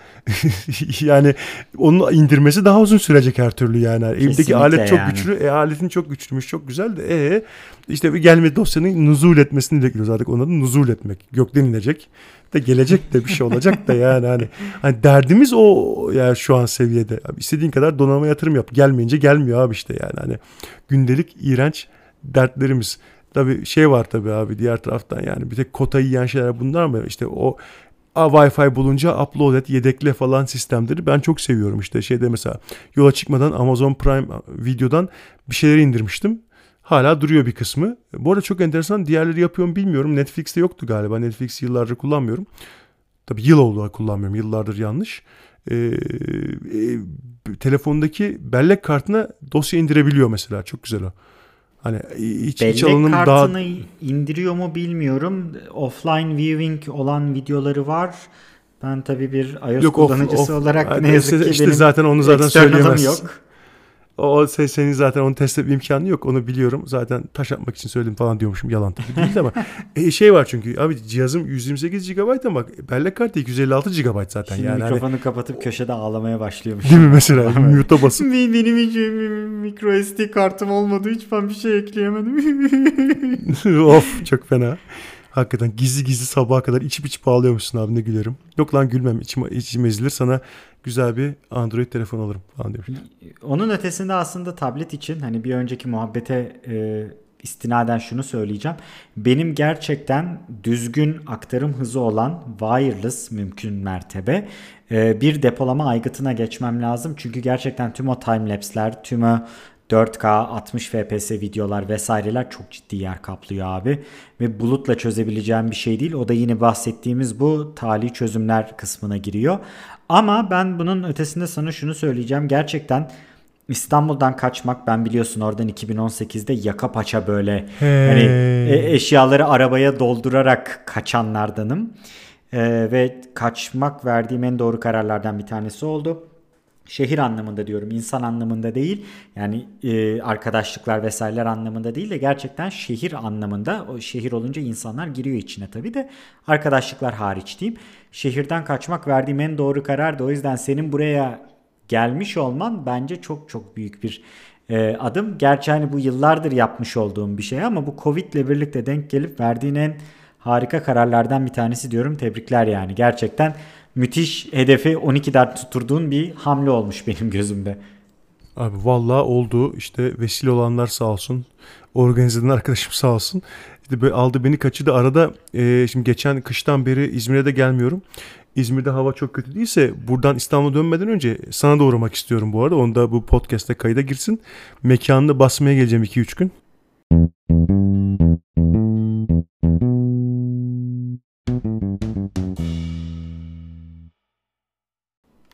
yani onu indirmesi daha uzun sürecek her türlü yani. Kesinlikle Evdeki alet çok yani. güçlü. E, aletin çok güçlüymüş, çok güzel de e işte bir gelme dosyanın nuzul etmesini bekliyoruz artık. Onun adı nuzul etmek. Gökten inecek de gelecek de bir şey olacak da yani hani, hani derdimiz o yani şu an seviyede. Abi istediğin kadar donanma yatırım yap. Gelmeyince gelmiyor abi işte yani hani gündelik iğrenç dertlerimiz. Tabii şey var tabii abi diğer taraftan yani bir tek kota yiyen şeyler bunlar mı? İşte o A, Wi-Fi bulunca upload et, yedekle falan sistemleri ben çok seviyorum. işte şeyde mesela yola çıkmadan Amazon Prime videodan bir şeyler indirmiştim. Hala duruyor bir kısmı. Bu arada çok enteresan diğerleri yapıyor mu bilmiyorum. Netflix'te yoktu galiba. Netflix yıllardır kullanmıyorum. Tabii yıl oldu kullanmıyorum. Yıllardır yanlış. Ee, e, telefondaki bellek kartına dosya indirebiliyor mesela. Çok güzel o. Hani iç, Bellek iç alanım kartını daha... indiriyor mu bilmiyorum. Offline viewing olan videoları var. Ben tabii bir iOS Yok, kullanıcısı off, off. olarak ne yazık ki işte benim zaten onu zaten söyleyemez. yok. O senin zaten onu test etme imkanı yok. Onu biliyorum. Zaten taş atmak için söyledim falan diyormuşum. Yalan tabii değil ama. e, şey var çünkü abi cihazım 128 GB ama bellek kartı 256 GB zaten. Şimdi yani hani mikrofonu hani... kapatıp köşede ağlamaya başlıyormuş. Değil mi mesela? Mute'a basıp. Benim hiç micro SD kartım olmadı. Hiç ben bir şey ekleyemedim. of çok fena. Hakikaten gizli gizli sabaha kadar içip içip ağlıyormuşsun abi ne gülerim. Yok lan gülmem içim, içim ezilir sana güzel bir Android telefon alırım falan demiş. Onun ötesinde aslında tablet için hani bir önceki muhabbete e, istinaden şunu söyleyeceğim. Benim gerçekten düzgün aktarım hızı olan wireless mümkün mertebe e, bir depolama aygıtına geçmem lazım. Çünkü gerçekten tüm o timelapse'ler, tüm o 4K 60 FPS videolar vesaireler çok ciddi yer kaplıyor abi. Ve bulutla çözebileceğim bir şey değil. O da yine bahsettiğimiz bu tali çözümler kısmına giriyor. Ama ben bunun ötesinde sana şunu söyleyeceğim. Gerçekten İstanbul'dan kaçmak ben biliyorsun oradan 2018'de yaka paça böyle hey. hani e, eşyaları arabaya doldurarak kaçanlardanım. Ee, ve kaçmak verdiğim en doğru kararlardan bir tanesi oldu. Şehir anlamında diyorum insan anlamında değil yani e, arkadaşlıklar vesaireler anlamında değil de gerçekten şehir anlamında o şehir olunca insanlar giriyor içine tabii de. Arkadaşlıklar hariç diyeyim. Şehirden kaçmak verdiğim en doğru karardı o yüzden senin buraya gelmiş olman bence çok çok büyük bir e, adım. Gerçi hani bu yıllardır yapmış olduğum bir şey ama bu Covid ile birlikte denk gelip verdiğin en harika kararlardan bir tanesi diyorum. Tebrikler yani. Gerçekten müthiş hedefi 12'den tutturduğun bir hamle olmuş benim gözümde. Abi vallahi oldu. İşte vesile olanlar sağ olsun. Organize eden arkadaşım sağ olsun. İşte böyle aldı beni kaçırdı. Arada e, şimdi geçen kıştan beri İzmir'e de gelmiyorum. İzmir'de hava çok kötü değilse buradan İstanbul'a dönmeden önce sana da uğramak istiyorum bu arada. Onu da bu podcast'te kayda girsin. Mekanını basmaya geleceğim 2-3 gün.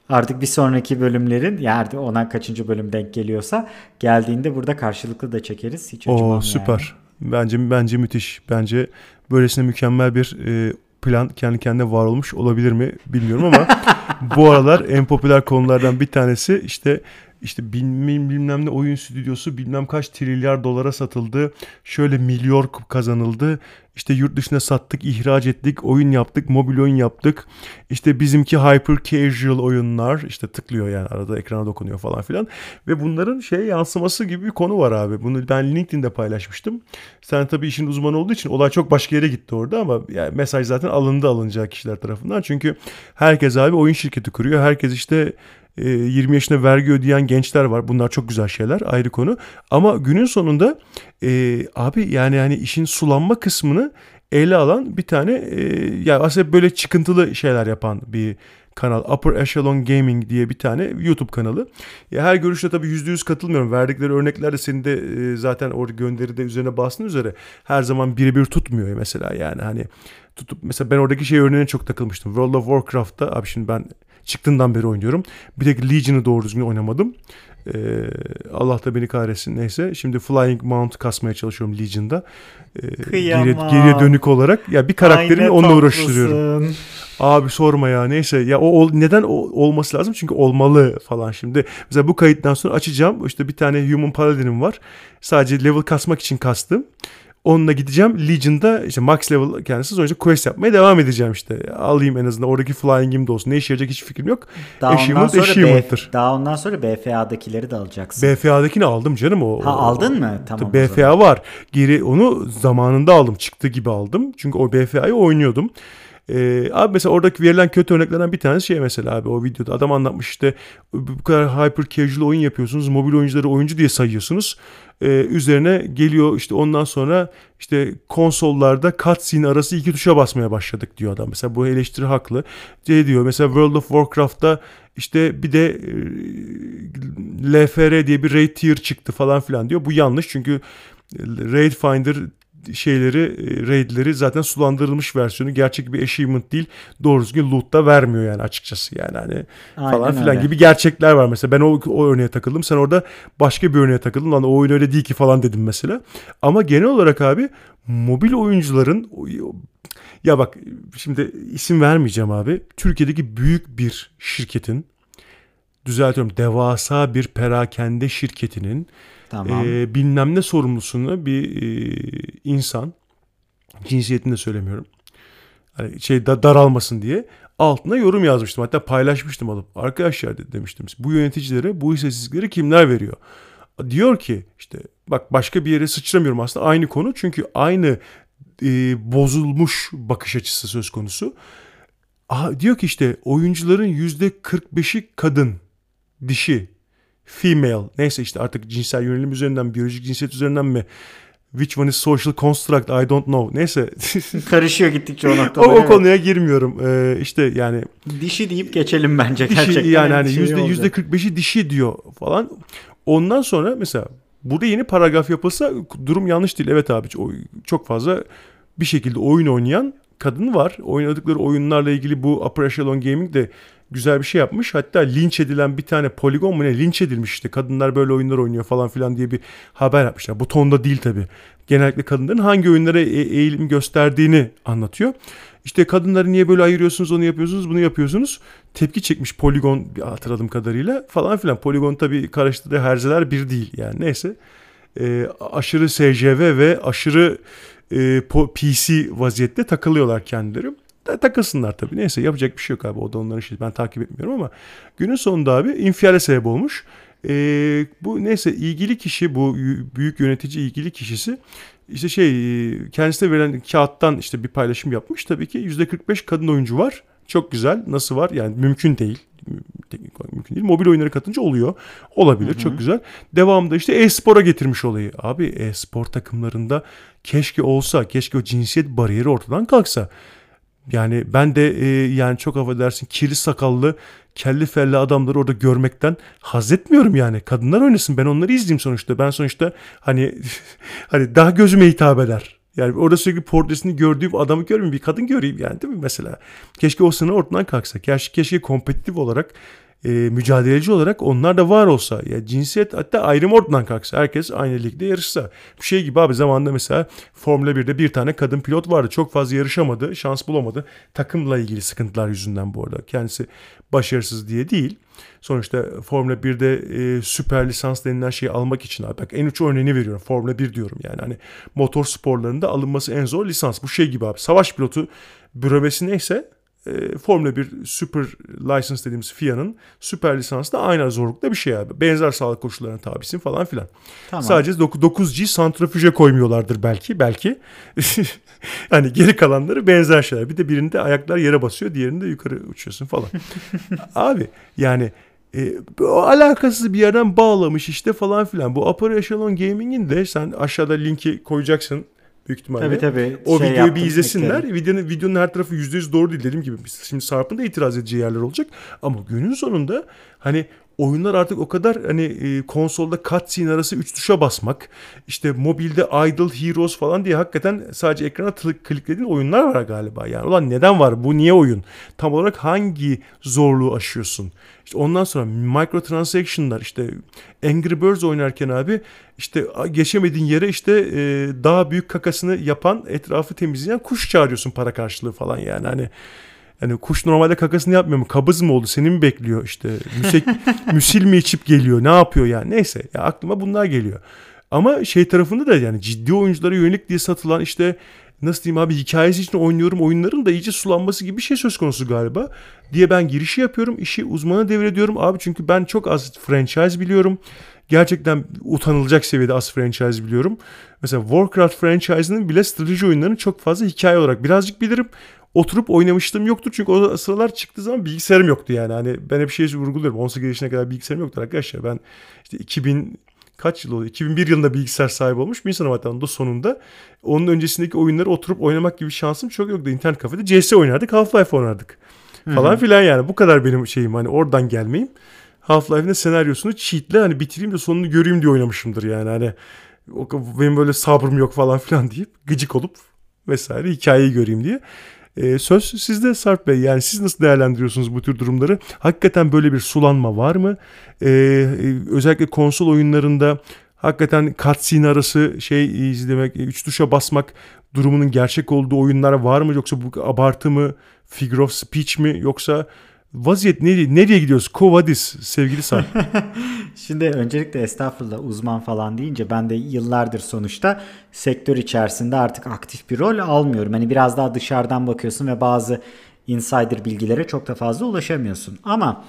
Artık bir sonraki bölümlerin yani ona kaçıncı bölüm denk geliyorsa geldiğinde burada karşılıklı da çekeriz. Hiç Oo süper. Yani. Bence bence müthiş. Bence böylesine mükemmel bir e, plan kendi kendine var olmuş olabilir mi bilmiyorum ama bu aralar en popüler konulardan bir tanesi işte işte bilmem, bilmem ne oyun stüdyosu bilmem kaç trilyar dolara satıldı. Şöyle milyon kazanıldı. İşte yurt dışına sattık, ihraç ettik, oyun yaptık, mobil oyun yaptık. İşte bizimki hyper casual oyunlar. işte tıklıyor yani arada ekrana dokunuyor falan filan. Ve bunların şey yansıması gibi bir konu var abi. Bunu ben LinkedIn'de paylaşmıştım. Sen tabii işin uzmanı olduğu için olay çok başka yere gitti orada ama yani mesaj zaten alındı alınacak kişiler tarafından. Çünkü herkes abi oyun şirketi kuruyor. Herkes işte 20 yaşında vergi ödeyen gençler var. Bunlar çok güzel şeyler ayrı konu. Ama günün sonunda e, abi yani yani işin sulanma kısmını ele alan bir tane e, yani aslında böyle çıkıntılı şeyler yapan bir kanal. Upper Echelon Gaming diye bir tane YouTube kanalı. Ya her görüşte tabii %100 katılmıyorum. Verdikleri örnekler de senin de e, zaten orada gönderide üzerine bastığın üzere her zaman birebir tutmuyor mesela yani hani tutup mesela ben oradaki şey örneğine çok takılmıştım. World of Warcraft'ta abi şimdi ben çıktığından beri oynuyorum. Bir tek Legion'ı doğru düzgün oynamadım. Ee, Allah da beni kahretsin neyse. Şimdi Flying Mount kasmaya çalışıyorum Legion'da. Ee, geriye, geriye dönük olarak. Ya bir karakterimi onunla uğraştırıyorum. Abi sorma ya neyse. Ya o, o neden o, olması lazım? Çünkü olmalı falan şimdi. Mesela bu kayıttan sonra açacağım. İşte bir tane Human Paladin'im var. Sadece level kasmak için kastım. Onunla gideceğim. Legion'da işte max level kendisi sonuçta quest yapmaya devam edeceğim işte. Alayım en azından oradaki flying'im de olsun. Ne işe yarayacak hiç fikrim yok. Daha ondan sonra BF, daha ondan sonra BFA'dakileri de alacaksın. BFA'dakini aldım canım o. Ha aldın mı? Tamam. BFA var. Geri onu zamanında aldım. Çıktı gibi aldım. Çünkü o BFA'yı oynuyordum. Ee, abi mesela oradaki verilen kötü örneklerden bir tanesi şey mesela abi o videoda adam anlatmış işte bu kadar hyper casual oyun yapıyorsunuz. Mobil oyuncuları oyuncu diye sayıyorsunuz e, üzerine geliyor işte ondan sonra işte konsollarda cutscene arası iki tuşa basmaya başladık diyor adam. Mesela bu eleştiri haklı. şey diyor mesela World of Warcraft'ta işte bir de e, LFR diye bir raid tier çıktı falan filan diyor. Bu yanlış çünkü Raid Finder şeyleri, e, raidleri zaten sulandırılmış versiyonu. Gerçek bir achievement değil. Doğru düzgün loot da vermiyor yani açıkçası yani hani Aynen falan filan öyle. gibi gerçekler var mesela. Ben o, o örneğe takıldım. Sen orada başka bir örneğe takıldın. Lan o oyun öyle değil ki falan dedim mesela. Ama genel olarak abi mobil oyuncuların ya bak şimdi isim vermeyeceğim abi. Türkiye'deki büyük bir şirketin düzeltiyorum devasa bir perakende şirketinin Tamam. E, bilmem ne sorumlusunu bir e, insan cinsiyetini de söylemiyorum. Hani şey da, daralmasın diye altına yorum yazmıştım. Hatta paylaşmıştım alıp. Arkadaşlar de, demiştim. Bu yöneticilere bu istatistikleri kimler veriyor? Diyor ki işte bak başka bir yere sıçramıyorum aslında aynı konu. Çünkü aynı e, bozulmuş bakış açısı söz konusu. Aha, diyor ki işte oyuncuların yüzde 45'i kadın, dişi female. Neyse işte artık cinsel yönelim üzerinden biyolojik cinsiyet üzerinden mi? Which one is social construct? I don't know. Neyse. Karışıyor gittikçe o noktada. o, o konuya girmiyorum. Ee, işte yani dişi deyip geçelim bence dişi, gerçekten. yani hani şey yüzde yüzde 45'i dişi diyor falan. Ondan sonra mesela burada yeni paragraf yapılsa durum yanlış değil. Evet abi çok fazla bir şekilde oyun oynayan kadın var. Oynadıkları oyunlarla ilgili bu Upper Echelon Gaming de güzel bir şey yapmış. Hatta linç edilen bir tane poligon mu ne linç edilmiş işte. Kadınlar böyle oyunlar oynuyor falan filan diye bir haber yapmışlar. Bu tonda değil tabii. Genellikle kadınların hangi oyunlara e- eğilim gösterdiğini anlatıyor. İşte kadınları niye böyle ayırıyorsunuz, onu yapıyorsunuz, bunu yapıyorsunuz. Tepki çekmiş Polygon bir hatırladığım kadarıyla falan filan. Polygon tabii karıştırdığı herzeler bir değil yani neyse. E, aşırı SJV ve aşırı e, PC vaziyette takılıyorlar kendileri. Takılsınlar tabii. Neyse yapacak bir şey yok abi. O da onların şey. Ben takip etmiyorum ama günün sonunda abi infiale sebep olmuş. E, bu neyse ilgili kişi bu büyük yönetici ilgili kişisi işte şey kendisine verilen kağıttan işte bir paylaşım yapmış. Tabii ki %45 kadın oyuncu var. Çok güzel. Nasıl var? Yani mümkün değil. Teknik olarak mümkün değil. Mobil oyunları katınca oluyor. Olabilir. Hı hı. Çok güzel. Devamında işte e-spora getirmiş olayı. Abi e-spor takımlarında keşke olsa, keşke o cinsiyet bariyeri ortadan kalksa. Yani ben de e, yani çok affedersin kirli sakallı kelli felli adamları orada görmekten haz etmiyorum yani. Kadınlar oynasın ben onları izleyeyim sonuçta. Ben sonuçta hani hani daha gözüme hitap eder. Yani orada sürekli portresini gördüğüm adamı görmeyeyim bir kadın göreyim yani değil mi mesela? Keşke o sınır ortadan kalksa. Keşke, keşke kompetitif olarak e, mücadeleci olarak onlar da var olsa ya cinsiyet hatta ayrım ortadan kalksa herkes aynı ligde yarışsa. Bu şey gibi abi zamanında mesela Formula 1'de bir tane kadın pilot vardı. Çok fazla yarışamadı, şans bulamadı. Takımla ilgili sıkıntılar yüzünden bu arada. Kendisi başarısız diye değil. Sonuçta Formula 1'de e, süper lisans denilen şeyi almak için abi bak en uç örneğini veriyorum. Formula 1 diyorum yani hani motor sporlarında alınması en zor lisans. Bu şey gibi abi savaş pilotu büromesi neyse e, Formula 1 Super License dediğimiz FIA'nın süper lisansı da aynı zorlukta bir şey abi. Benzer sağlık koşullarına tabisin falan filan. Tamam. Sadece 9G santrifüje koymuyorlardır belki. Belki. hani geri kalanları benzer şeyler. Bir de birinde ayaklar yere basıyor, diğerinde yukarı uçuyorsun falan. abi yani e, alakasız bir yerden bağlamış işte falan filan. Bu Upper Echelon Gaming'in de sen aşağıda linki koyacaksın büyük ihtimalle. Tabii tabii. O şey videoyu bir izlesinler. Videonun, videonun her tarafı %100 doğru değil dediğim gibi. Şimdi Sarp'ın da itiraz edeceği yerler olacak. Ama günün sonunda hani oyunlar artık o kadar hani e, konsolda cutscene arası 3 tuşa basmak, işte mobilde Idle Heroes falan diye hakikaten sadece ekrana kliklediğin oyunlar var galiba. Yani ulan neden var? Bu niye oyun? Tam olarak hangi zorluğu aşıyorsun? İşte ondan sonra microtransaction'lar işte Angry Birds oynarken abi işte geçemediğin yere işte e, daha büyük kakasını yapan etrafı temizleyen kuş çağırıyorsun para karşılığı falan yani hani yani kuş normalde kakasını yapmıyor mu? Kabız mı oldu? Seni mi bekliyor işte? Müsek, müsil mi içip geliyor? Ne yapıyor yani? Neyse ya aklıma bunlar geliyor. Ama şey tarafında da yani ciddi oyunculara yönelik diye satılan işte nasıl diyeyim abi hikayesi için oynuyorum oyunların da iyice sulanması gibi bir şey söz konusu galiba diye ben girişi yapıyorum işi uzmana devrediyorum abi çünkü ben çok az franchise biliyorum gerçekten utanılacak seviyede az franchise biliyorum. Mesela Warcraft franchise'ının bile strateji oyunlarını çok fazla hikaye olarak birazcık bilirim. Oturup oynamıştım yoktur çünkü o sıralar çıktığı zaman bilgisayarım yoktu yani. Hani ben hep şey vurguluyorum 18 yaşına kadar bilgisayarım yoktu arkadaşlar. Ben işte 2000 kaç yıl oldu? 2001 yılında bilgisayar sahibi olmuş bir insanım hatta da sonunda. Onun öncesindeki oyunları oturup oynamak gibi şansım çok yoktu. İnternet kafede CS oynardık, Half-Life oynardık. Falan filan yani. Bu kadar benim şeyim hani oradan gelmeyeyim. Half-Life'in senaryosunu cheatle hani bitireyim de sonunu göreyim diye oynamışımdır yani. Hani benim böyle sabrım yok falan filan deyip gıcık olup vesaire hikayeyi göreyim diye. Ee, söz sizde Sarp Bey. Yani siz nasıl değerlendiriyorsunuz bu tür durumları? Hakikaten böyle bir sulanma var mı? Ee, özellikle konsol oyunlarında hakikaten cutscene arası şey izlemek, üç tuşa basmak durumunun gerçek olduğu oyunlar var mı? Yoksa bu abartı mı? Figure of speech mi? Yoksa Vaziyet nereye, nereye gidiyoruz? Kovadis sevgili Sarp. Şimdi öncelikle estağfurullah uzman falan deyince ben de yıllardır sonuçta sektör içerisinde artık aktif bir rol almıyorum. Hani biraz daha dışarıdan bakıyorsun ve bazı insider bilgilere çok da fazla ulaşamıyorsun. Ama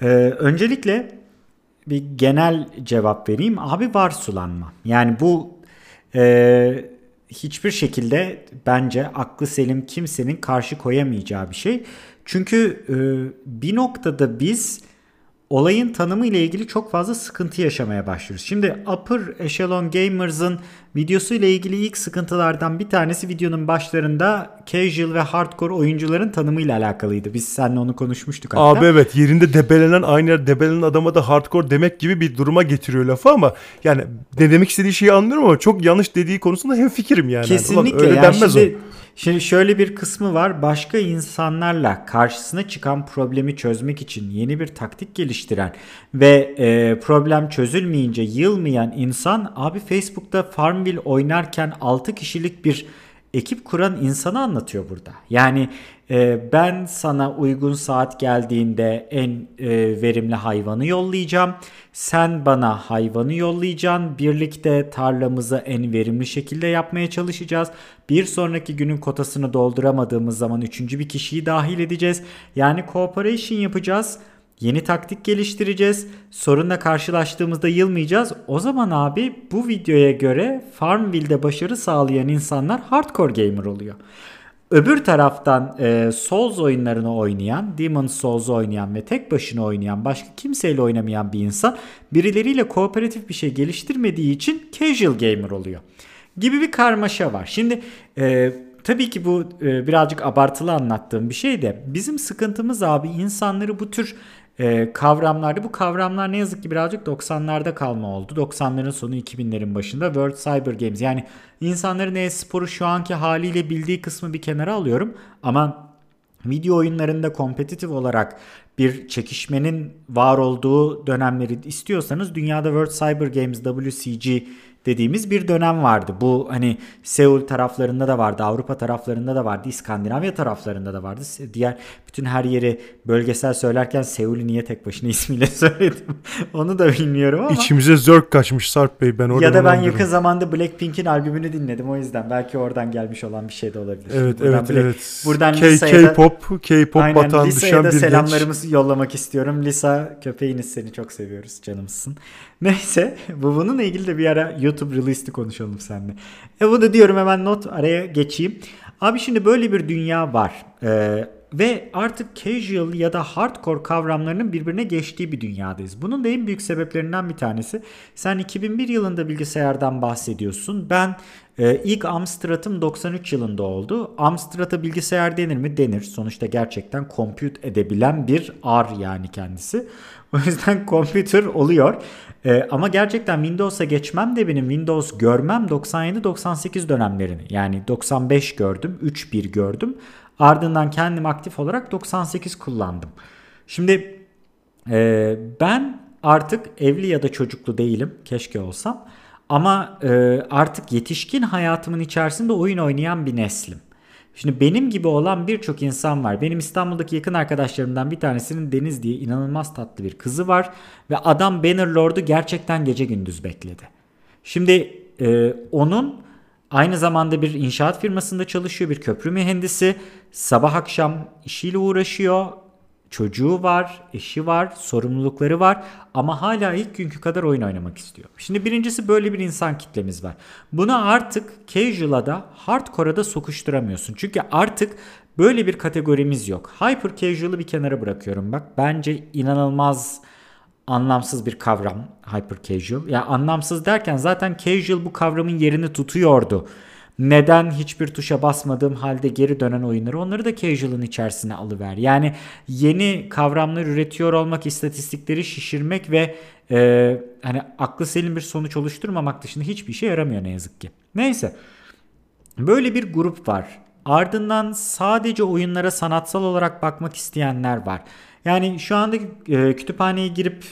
e, öncelikle bir genel cevap vereyim. Abi var sulanma. Yani bu e, hiçbir şekilde bence aklı selim kimsenin karşı koyamayacağı bir şey. Çünkü e, bir noktada biz olayın tanımı ile ilgili çok fazla sıkıntı yaşamaya başlıyoruz. Şimdi Upper Echelon Gamers'ın videosu ile ilgili ilk sıkıntılardan bir tanesi videonun başlarında casual ve hardcore oyuncuların tanımı ile alakalıydı. Biz seninle onu konuşmuştuk hatta. Abi evet yerinde debelenen aynı yer debelenen adama da hardcore demek gibi bir duruma getiriyor lafı ama yani ne demek istediği şeyi anlıyorum ama çok yanlış dediği konusunda hem fikrim yani. Kesinlikle. Ulan öyle yani denmez şimdi, o Şimdi şöyle bir kısmı var. Başka insanlarla karşısına çıkan problemi çözmek için yeni bir taktik geliştiren ve e, problem çözülmeyince yılmayan insan abi Facebook'ta Farmville oynarken 6 kişilik bir ekip kuran insanı anlatıyor burada. Yani e, ben sana uygun saat geldiğinde en e, verimli hayvanı yollayacağım. Sen bana hayvanı yollayacaksın. Birlikte tarlamızı en verimli şekilde yapmaya çalışacağız. Bir sonraki günün kotasını dolduramadığımız zaman üçüncü bir kişiyi dahil edeceğiz. Yani cooperation yapacağız. Yeni taktik geliştireceğiz. Sorunla karşılaştığımızda yılmayacağız. O zaman abi bu videoya göre Farmville'de başarı sağlayan insanlar hardcore gamer oluyor. Öbür taraftan e, Souls oyunlarını oynayan, Demon Souls oynayan ve tek başına oynayan, başka kimseyle oynamayan bir insan birileriyle kooperatif bir şey geliştirmediği için casual gamer oluyor. Gibi bir karmaşa var. Şimdi e, tabii ki bu e, birazcık abartılı anlattığım bir şey de bizim sıkıntımız abi insanları bu tür e, kavramlarda bu kavramlar ne yazık ki birazcık 90'larda kalma oldu. 90'ların sonu 2000'lerin başında. World Cyber Games. Yani insanların e-sporu şu anki haliyle bildiği kısmı bir kenara alıyorum. Ama video oyunlarında kompetitif olarak bir çekişmenin var olduğu dönemleri istiyorsanız dünyada World Cyber Games WCG dediğimiz bir dönem vardı. Bu hani Seul taraflarında da vardı, Avrupa taraflarında da vardı, İskandinavya taraflarında da vardı. Diğer bütün her yeri bölgesel söylerken Seul'ü niye tek başına ismiyle söyledim onu da bilmiyorum ama. İçimize zörk kaçmış Sarp Bey ben orada. Ya da ben yakın zamanda Blackpink'in albümünü dinledim o yüzden belki oradan gelmiş olan bir şey de olabilir. Evet buradan evet Black, evet. Buradan K- K-pop, K-pop aynen, batan düşen bir selamlarımı genç. yollamak istiyorum. Lisa köpeğiniz seni çok seviyoruz canımsın. Neyse bu bununla ilgili de bir ara YouTube release'li konuşalım seninle. E bunu diyorum hemen not araya geçeyim. Abi şimdi böyle bir dünya var. Ee, ve artık casual ya da hardcore kavramlarının birbirine geçtiği bir dünyadayız. Bunun da en büyük sebeplerinden bir tanesi. Sen 2001 yılında bilgisayardan bahsediyorsun. Ben e, ilk Amstrad'ım 93 yılında oldu. Amstrad'a bilgisayar denir mi? Denir. Sonuçta gerçekten compute edebilen bir R yani kendisi. O yüzden computer oluyor. Ee, ama gerçekten Windows'a geçmem de benim Windows görmem 97-98 dönemlerini. Yani 95 gördüm, 3.1 gördüm. Ardından kendim aktif olarak 98 kullandım. Şimdi e, ben artık evli ya da çocuklu değilim. Keşke olsam. Ama e, artık yetişkin hayatımın içerisinde oyun oynayan bir neslim. Şimdi benim gibi olan birçok insan var. Benim İstanbul'daki yakın arkadaşlarımdan bir tanesinin Deniz diye inanılmaz tatlı bir kızı var. Ve adam Bannerlord'u gerçekten gece gündüz bekledi. Şimdi e, onun aynı zamanda bir inşaat firmasında çalışıyor. Bir köprü mühendisi. Sabah akşam işiyle uğraşıyor çocuğu var, eşi var, sorumlulukları var ama hala ilk günkü kadar oyun oynamak istiyor. Şimdi birincisi böyle bir insan kitlemiz var. Bunu artık casual'a da hardcore'a da sokuşturamıyorsun. Çünkü artık böyle bir kategorimiz yok. Hyper casual'ı bir kenara bırakıyorum bak. Bence inanılmaz anlamsız bir kavram hyper casual. Ya yani anlamsız derken zaten casual bu kavramın yerini tutuyordu neden hiçbir tuşa basmadığım halde geri dönen oyunları onları da casual'ın içerisine alıver. Yani yeni kavramlar üretiyor olmak, istatistikleri şişirmek ve e, hani aklı selim bir sonuç oluşturmamak dışında hiçbir şey yaramıyor ne yazık ki. Neyse. Böyle bir grup var. Ardından sadece oyunlara sanatsal olarak bakmak isteyenler var. Yani şu anda e, kütüphaneye girip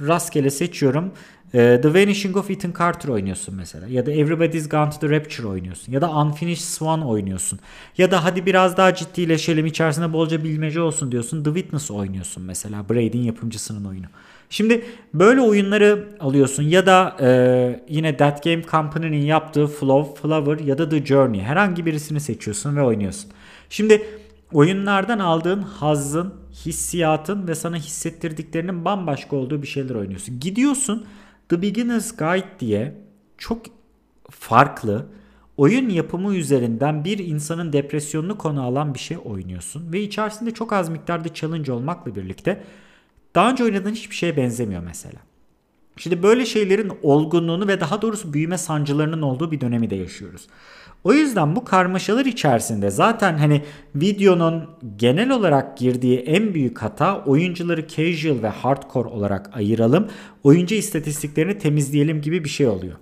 rastgele seçiyorum. Ee, the Vanishing of Ethan Carter oynuyorsun mesela. Ya da Everybody's Gone to the Rapture oynuyorsun. Ya da Unfinished Swan oynuyorsun. Ya da hadi biraz daha ciddileşelim içerisinde bolca bilmece olsun diyorsun. The Witness oynuyorsun mesela. Braid'in yapımcısının oyunu. Şimdi böyle oyunları alıyorsun ya da e, yine That Game Company'nin yaptığı Flow, Flower ya da The Journey herhangi birisini seçiyorsun ve oynuyorsun. Şimdi oyunlardan aldığın hazzın, hissiyatın ve sana hissettirdiklerinin bambaşka olduğu bir şeyler oynuyorsun. Gidiyorsun The Beginner's Guide diye çok farklı oyun yapımı üzerinden bir insanın depresyonunu konu alan bir şey oynuyorsun ve içerisinde çok az miktarda challenge olmakla birlikte daha önce oynadığın hiçbir şeye benzemiyor mesela. Şimdi böyle şeylerin olgunluğunu ve daha doğrusu büyüme sancılarının olduğu bir dönemi de yaşıyoruz. O yüzden bu karmaşalar içerisinde zaten hani videonun genel olarak girdiği en büyük hata oyuncuları casual ve hardcore olarak ayıralım. Oyuncu istatistiklerini temizleyelim gibi bir şey oluyor.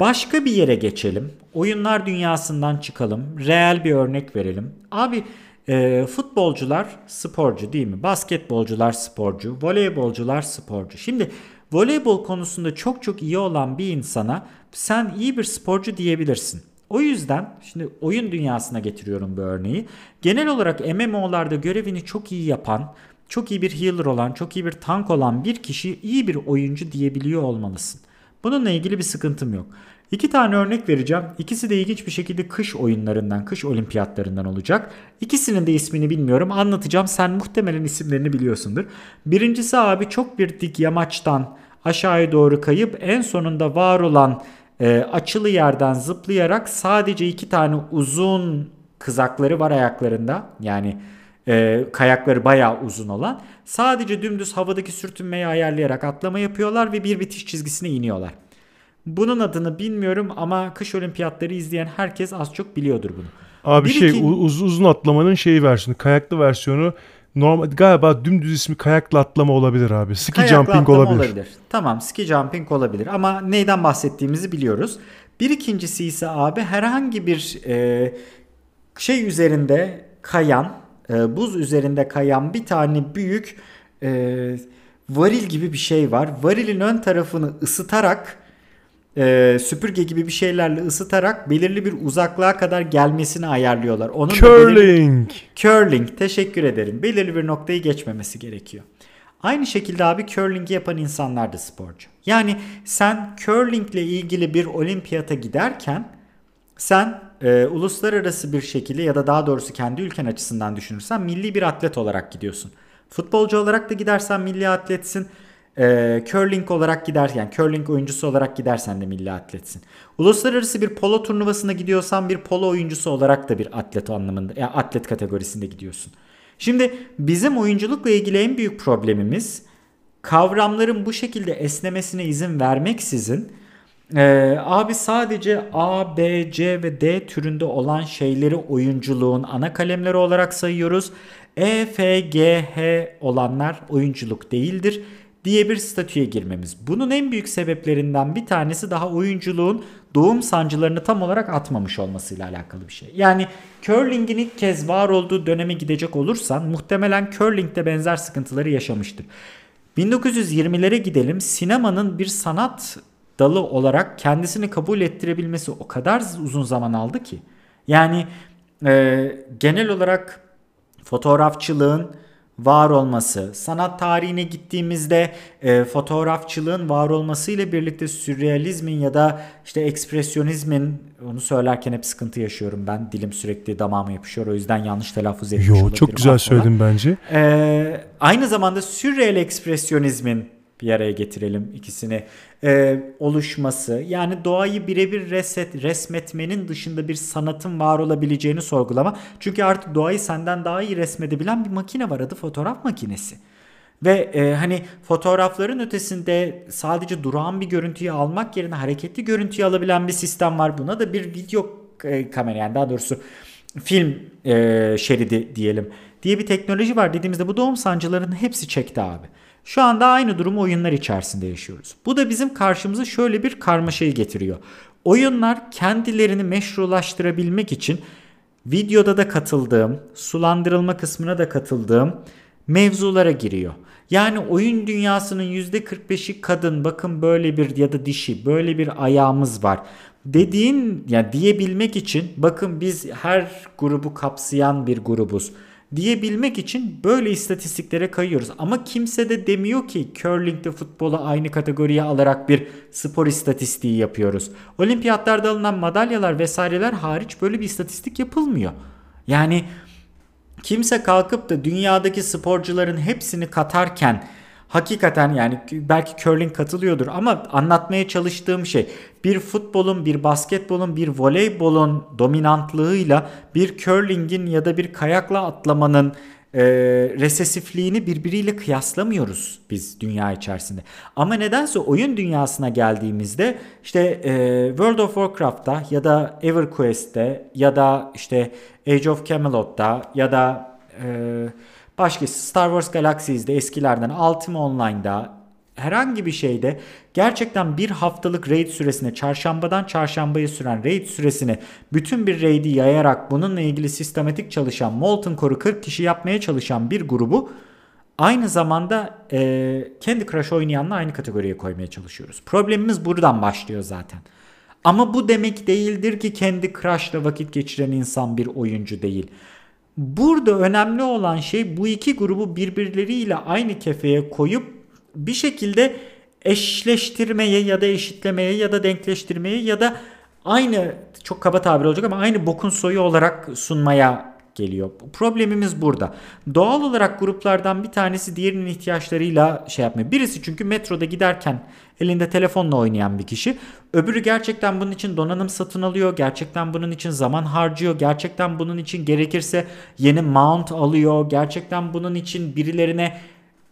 Başka bir yere geçelim. Oyunlar dünyasından çıkalım. Reel bir örnek verelim. Abi e, futbolcular sporcu değil mi? Basketbolcular sporcu, voleybolcular sporcu. Şimdi voleybol konusunda çok çok iyi olan bir insana sen iyi bir sporcu diyebilirsin. O yüzden şimdi oyun dünyasına getiriyorum bu örneği. Genel olarak MMO'larda görevini çok iyi yapan, çok iyi bir healer olan, çok iyi bir tank olan bir kişi iyi bir oyuncu diyebiliyor olmalısın. Bununla ilgili bir sıkıntım yok. İki tane örnek vereceğim. İkisi de ilginç bir şekilde kış oyunlarından, kış olimpiyatlarından olacak. İkisinin de ismini bilmiyorum. Anlatacağım. Sen muhtemelen isimlerini biliyorsundur. Birincisi abi çok bir dik yamaçtan aşağıya doğru kayıp en sonunda var olan e, açılı yerden zıplayarak sadece iki tane uzun kızakları var ayaklarında. Yani e, kayakları bayağı uzun olan. Sadece dümdüz havadaki sürtünmeyi ayarlayarak atlama yapıyorlar ve bir bitiş çizgisine iniyorlar. Bunun adını bilmiyorum ama kış olimpiyatları izleyen herkes az çok biliyordur bunu. Abi Bir şey iki- uz- uzun atlamanın şeyi versiyonu, kayaklı versiyonu normal galiba dümdüz ismi kayaklı atlama olabilir abi. Ski Kayaklı jumping atlama olabilir. Tamam ski jumping olabilir ama neyden bahsettiğimizi biliyoruz. Bir ikincisi ise abi herhangi bir e, şey üzerinde kayan, e, buz üzerinde kayan bir tane büyük e, varil gibi bir şey var. Varilin ön tarafını ısıtarak e, süpürge gibi bir şeylerle ısıtarak belirli bir uzaklığa kadar gelmesini ayarlıyorlar. Onun Curling. Curling teşekkür ederim. Belirli bir noktayı geçmemesi gerekiyor. Aynı şekilde abi curling yapan insanlar da sporcu. Yani sen curlingle ilgili bir olimpiyata giderken sen e, uluslararası bir şekilde ya da daha doğrusu kendi ülken açısından düşünürsen milli bir atlet olarak gidiyorsun. Futbolcu olarak da gidersen milli atletsin. E, curling olarak gider yani curling oyuncusu olarak gidersen de milli atletsin. Uluslararası bir polo turnuvasına gidiyorsan bir polo oyuncusu olarak da bir atlet anlamında yani atlet kategorisinde gidiyorsun. Şimdi bizim oyunculukla ilgili en büyük problemimiz kavramların bu şekilde esnemesine izin vermeksizin ee, abi sadece A, B, C ve D türünde olan şeyleri oyunculuğun ana kalemleri olarak sayıyoruz. E, F, G, H olanlar oyunculuk değildir diye bir statüye girmemiz. Bunun en büyük sebeplerinden bir tanesi daha oyunculuğun doğum sancılarını tam olarak atmamış olmasıyla alakalı bir şey. Yani curling'in ilk kez var olduğu döneme gidecek olursan muhtemelen curling de benzer sıkıntıları yaşamıştır. 1920'lere gidelim. Sinemanın bir sanat dalı olarak kendisini kabul ettirebilmesi o kadar uzun zaman aldı ki. Yani e, genel olarak fotoğrafçılığın var olması, sanat tarihine gittiğimizde e, fotoğrafçılığın var olmasıyla birlikte sürrealizmin ya da işte ekspresyonizmin onu söylerken hep sıkıntı yaşıyorum ben. Dilim sürekli damağıma yapışıyor o yüzden yanlış telaffuz etmiş Yo çok güzel affola. söyledin bence. Ee, aynı zamanda sürreel ekspresyonizmin bir araya getirelim ikisini Ee, oluşması yani doğayı birebir reset, resmetmenin dışında bir sanatın var olabileceğini sorgulama. Çünkü artık doğayı senden daha iyi resmedebilen bir makine var adı fotoğraf makinesi. Ve e, hani fotoğrafların ötesinde sadece durağan bir görüntüyü almak yerine hareketli görüntüyü alabilen bir sistem var. Buna da bir video e, kamera yani daha doğrusu film e, şeridi diyelim diye bir teknoloji var dediğimizde bu doğum sancılarının hepsi çekti abi. Şu anda aynı durumu oyunlar içerisinde yaşıyoruz. Bu da bizim karşımıza şöyle bir karmaşayı getiriyor. Oyunlar kendilerini meşrulaştırabilmek için videoda da katıldığım, sulandırılma kısmına da katıldığım mevzulara giriyor. Yani oyun dünyasının %45'i kadın bakın böyle bir ya da dişi böyle bir ayağımız var dediğin ya diyebilmek için bakın biz her grubu kapsayan bir grubuz diyebilmek için böyle istatistiklere kayıyoruz. Ama kimse de demiyor ki curling'de futbolu aynı kategoriye alarak bir spor istatistiği yapıyoruz. Olimpiyatlarda alınan madalyalar vesaireler hariç böyle bir istatistik yapılmıyor. Yani kimse kalkıp da dünyadaki sporcuların hepsini katarken hakikaten yani belki curling katılıyordur ama anlatmaya çalıştığım şey bir futbolun, bir basketbolun, bir voleybolun dominantlığıyla bir curlingin ya da bir kayakla atlamanın e, resesifliğini birbiriyle kıyaslamıyoruz biz dünya içerisinde. Ama nedense oyun dünyasına geldiğimizde işte e, World of Warcraft'ta ya da EverQuest'te ya da işte Age of Camelot'ta ya da e, başka Star Wars Galaxies'de eskilerden Ultima Online'da herhangi bir şeyde gerçekten bir haftalık raid süresine çarşambadan çarşambaya süren raid süresine bütün bir raid'i yayarak bununla ilgili sistematik çalışan Molten Core'u 40 kişi yapmaya çalışan bir grubu aynı zamanda e, Candy Crush oynayanla aynı kategoriye koymaya çalışıyoruz. Problemimiz buradan başlıyor zaten. Ama bu demek değildir ki kendi Crush'la vakit geçiren insan bir oyuncu değil. Burada önemli olan şey bu iki grubu birbirleriyle aynı kefeye koyup bir şekilde eşleştirmeye ya da eşitlemeye ya da denkleştirmeye ya da aynı çok kaba tabir olacak ama aynı bokun soyu olarak sunmaya geliyor. Problemimiz burada. Doğal olarak gruplardan bir tanesi diğerinin ihtiyaçlarıyla şey yapmıyor. Birisi çünkü metroda giderken elinde telefonla oynayan bir kişi. Öbürü gerçekten bunun için donanım satın alıyor. Gerçekten bunun için zaman harcıyor. Gerçekten bunun için gerekirse yeni mount alıyor. Gerçekten bunun için birilerine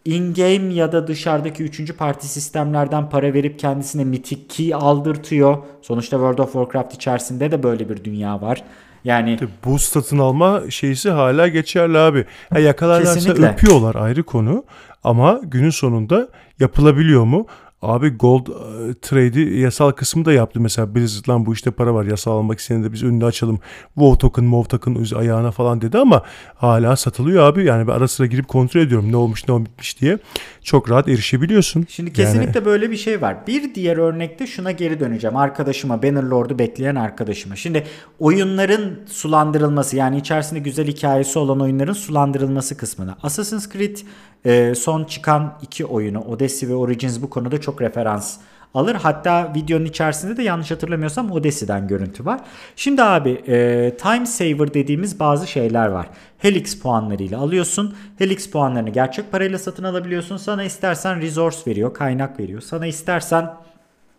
in-game ya da dışarıdaki üçüncü parti sistemlerden para verip kendisine mythic key aldırtıyor. Sonuçta World of Warcraft içerisinde de böyle bir dünya var. Yani bu satın alma şeysi hala geçerli abi. Ha, yakalarlarsa Kesinlikle. öpüyorlar ayrı konu ama günün sonunda yapılabiliyor mu? Abi Gold e, Trade'i yasal kısmı da yaptı. Mesela Blizzard lan bu işte para var yasal almak isteyene de biz önünü açalım. WoW token, WoW token ayağına falan dedi ama hala satılıyor abi. Yani ben ara sıra girip kontrol ediyorum ne olmuş ne olmuş diye. Çok rahat erişebiliyorsun. Şimdi Yani- kesinlikle böyle bir şey var. Bir diğer örnekte şuna geri döneceğim. Arkadaşıma, Bannerlord'u bekleyen arkadaşıma. Şimdi oyunların sulandırılması yani içerisinde güzel hikayesi olan oyunların sulandırılması kısmına. Assassin's Creed e, son çıkan iki oyunu Odyssey ve Origins bu konuda çok referans alır. Hatta videonun içerisinde de yanlış hatırlamıyorsam Odyssey'den görüntü var. Şimdi abi e, time saver dediğimiz bazı şeyler var. Helix puanlarıyla alıyorsun. Helix puanlarını gerçek parayla satın alabiliyorsun. Sana istersen resource veriyor, kaynak veriyor. Sana istersen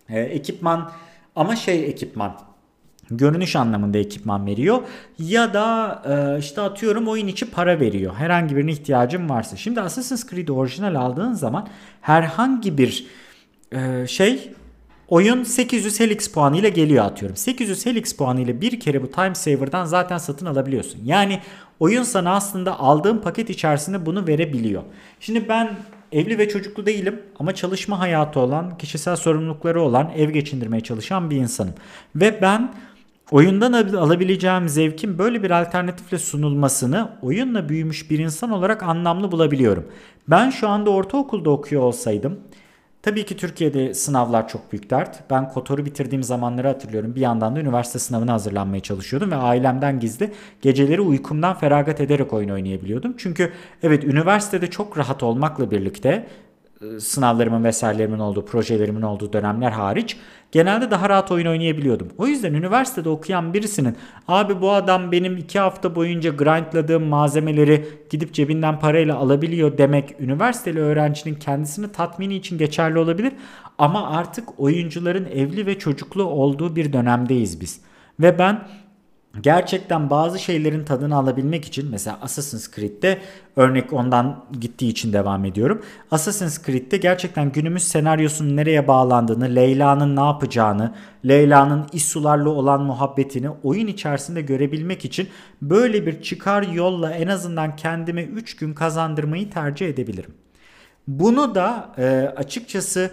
e, ekipman ama şey ekipman görünüş anlamında ekipman veriyor ya da e, işte atıyorum oyun içi para veriyor. Herhangi birine ihtiyacın varsa. Şimdi Assassin's Creed orijinal aldığın zaman herhangi bir e, şey oyun 800 Helix puanı ile geliyor atıyorum. 800 Helix puanı ile bir kere bu Time Saver'dan zaten satın alabiliyorsun. Yani oyun sana aslında aldığın paket içerisinde bunu verebiliyor. Şimdi ben evli ve çocuklu değilim ama çalışma hayatı olan, kişisel sorumlulukları olan, ev geçindirmeye çalışan bir insanım. Ve ben oyundan al- alabileceğim zevkin böyle bir alternatifle sunulmasını oyunla büyümüş bir insan olarak anlamlı bulabiliyorum. Ben şu anda ortaokulda okuyor olsaydım Tabii ki Türkiye'de sınavlar çok büyük dert. Ben Kotor'u bitirdiğim zamanları hatırlıyorum. Bir yandan da üniversite sınavına hazırlanmaya çalışıyordum ve ailemden gizli geceleri uykumdan feragat ederek oyun oynayabiliyordum. Çünkü evet üniversitede çok rahat olmakla birlikte sınavlarımın vesairelerimin olduğu, projelerimin olduğu dönemler hariç genelde daha rahat oyun oynayabiliyordum. O yüzden üniversitede okuyan birisinin abi bu adam benim iki hafta boyunca grindladığım malzemeleri gidip cebinden parayla alabiliyor demek üniversiteli öğrencinin kendisini tatmini için geçerli olabilir. Ama artık oyuncuların evli ve çocuklu olduğu bir dönemdeyiz biz. Ve ben gerçekten bazı şeylerin tadını alabilmek için mesela Assassin's Creed'de örnek ondan gittiği için devam ediyorum. Assassin's Creed'de gerçekten günümüz senaryosunun nereye bağlandığını, Leyla'nın ne yapacağını, Leyla'nın İssularla olan muhabbetini oyun içerisinde görebilmek için böyle bir çıkar yolla en azından kendime 3 gün kazandırmayı tercih edebilirim. Bunu da e, açıkçası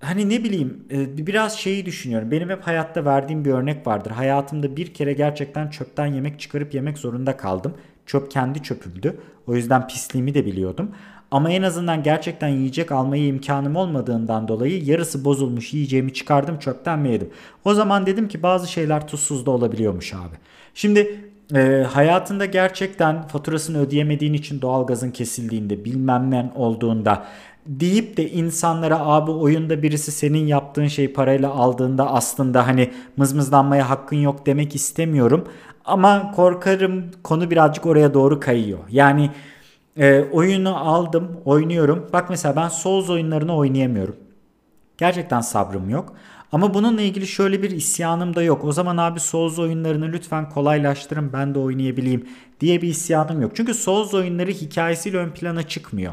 hani ne bileyim e, biraz şeyi düşünüyorum. Benim hep hayatta verdiğim bir örnek vardır. Hayatımda bir kere gerçekten çöpten yemek çıkarıp yemek zorunda kaldım. Çöp kendi çöpümdü. O yüzden pisliğimi de biliyordum. Ama en azından gerçekten yiyecek almaya imkanım olmadığından dolayı yarısı bozulmuş yiyeceğimi çıkardım çöpten mi yedim. O zaman dedim ki bazı şeyler tuzsuz da olabiliyormuş abi. Şimdi e, hayatında gerçekten faturasını ödeyemediğin için doğalgazın kesildiğinde bilmem ne olduğunda deyip de insanlara abi oyunda birisi senin yaptığın şeyi parayla aldığında aslında hani mızmızlanmaya hakkın yok demek istemiyorum. Ama korkarım konu birazcık oraya doğru kayıyor. Yani e, oyunu aldım oynuyorum. Bak mesela ben Souls oyunlarını oynayamıyorum. Gerçekten sabrım yok. Ama bununla ilgili şöyle bir isyanım da yok. O zaman abi Souls oyunlarını lütfen kolaylaştırın ben de oynayabileyim diye bir isyanım yok. Çünkü Souls oyunları hikayesiyle ön plana çıkmıyor.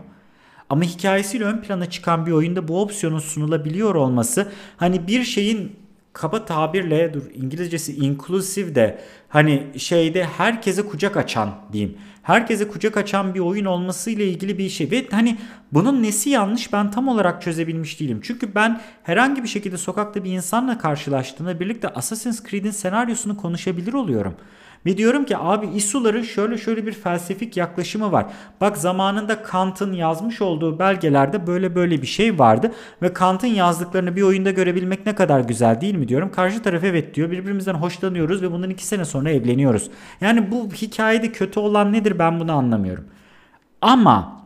Ama hikayesiyle ön plana çıkan bir oyunda bu opsiyonun sunulabiliyor olması hani bir şeyin kaba tabirle dur İngilizcesi inclusive de hani şeyde herkese kucak açan diyeyim. herkese kucak açan bir oyun olmasıyla ilgili bir şey. Ve hani bunun nesi yanlış ben tam olarak çözebilmiş değilim. Çünkü ben herhangi bir şekilde sokakta bir insanla karşılaştığımda birlikte Assassin's Creed'in senaryosunu konuşabilir oluyorum. Ve diyorum ki abi İsuların şöyle şöyle bir felsefik yaklaşımı var. Bak zamanında Kant'ın yazmış olduğu belgelerde böyle böyle bir şey vardı. Ve Kant'ın yazdıklarını bir oyunda görebilmek ne kadar güzel değil mi diyorum. Karşı taraf evet diyor. Birbirimizden hoşlanıyoruz ve bundan iki sene sonra evleniyoruz. Yani bu hikayede kötü olan nedir ben bunu anlamıyorum. Ama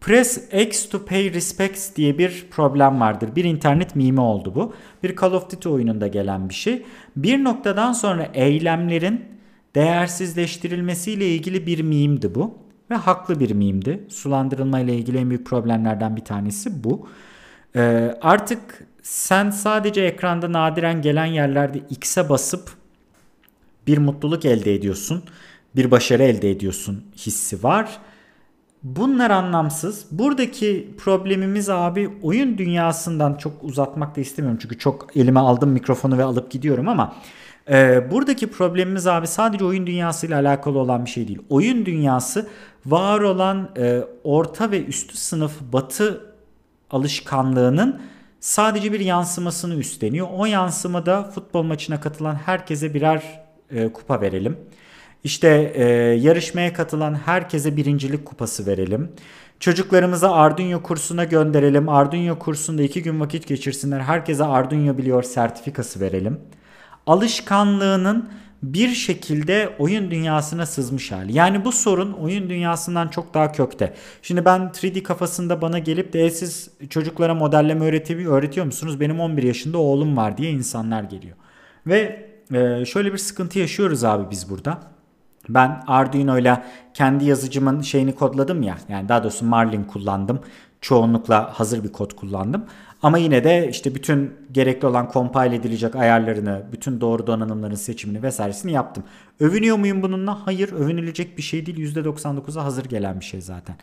Press X to pay respects diye bir problem vardır. Bir internet mimi oldu bu. Bir Call of Duty oyununda gelen bir şey. Bir noktadan sonra eylemlerin değersizleştirilmesiyle ilgili bir mimdi bu. Ve haklı bir mimdi. Sulandırılma ile ilgili en büyük problemlerden bir tanesi bu. Ee, artık sen sadece ekranda nadiren gelen yerlerde X'e basıp bir mutluluk elde ediyorsun. Bir başarı elde ediyorsun hissi var. Bunlar anlamsız. Buradaki problemimiz abi oyun dünyasından çok uzatmak da istemiyorum. Çünkü çok elime aldım mikrofonu ve alıp gidiyorum ama ee, buradaki problemimiz abi sadece oyun dünyasıyla alakalı olan bir şey değil. Oyun dünyası var olan e, orta ve üstü sınıf batı alışkanlığının sadece bir yansımasını üstleniyor. O yansımada futbol maçına katılan herkese birer e, kupa verelim. İşte e, yarışmaya katılan herkese birincilik kupası verelim. Çocuklarımızı Arduino kursuna gönderelim. Arduino kursunda iki gün vakit geçirsinler. Herkese Arduino biliyor sertifikası verelim alışkanlığının bir şekilde oyun dünyasına sızmış hali. Yani bu sorun oyun dünyasından çok daha kökte. Şimdi ben 3D kafasında bana gelip de siz çocuklara modelleme öğretiyor, öğretiyor musunuz? Benim 11 yaşında oğlum var diye insanlar geliyor. Ve e, şöyle bir sıkıntı yaşıyoruz abi biz burada. Ben Arduino ile kendi yazıcımın şeyini kodladım ya. Yani daha doğrusu Marlin kullandım. Çoğunlukla hazır bir kod kullandım. Ama yine de işte bütün gerekli olan compile edilecek ayarlarını, bütün doğru donanımların seçimini vesairesini yaptım. Övünüyor muyum bununla? Hayır, övünülecek bir şey değil. %99'a hazır gelen bir şey zaten.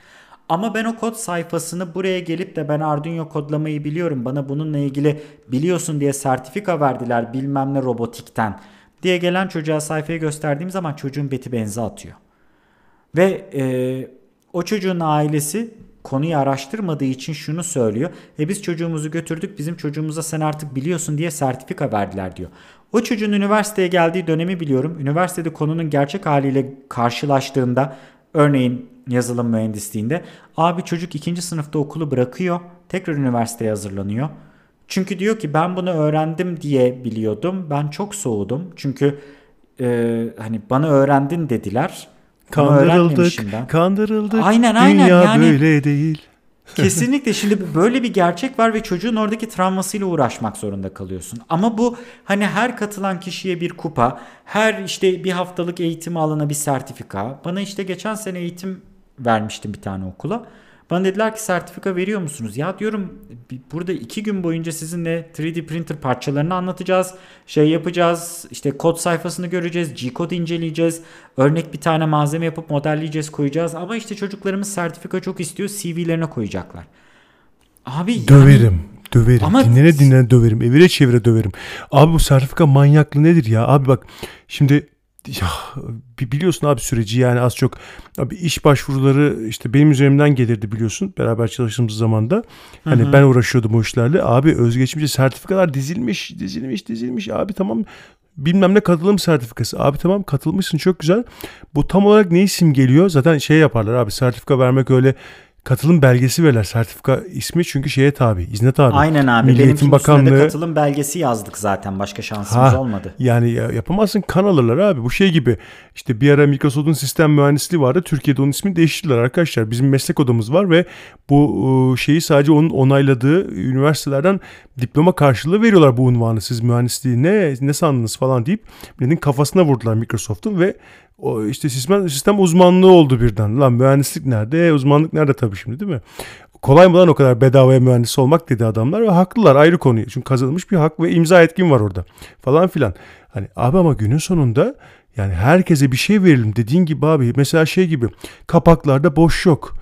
Ama ben o kod sayfasını buraya gelip de ben Arduino kodlamayı biliyorum. Bana bununla ilgili biliyorsun diye sertifika verdiler bilmem ne robotikten diye gelen çocuğa sayfayı gösterdiğim zaman çocuğun beti benzi atıyor. Ve e, o çocuğun ailesi konuyu araştırmadığı için şunu söylüyor. E biz çocuğumuzu götürdük bizim çocuğumuza sen artık biliyorsun diye sertifika verdiler diyor. O çocuğun üniversiteye geldiği dönemi biliyorum. Üniversitede konunun gerçek haliyle karşılaştığında örneğin yazılım mühendisliğinde abi çocuk ikinci sınıfta okulu bırakıyor tekrar üniversiteye hazırlanıyor. Çünkü diyor ki ben bunu öğrendim diye biliyordum. Ben çok soğudum. Çünkü e, hani bana öğrendin dediler. Kandırıldık, kandırıldık. Aynen aynen. Dünya yani, böyle değil. Kesinlikle şimdi böyle bir gerçek var ve çocuğun oradaki travmasıyla uğraşmak zorunda kalıyorsun. Ama bu hani her katılan kişiye bir kupa, her işte bir haftalık eğitim alana bir sertifika. Bana işte geçen sene eğitim vermiştim bir tane okula. Bana dediler ki sertifika veriyor musunuz? Ya diyorum burada iki gün boyunca sizinle 3D printer parçalarını anlatacağız. Şey yapacağız işte kod sayfasını göreceğiz. G-kod inceleyeceğiz. Örnek bir tane malzeme yapıp modelleyeceğiz koyacağız. Ama işte çocuklarımız sertifika çok istiyor. CV'lerine koyacaklar. Abi döverim. Yani, döverim. Ama... Dinlene dinlene döverim. Evire çevire döverim. Abi bu sertifika manyaklığı nedir ya? Abi bak şimdi ya, biliyorsun abi süreci yani az çok. Abi iş başvuruları işte benim üzerimden gelirdi biliyorsun beraber çalıştığımız zaman da hani hı. hı. ben uğraşıyordum o işlerle. Abi özgeçmişte sertifikalar dizilmiş dizilmiş dizilmiş. Abi tamam bilmem ne katılım sertifikası. Abi tamam katılmışsın çok güzel. Bu tam olarak ne isim geliyor? Zaten şey yaparlar abi sertifika vermek öyle katılım belgesi verirler. Sertifika ismi çünkü şeye tabi, izne tabi. Aynen abi. Milli Eğitim Bakanlığı katılım belgesi yazdık zaten. Başka şansımız ha, olmadı. Yani yapamazsın kan alırlar abi. Bu şey gibi işte bir ara Microsoft'un sistem mühendisliği vardı. Türkiye'de onun ismini değiştirdiler arkadaşlar. Bizim meslek odamız var ve bu şeyi sadece onun onayladığı üniversitelerden diploma karşılığı veriyorlar bu unvanı. Siz mühendisliği ne ne sandınız falan deyip birinin kafasına vurdular Microsoft'un ve o işte sistem, sistem uzmanlığı oldu birden. Lan mühendislik nerede? Uzmanlık nerede tabii şimdi değil mi? Kolay mı lan o kadar bedavaya mühendis olmak dedi adamlar ve haklılar ayrı konuyu. Çünkü kazanılmış bir hak ve imza etkin var orada falan filan. Hani abi ama günün sonunda yani herkese bir şey verelim dediğin gibi abi. Mesela şey gibi kapaklarda boş yok.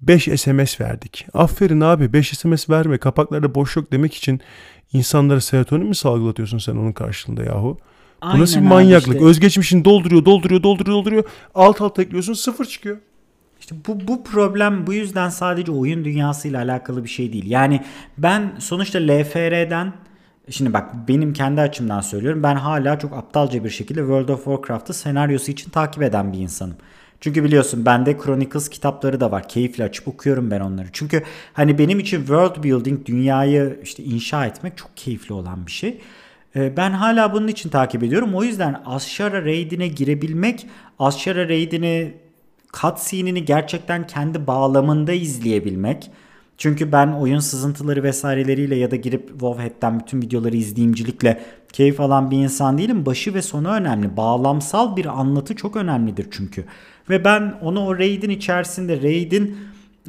5 SMS verdik. Aferin abi 5 SMS verme kapaklarda boş yok demek için insanlara serotonin mi salgılatıyorsun sen onun karşılığında yahu? Bu nasıl bir manyaklık? Işte. Özgeçmişini dolduruyor, dolduruyor, dolduruyor, dolduruyor. Alt alta ekliyorsun sıfır çıkıyor. İşte bu, bu problem bu yüzden sadece oyun dünyasıyla alakalı bir şey değil. Yani ben sonuçta LFR'den Şimdi bak benim kendi açımdan söylüyorum. Ben hala çok aptalca bir şekilde World of Warcraft'ı senaryosu için takip eden bir insanım. Çünkü biliyorsun bende Chronicles kitapları da var. Keyifle açıp okuyorum ben onları. Çünkü hani benim için world building, dünyayı işte inşa etmek çok keyifli olan bir şey. Ee, ben hala bunun için takip ediyorum. O yüzden Ashara Raid'ine girebilmek, Ashara Raid'ini cutscene'ini gerçekten kendi bağlamında izleyebilmek. Çünkü ben oyun sızıntıları vesaireleriyle ya da girip WoWhead'den bütün videoları izleyimcilikle keyif alan bir insan değilim. Başı ve sonu önemli. Bağlamsal bir anlatı çok önemlidir çünkü. Ve ben onu o raid'in içerisinde raid'in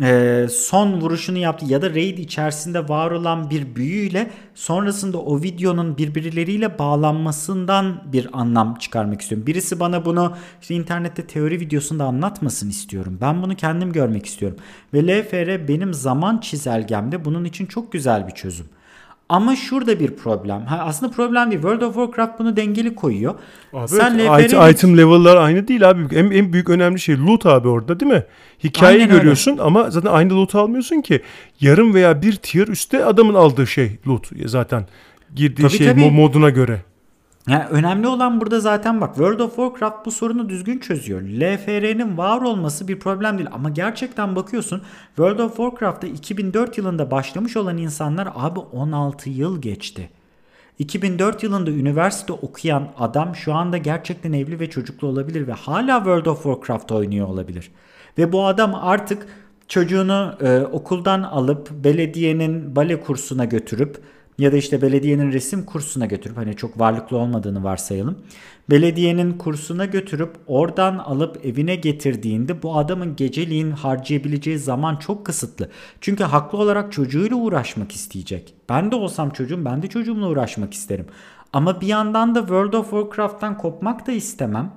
e, son vuruşunu yaptı ya da raid içerisinde var olan bir büyüyle sonrasında o videonun birbirleriyle bağlanmasından bir anlam çıkarmak istiyorum. Birisi bana bunu işte internette teori videosunda anlatmasın istiyorum. Ben bunu kendim görmek istiyorum. Ve LFR benim zaman çizelgemde bunun için çok güzel bir çözüm. Ama şurada bir problem. Ha, aslında problem değil. World of Warcraft bunu dengeli koyuyor. Abi Sen evet, item, item level'lar aynı değil abi. En, en büyük önemli şey loot abi orada değil mi? Hikayeyi Aynen görüyorsun öyle. ama zaten aynı loot almıyorsun ki. Yarım veya bir tier üstte adamın aldığı şey loot zaten. Girdiği tabii, şey tabii. moduna göre. Yani önemli olan burada zaten bak World of Warcraft bu sorunu düzgün çözüyor. LFR'nin var olması bir problem değil ama gerçekten bakıyorsun World of Warcraft'ta 2004 yılında başlamış olan insanlar abi 16 yıl geçti. 2004 yılında üniversite okuyan adam şu anda gerçekten evli ve çocuklu olabilir ve hala World of Warcraft oynuyor olabilir. Ve bu adam artık çocuğunu e, okuldan alıp belediyenin bale kursuna götürüp ya da işte belediyenin resim kursuna götürüp hani çok varlıklı olmadığını varsayalım. Belediyenin kursuna götürüp oradan alıp evine getirdiğinde bu adamın geceliğin harcayabileceği zaman çok kısıtlı. Çünkü haklı olarak çocuğuyla uğraşmak isteyecek. Ben de olsam çocuğum ben de çocuğumla uğraşmak isterim. Ama bir yandan da World of Warcraft'tan kopmak da istemem.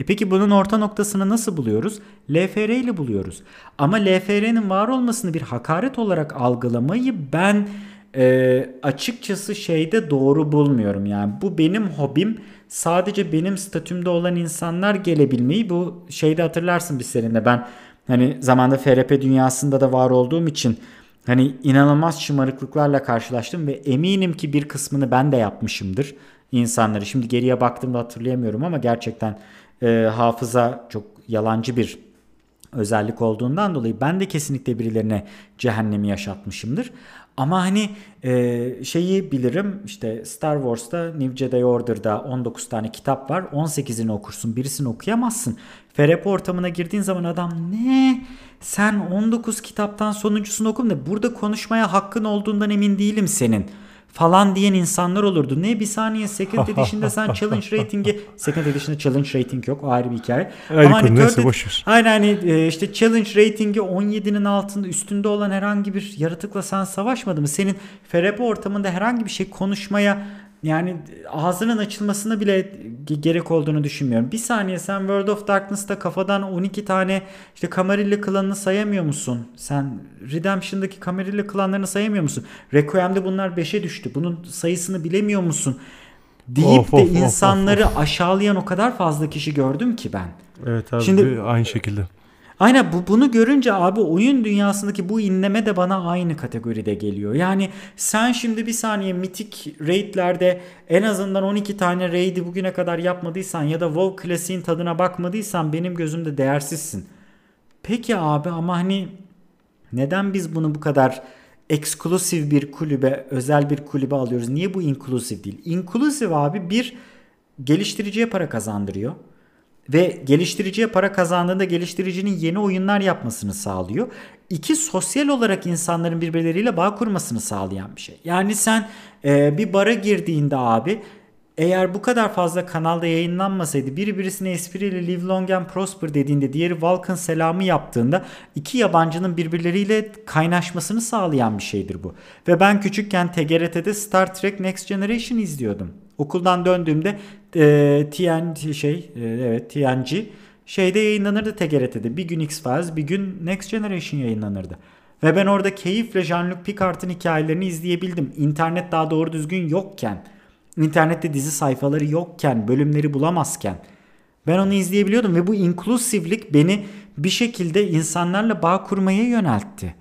E peki bunun orta noktasını nasıl buluyoruz? LFR ile buluyoruz. Ama LFR'nin var olmasını bir hakaret olarak algılamayı ben e, açıkçası şeyde doğru bulmuyorum. Yani bu benim hobim. Sadece benim statümde olan insanlar gelebilmeyi bu şeyde hatırlarsın biz seninle ben hani zamanda FRP dünyasında da var olduğum için hani inanılmaz şımarıklıklarla karşılaştım ve eminim ki bir kısmını ben de yapmışımdır insanları. Şimdi geriye baktığımda hatırlayamıyorum ama gerçekten e, hafıza çok yalancı bir özellik olduğundan dolayı ben de kesinlikle birilerine cehennemi yaşatmışımdır. Ama hani e, şeyi bilirim işte Star Wars'ta New Jedi Order'da 19 tane kitap var. 18'ini okursun birisini okuyamazsın. FRP ortamına girdiğin zaman adam ne sen 19 kitaptan sonuncusunu okum da burada konuşmaya hakkın olduğundan emin değilim senin falan diyen insanlar olurdu. Ne bir saniye Second Edition'da sen challenge rating'i Second Edition'da challenge rating yok o ayrı bir hikaye. Ama hani neyse boşver. Aynen hani e, işte challenge rating'i 17'nin altında üstünde olan herhangi bir yaratıkla sen savaşmadı mı? Senin FRP ortamında herhangi bir şey konuşmaya yani ağzının açılmasına bile gerek olduğunu düşünmüyorum. Bir saniye sen World of Darkness'ta kafadan 12 tane işte Camarilla klanını sayamıyor musun? Sen Redemption'daki Camarilla klanlarını sayamıyor musun? Requiem'de bunlar 5'e düştü. Bunun sayısını bilemiyor musun? Deyip of, de of, insanları of, of. aşağılayan o kadar fazla kişi gördüm ki ben. Evet abi Şimdi, aynı şekilde. Aynen bu, bunu görünce abi oyun dünyasındaki bu inleme de bana aynı kategoride geliyor. Yani sen şimdi bir saniye mitik raidlerde en azından 12 tane raid'i bugüne kadar yapmadıysan ya da WoW klasiğin tadına bakmadıysan benim gözümde değersizsin. Peki abi ama hani neden biz bunu bu kadar eksklusif bir kulübe, özel bir kulübe alıyoruz? Niye bu inklusif değil? İnklusif abi bir geliştiriciye para kazandırıyor ve geliştiriciye para kazandığında geliştiricinin yeni oyunlar yapmasını sağlıyor. İki sosyal olarak insanların birbirleriyle bağ kurmasını sağlayan bir şey. Yani sen e, bir bara girdiğinde abi eğer bu kadar fazla kanalda yayınlanmasaydı biri birisine espriyle live long and prosper dediğinde diğeri Vulcan selamı yaptığında iki yabancının birbirleriyle kaynaşmasını sağlayan bir şeydir bu. Ve ben küçükken TGRT'de Star Trek Next Generation izliyordum. Okuldan döndüğümde e, TNG şey e, evet TNG şeyde yayınlanırdı TGRT'de. Bir gün X-Files bir gün Next Generation yayınlanırdı. Ve ben orada keyifle Jean-Luc Picard'ın hikayelerini izleyebildim. İnternet daha doğru düzgün yokken. internette dizi sayfaları yokken, bölümleri bulamazken ben onu izleyebiliyordum ve bu inklusivlik beni bir şekilde insanlarla bağ kurmaya yöneltti.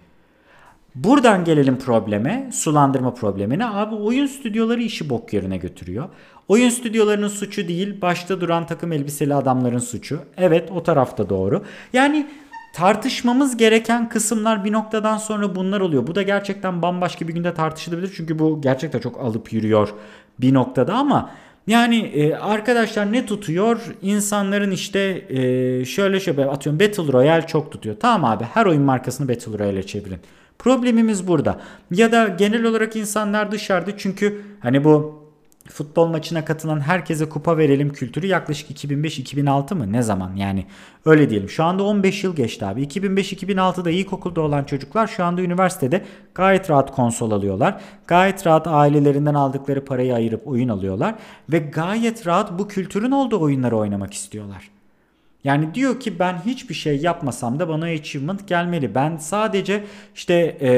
Buradan gelelim probleme, sulandırma problemine. Abi oyun stüdyoları işi bok yerine götürüyor. Oyun stüdyolarının suçu değil, başta duran takım elbiseli adamların suçu. Evet, o tarafta doğru. Yani tartışmamız gereken kısımlar bir noktadan sonra bunlar oluyor. Bu da gerçekten bambaşka bir günde tartışılabilir. Çünkü bu gerçekten çok alıp yürüyor bir noktada ama yani e, arkadaşlar ne tutuyor? İnsanların işte e, şöyle şöyle atıyorum Battle Royale çok tutuyor. Tamam abi her oyun markasını Battle Royale'e çevirin. Problemimiz burada. Ya da genel olarak insanlar dışarıda çünkü hani bu futbol maçına katılan herkese kupa verelim kültürü yaklaşık 2005-2006 mı ne zaman yani öyle diyelim. Şu anda 15 yıl geçti abi. 2005-2006'da ilkokulda olan çocuklar şu anda üniversitede gayet rahat konsol alıyorlar. Gayet rahat ailelerinden aldıkları parayı ayırıp oyun alıyorlar ve gayet rahat bu kültürün olduğu oyunları oynamak istiyorlar. Yani diyor ki ben hiçbir şey yapmasam da bana achievement gelmeli. Ben sadece işte e,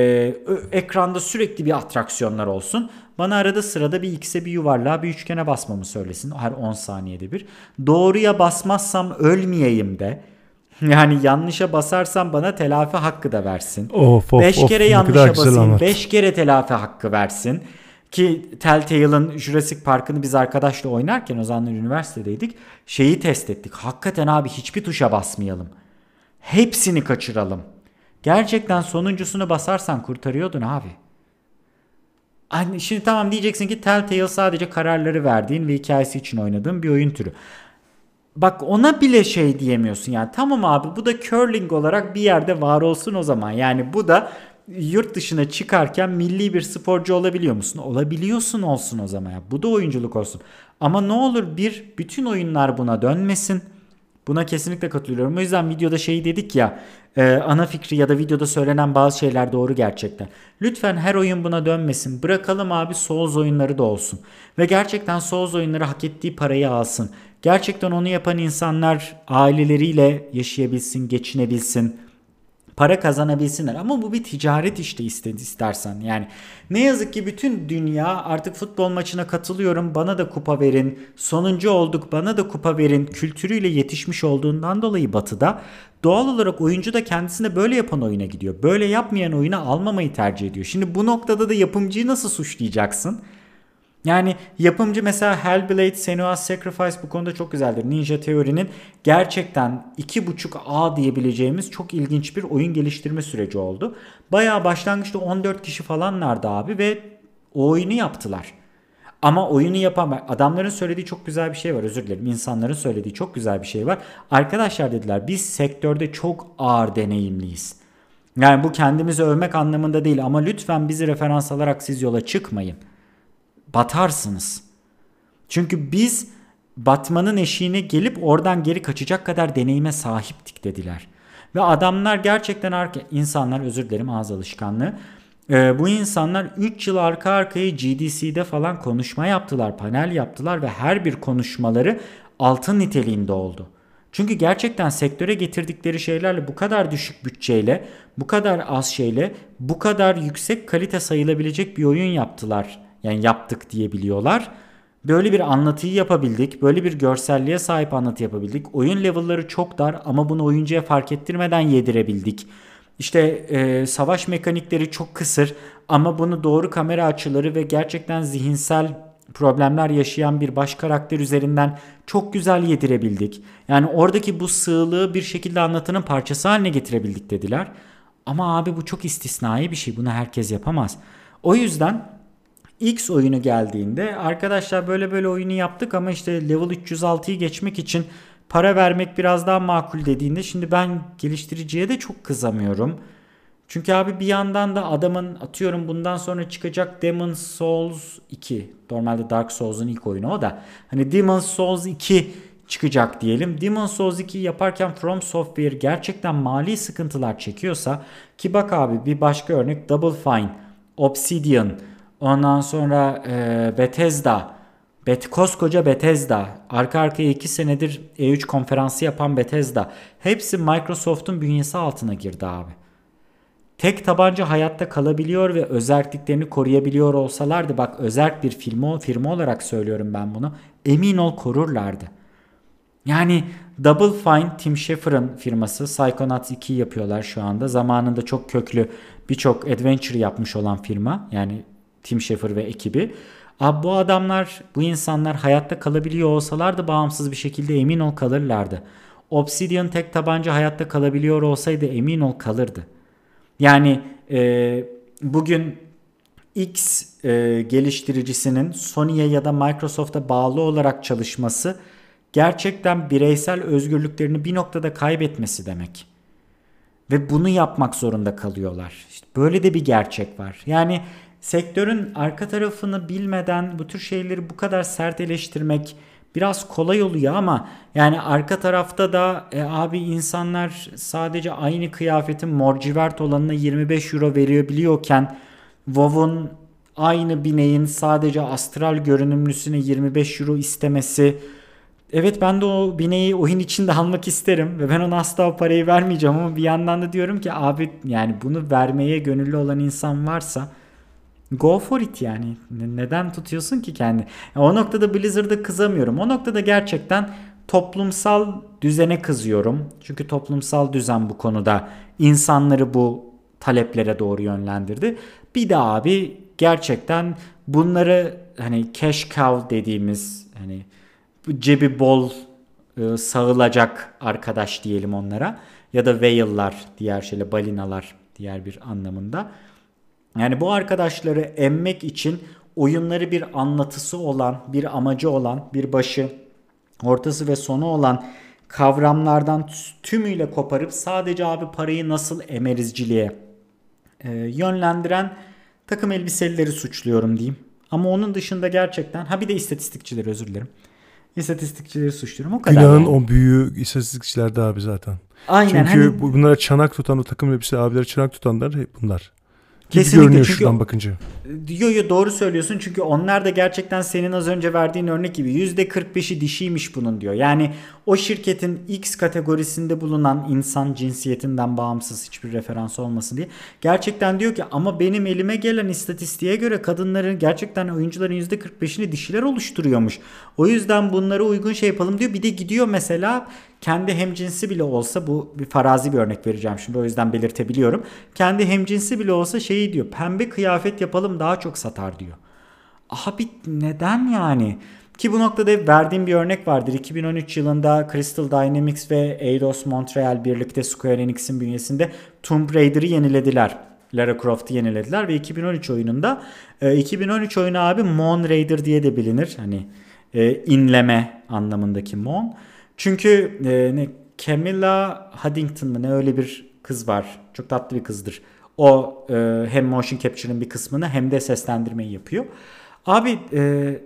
ekranda sürekli bir atraksiyonlar olsun. Bana arada sırada bir x'e bir yuvarlığa bir üçgene basmamı söylesin her 10 saniyede bir. Doğruya basmazsam ölmeyeyim de. Yani yanlışa basarsam bana telafi hakkı da versin. Of, of, beş of, kere yanlışa basayım. Beş kere telafi hakkı versin. Ki Telltale'ın Jurassic Park'ını biz arkadaşla oynarken o zamanlar üniversitedeydik. Şeyi test ettik. Hakikaten abi hiçbir tuşa basmayalım. Hepsini kaçıralım. Gerçekten sonuncusunu basarsan kurtarıyordun abi. Hani şimdi tamam diyeceksin ki Telltale sadece kararları verdiğin ve hikayesi için oynadığın bir oyun türü. Bak ona bile şey diyemiyorsun yani tamam abi bu da curling olarak bir yerde var olsun o zaman. Yani bu da yurt dışına çıkarken milli bir sporcu olabiliyor musun? Olabiliyorsun olsun o zaman ya. Bu da oyunculuk olsun. Ama ne olur bir bütün oyunlar buna dönmesin. Buna kesinlikle katılıyorum. O yüzden videoda şey dedik ya e, ana fikri ya da videoda söylenen bazı şeyler doğru gerçekten. Lütfen her oyun buna dönmesin. Bırakalım abi Souls oyunları da olsun. Ve gerçekten Souls oyunları hak ettiği parayı alsın. Gerçekten onu yapan insanlar aileleriyle yaşayabilsin, geçinebilsin para kazanabilsinler. Ama bu bir ticaret işte istersen. Yani ne yazık ki bütün dünya artık futbol maçına katılıyorum bana da kupa verin. Sonuncu olduk bana da kupa verin. Kültürüyle yetişmiş olduğundan dolayı batıda doğal olarak oyuncu da kendisine böyle yapan oyuna gidiyor. Böyle yapmayan oyuna almamayı tercih ediyor. Şimdi bu noktada da yapımcıyı nasıl suçlayacaksın? Yani yapımcı mesela Hellblade Senua's Sacrifice bu konuda çok güzeldir. Ninja Theory'nin gerçekten 2.5A diyebileceğimiz çok ilginç bir oyun geliştirme süreci oldu. Bayağı başlangıçta 14 kişi falanlardı abi ve o oyunu yaptılar. Ama oyunu yapan adamların söylediği çok güzel bir şey var özür dilerim. İnsanların söylediği çok güzel bir şey var. Arkadaşlar dediler biz sektörde çok ağır deneyimliyiz. Yani bu kendimizi övmek anlamında değil ama lütfen bizi referans alarak siz yola çıkmayın batarsınız. Çünkü biz batmanın eşiğine gelip oradan geri kaçacak kadar deneyime sahiptik dediler. Ve adamlar gerçekten arka, insanlar özür dilerim ağız alışkanlığı. E, bu insanlar 3 yıl arka arkaya GDC'de falan konuşma yaptılar, panel yaptılar ve her bir konuşmaları altın niteliğinde oldu. Çünkü gerçekten sektöre getirdikleri şeylerle bu kadar düşük bütçeyle, bu kadar az şeyle, bu kadar yüksek kalite sayılabilecek bir oyun yaptılar yani yaptık diyebiliyorlar. Böyle bir anlatıyı yapabildik. Böyle bir görselliğe sahip anlatı yapabildik. Oyun level'ları çok dar ama bunu oyuncuya fark ettirmeden yedirebildik. İşte e, savaş mekanikleri çok kısır ama bunu doğru kamera açıları ve gerçekten zihinsel problemler yaşayan bir baş karakter üzerinden çok güzel yedirebildik. Yani oradaki bu sığlığı bir şekilde anlatının parçası haline getirebildik dediler. Ama abi bu çok istisnai bir şey. Bunu herkes yapamaz. O yüzden X oyunu geldiğinde arkadaşlar böyle böyle oyunu yaptık ama işte level 306'yı geçmek için para vermek biraz daha makul dediğinde şimdi ben geliştiriciye de çok kızamıyorum. Çünkü abi bir yandan da adamın atıyorum bundan sonra çıkacak Demon Souls 2. Normalde Dark Souls'un ilk oyunu o da. Hani Demon Souls 2 çıkacak diyelim. Demon Souls 2 yaparken From Software gerçekten mali sıkıntılar çekiyorsa ki bak abi bir başka örnek Double Fine, Obsidian, Ondan sonra e, Bethesda. Bet, koskoca Bethesda. Arka arkaya 2 senedir E3 konferansı yapan Bethesda. Hepsi Microsoft'un bünyesi altına girdi abi. tek tabanca hayatta kalabiliyor ve özerkliklerini koruyabiliyor olsalardı bak özerk bir firma, firma olarak söylüyorum ben bunu emin ol korurlardı. Yani Double Fine Tim Schafer'ın firması Psychonauts 2 yapıyorlar şu anda. Zamanında çok köklü birçok adventure yapmış olan firma. Yani Tim Schafer ve ekibi. Abi bu adamlar, bu insanlar hayatta kalabiliyor olsalardı bağımsız bir şekilde emin ol kalırlardı. Obsidian tek tabanca hayatta kalabiliyor olsaydı emin ol kalırdı. Yani e, bugün X e, geliştiricisinin Sony'ye ya da Microsoft'a bağlı olarak çalışması gerçekten bireysel özgürlüklerini bir noktada kaybetmesi demek. Ve bunu yapmak zorunda kalıyorlar. İşte böyle de bir gerçek var. Yani sektörün arka tarafını bilmeden bu tür şeyleri bu kadar sert eleştirmek biraz kolay oluyor ama yani arka tarafta da e, abi insanlar sadece aynı kıyafetin morcivert olanına 25 euro veriyor biliyorken WoW'un aynı bineğin sadece astral görünümlüsüne 25 euro istemesi Evet ben de o bineği oyun içinde almak isterim ve ben ona asla o parayı vermeyeceğim ama bir yandan da diyorum ki abi yani bunu vermeye gönüllü olan insan varsa go for it yani. Neden tutuyorsun ki kendi? o noktada Blizzard'a kızamıyorum. O noktada gerçekten toplumsal düzene kızıyorum. Çünkü toplumsal düzen bu konuda insanları bu taleplere doğru yönlendirdi. Bir de abi gerçekten bunları hani cash cow dediğimiz hani cebi bol e, sağılacak arkadaş diyelim onlara ya da whale'lar diğer şeyle balinalar diğer bir anlamında. Yani bu arkadaşları emmek için oyunları bir anlatısı olan, bir amacı olan, bir başı, ortası ve sonu olan kavramlardan tümüyle koparıp sadece abi parayı nasıl emerizciliğe e, yönlendiren takım elbiselileri suçluyorum diyeyim. Ama onun dışında gerçekten ha bir de istatistikçileri özür dilerim. İstatistikçileri suçluyorum o kadar. Günahın yani. o büyüğü istatistikçilerde abi zaten. Aynen. Çünkü hani, bunlara çanak tutan o takım elbise abileri çanak tutanlar hep bunlar. Kesinlikle görünüyor çünkü şuradan bakınca. Yo yo doğru söylüyorsun çünkü onlar da gerçekten senin az önce verdiğin örnek gibi %45'i dişiymiş bunun diyor. Yani o şirketin X kategorisinde bulunan insan cinsiyetinden bağımsız hiçbir referans olmasın diye gerçekten diyor ki ama benim elime gelen istatistiğe göre kadınların gerçekten oyuncuların %45'ini dişiler oluşturuyormuş. O yüzden bunlara uygun şey yapalım diyor. Bir de gidiyor mesela kendi hemcinsi bile olsa bu bir farazi bir örnek vereceğim şimdi o yüzden belirtebiliyorum. Kendi hemcinsi bile olsa şeyi diyor pembe kıyafet yapalım daha çok satar diyor. Abi neden yani? Ki bu noktada verdiğim bir örnek vardır. 2013 yılında Crystal Dynamics ve Eidos Montreal birlikte Square Enix'in bünyesinde Tomb Raider'ı yenilediler. Lara Croft'u yenilediler ve 2013 oyununda 2013 oyunu abi Moon Raider diye de bilinir. Hani e, inleme anlamındaki Moon. Çünkü e, ne Camilla Huddington mı ne öyle bir kız var. Çok tatlı bir kızdır. O e, hem motion capture'ın bir kısmını hem de seslendirmeyi yapıyor. Abi e,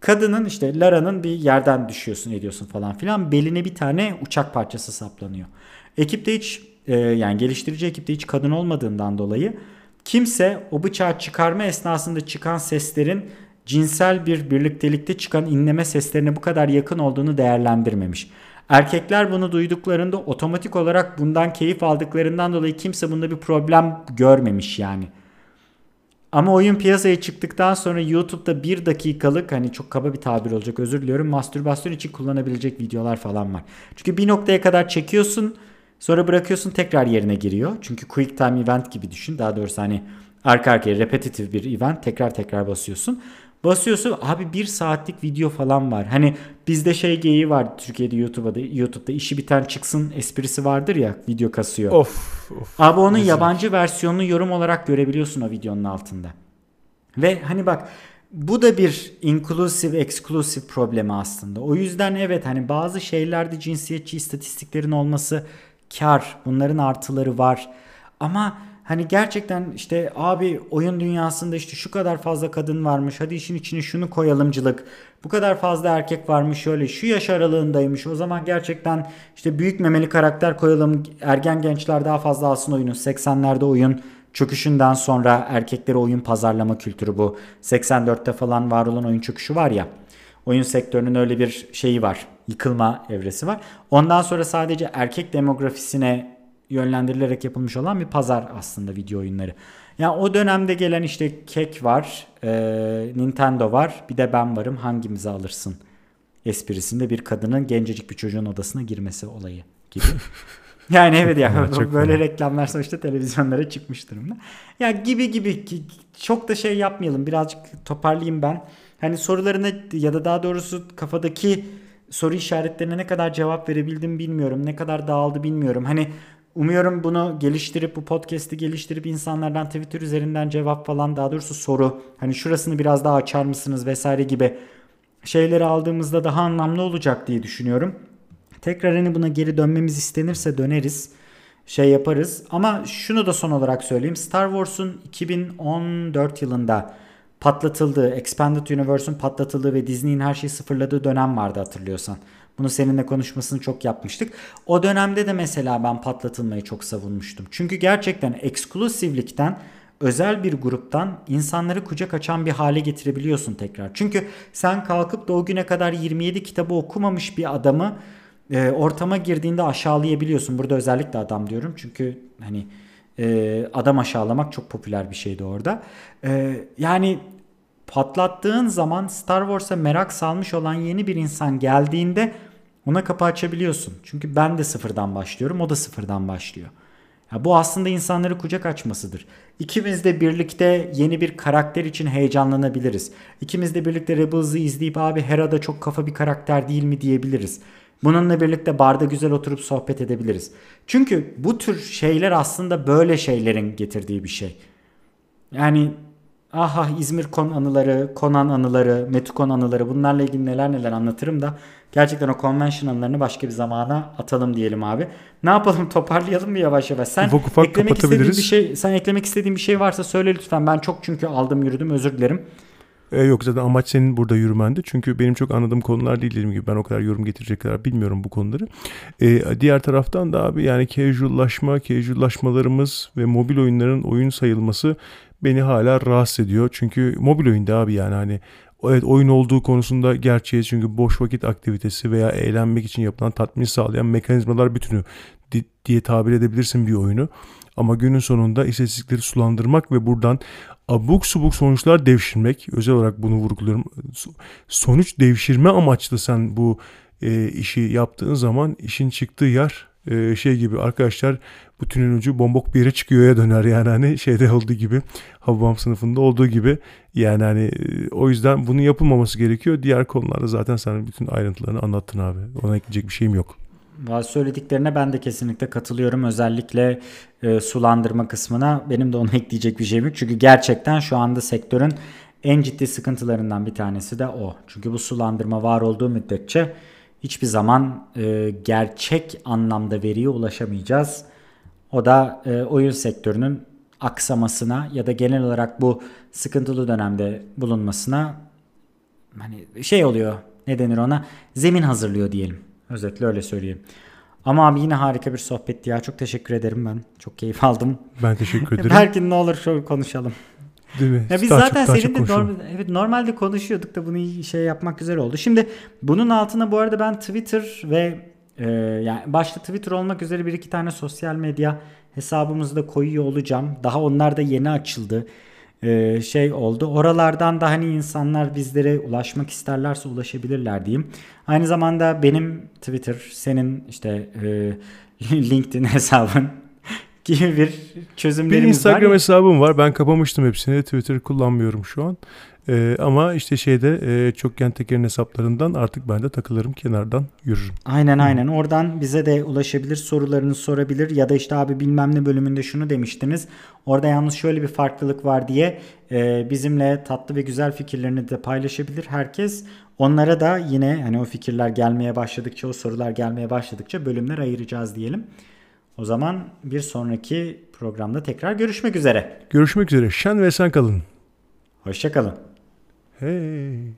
kadının işte Lara'nın bir yerden düşüyorsun ediyorsun falan filan. Beline bir tane uçak parçası saplanıyor. Ekipte hiç e, yani geliştirici ekipte hiç kadın olmadığından dolayı kimse o bıçağı çıkarma esnasında çıkan seslerin cinsel bir birliktelikte çıkan inleme seslerine bu kadar yakın olduğunu değerlendirmemiş. Erkekler bunu duyduklarında otomatik olarak bundan keyif aldıklarından dolayı kimse bunda bir problem görmemiş yani. Ama oyun piyasaya çıktıktan sonra YouTube'da bir dakikalık hani çok kaba bir tabir olacak özür diliyorum mastürbasyon için kullanabilecek videolar falan var. Çünkü bir noktaya kadar çekiyorsun sonra bırakıyorsun tekrar yerine giriyor. Çünkü quick time event gibi düşün daha doğrusu hani arka arkaya repetitif bir event tekrar tekrar basıyorsun. Basıyorsun abi bir saatlik video falan var. Hani bizde şey geyiği var Türkiye'de YouTube'da YouTube'da işi biten çıksın esprisi vardır ya video kasıyor. Of of. Abi onun güzel. yabancı versiyonunu yorum olarak görebiliyorsun o videonun altında. Ve hani bak bu da bir inclusive exclusive problemi aslında. O yüzden evet hani bazı şeylerde cinsiyetçi istatistiklerin olması kar. Bunların artıları var. Ama Hani gerçekten işte abi oyun dünyasında işte şu kadar fazla kadın varmış. Hadi işin içine şunu koyalımcılık. Bu kadar fazla erkek varmış şöyle şu yaş aralığındaymış. O zaman gerçekten işte büyük memeli karakter koyalım. Ergen gençler daha fazla alsın oyunu. 80'lerde oyun çöküşünden sonra erkeklere oyun pazarlama kültürü bu. 84'te falan var olan oyun çöküşü var ya. Oyun sektörünün öyle bir şeyi var. Yıkılma evresi var. Ondan sonra sadece erkek demografisine yönlendirilerek yapılmış olan bir pazar aslında video oyunları. Yani o dönemde gelen işte Kek var, e, Nintendo var, bir de ben varım hangimizi alırsın esprisinde bir kadının gencecik bir çocuğun odasına girmesi olayı gibi. Yani evet ya yani, böyle fena. reklamlar sonuçta televizyonlara çıkmış durumda. Ya gibi gibi çok da şey yapmayalım. Birazcık toparlayayım ben. Hani sorularına ya da daha doğrusu kafadaki soru işaretlerine ne kadar cevap verebildim bilmiyorum. Ne kadar dağıldı bilmiyorum. Hani umuyorum bunu geliştirip bu podcast'i geliştirip insanlardan Twitter üzerinden cevap falan daha doğrusu soru hani şurasını biraz daha açar mısınız vesaire gibi şeyleri aldığımızda daha anlamlı olacak diye düşünüyorum. Tekrar hani buna geri dönmemiz istenirse döneriz. Şey yaparız. Ama şunu da son olarak söyleyeyim. Star Wars'un 2014 yılında patlatıldığı, Expanded Universe'un patlatıldığı ve Disney'in her şeyi sıfırladığı dönem vardı hatırlıyorsan. Bunu seninle konuşmasını çok yapmıştık. O dönemde de mesela ben patlatılmayı çok savunmuştum. Çünkü gerçekten eksklusivlikten özel bir gruptan insanları kucak açan bir hale getirebiliyorsun tekrar. Çünkü sen kalkıp da o güne kadar 27 kitabı okumamış bir adamı e, ortama girdiğinde aşağılayabiliyorsun. Burada özellikle adam diyorum çünkü hani e, adam aşağılamak çok popüler bir şeydi orada. E, yani patlattığın zaman Star Wars'a merak salmış olan yeni bir insan geldiğinde ona kapı açabiliyorsun. Çünkü ben de sıfırdan başlıyorum, o da sıfırdan başlıyor. Ya bu aslında insanları kucak açmasıdır. İkimiz de birlikte yeni bir karakter için heyecanlanabiliriz. İkimiz de birlikte Rebels'ı izleyip abi Hera da çok kafa bir karakter değil mi diyebiliriz. Bununla birlikte barda güzel oturup sohbet edebiliriz. Çünkü bu tür şeyler aslında böyle şeylerin getirdiği bir şey. Yani aha İzmir Kon anıları, Konan anıları, Metukon anıları bunlarla ilgili neler neler anlatırım da gerçekten o convention anılarını başka bir zamana atalım diyelim abi. Ne yapalım toparlayalım mı yavaş yavaş? Sen ufak ufak eklemek istediğin bir şey, sen eklemek istediğin bir şey varsa söyle lütfen. Ben çok çünkü aldım yürüdüm özür dilerim. E, yok zaten amaç senin burada yürümendi. Çünkü benim çok anladığım konular değil dediğim gibi. Ben o kadar yorum getirecek kadar bilmiyorum bu konuları. E, diğer taraftan da abi yani casuallaşma, casuallaşmalarımız ve mobil oyunların oyun sayılması beni hala rahatsız ediyor. Çünkü mobil oyunda abi yani hani evet oyun olduğu konusunda gerçeği çünkü boş vakit aktivitesi veya eğlenmek için yapılan tatmin sağlayan mekanizmalar bütünü diye tabir edebilirsin bir oyunu. Ama günün sonunda istatistikleri sulandırmak ve buradan abuk subuk sonuçlar devşirmek özel olarak bunu vurguluyorum. Sonuç devşirme amaçlı sen bu e, işi yaptığın zaman işin çıktığı yer e, şey gibi arkadaşlar bütün ucu bombok bir yere çıkıyor ya döner yani hani şeyde olduğu gibi Hababam sınıfında olduğu gibi yani hani e, o yüzden bunun yapılmaması gerekiyor. Diğer konularda zaten sen bütün ayrıntılarını anlattın abi. Ona ekleyecek bir şeyim yok. Söylediklerine ben de kesinlikle katılıyorum. Özellikle e, sulandırma kısmına benim de ona ekleyecek bir şeyim yok. Çünkü gerçekten şu anda sektörün en ciddi sıkıntılarından bir tanesi de o. Çünkü bu sulandırma var olduğu müddetçe hiçbir zaman e, gerçek anlamda veriye ulaşamayacağız. O da e, oyun sektörünün aksamasına ya da genel olarak bu sıkıntılı dönemde bulunmasına hani şey oluyor ne denir ona zemin hazırlıyor diyelim. Özetle öyle söyleyeyim. Ama abi yine harika bir sohbetti ya. Çok teşekkür ederim ben. Çok keyif aldım. Ben teşekkür ederim. Belki ne olur şöyle konuşalım. Değil mi? Ya biz daha zaten çok, seninle normal, evet normalde konuşuyorduk da bunu şey yapmak güzel oldu. Şimdi bunun altına bu arada ben Twitter ve e, yani başta Twitter olmak üzere bir iki tane sosyal medya hesabımızı da koyuyor olacağım. Daha onlar da yeni açıldı. E, şey oldu. Oralardan da hani insanlar bizlere ulaşmak isterlerse ulaşabilirler diyeyim. Aynı zamanda benim Twitter, senin işte e, LinkedIn hesabın gibi bir çözümlerimiz var. Bir Instagram var. hesabım var. Ben kapamıştım hepsini. Twitter kullanmıyorum şu an. Ee, ama işte şeyde e, çokgen tekerin hesaplarından artık ben de takılırım kenardan yürürüm. Aynen aynen oradan bize de ulaşabilir sorularını sorabilir ya da işte abi bilmem ne bölümünde şunu demiştiniz. Orada yalnız şöyle bir farklılık var diye e, bizimle tatlı ve güzel fikirlerini de paylaşabilir herkes. Onlara da yine hani o fikirler gelmeye başladıkça o sorular gelmeye başladıkça bölümler ayıracağız diyelim. O zaman bir sonraki programda tekrar görüşmek üzere. Görüşmek üzere. Şen ve sen kalın. Hoşçakalın. Hey.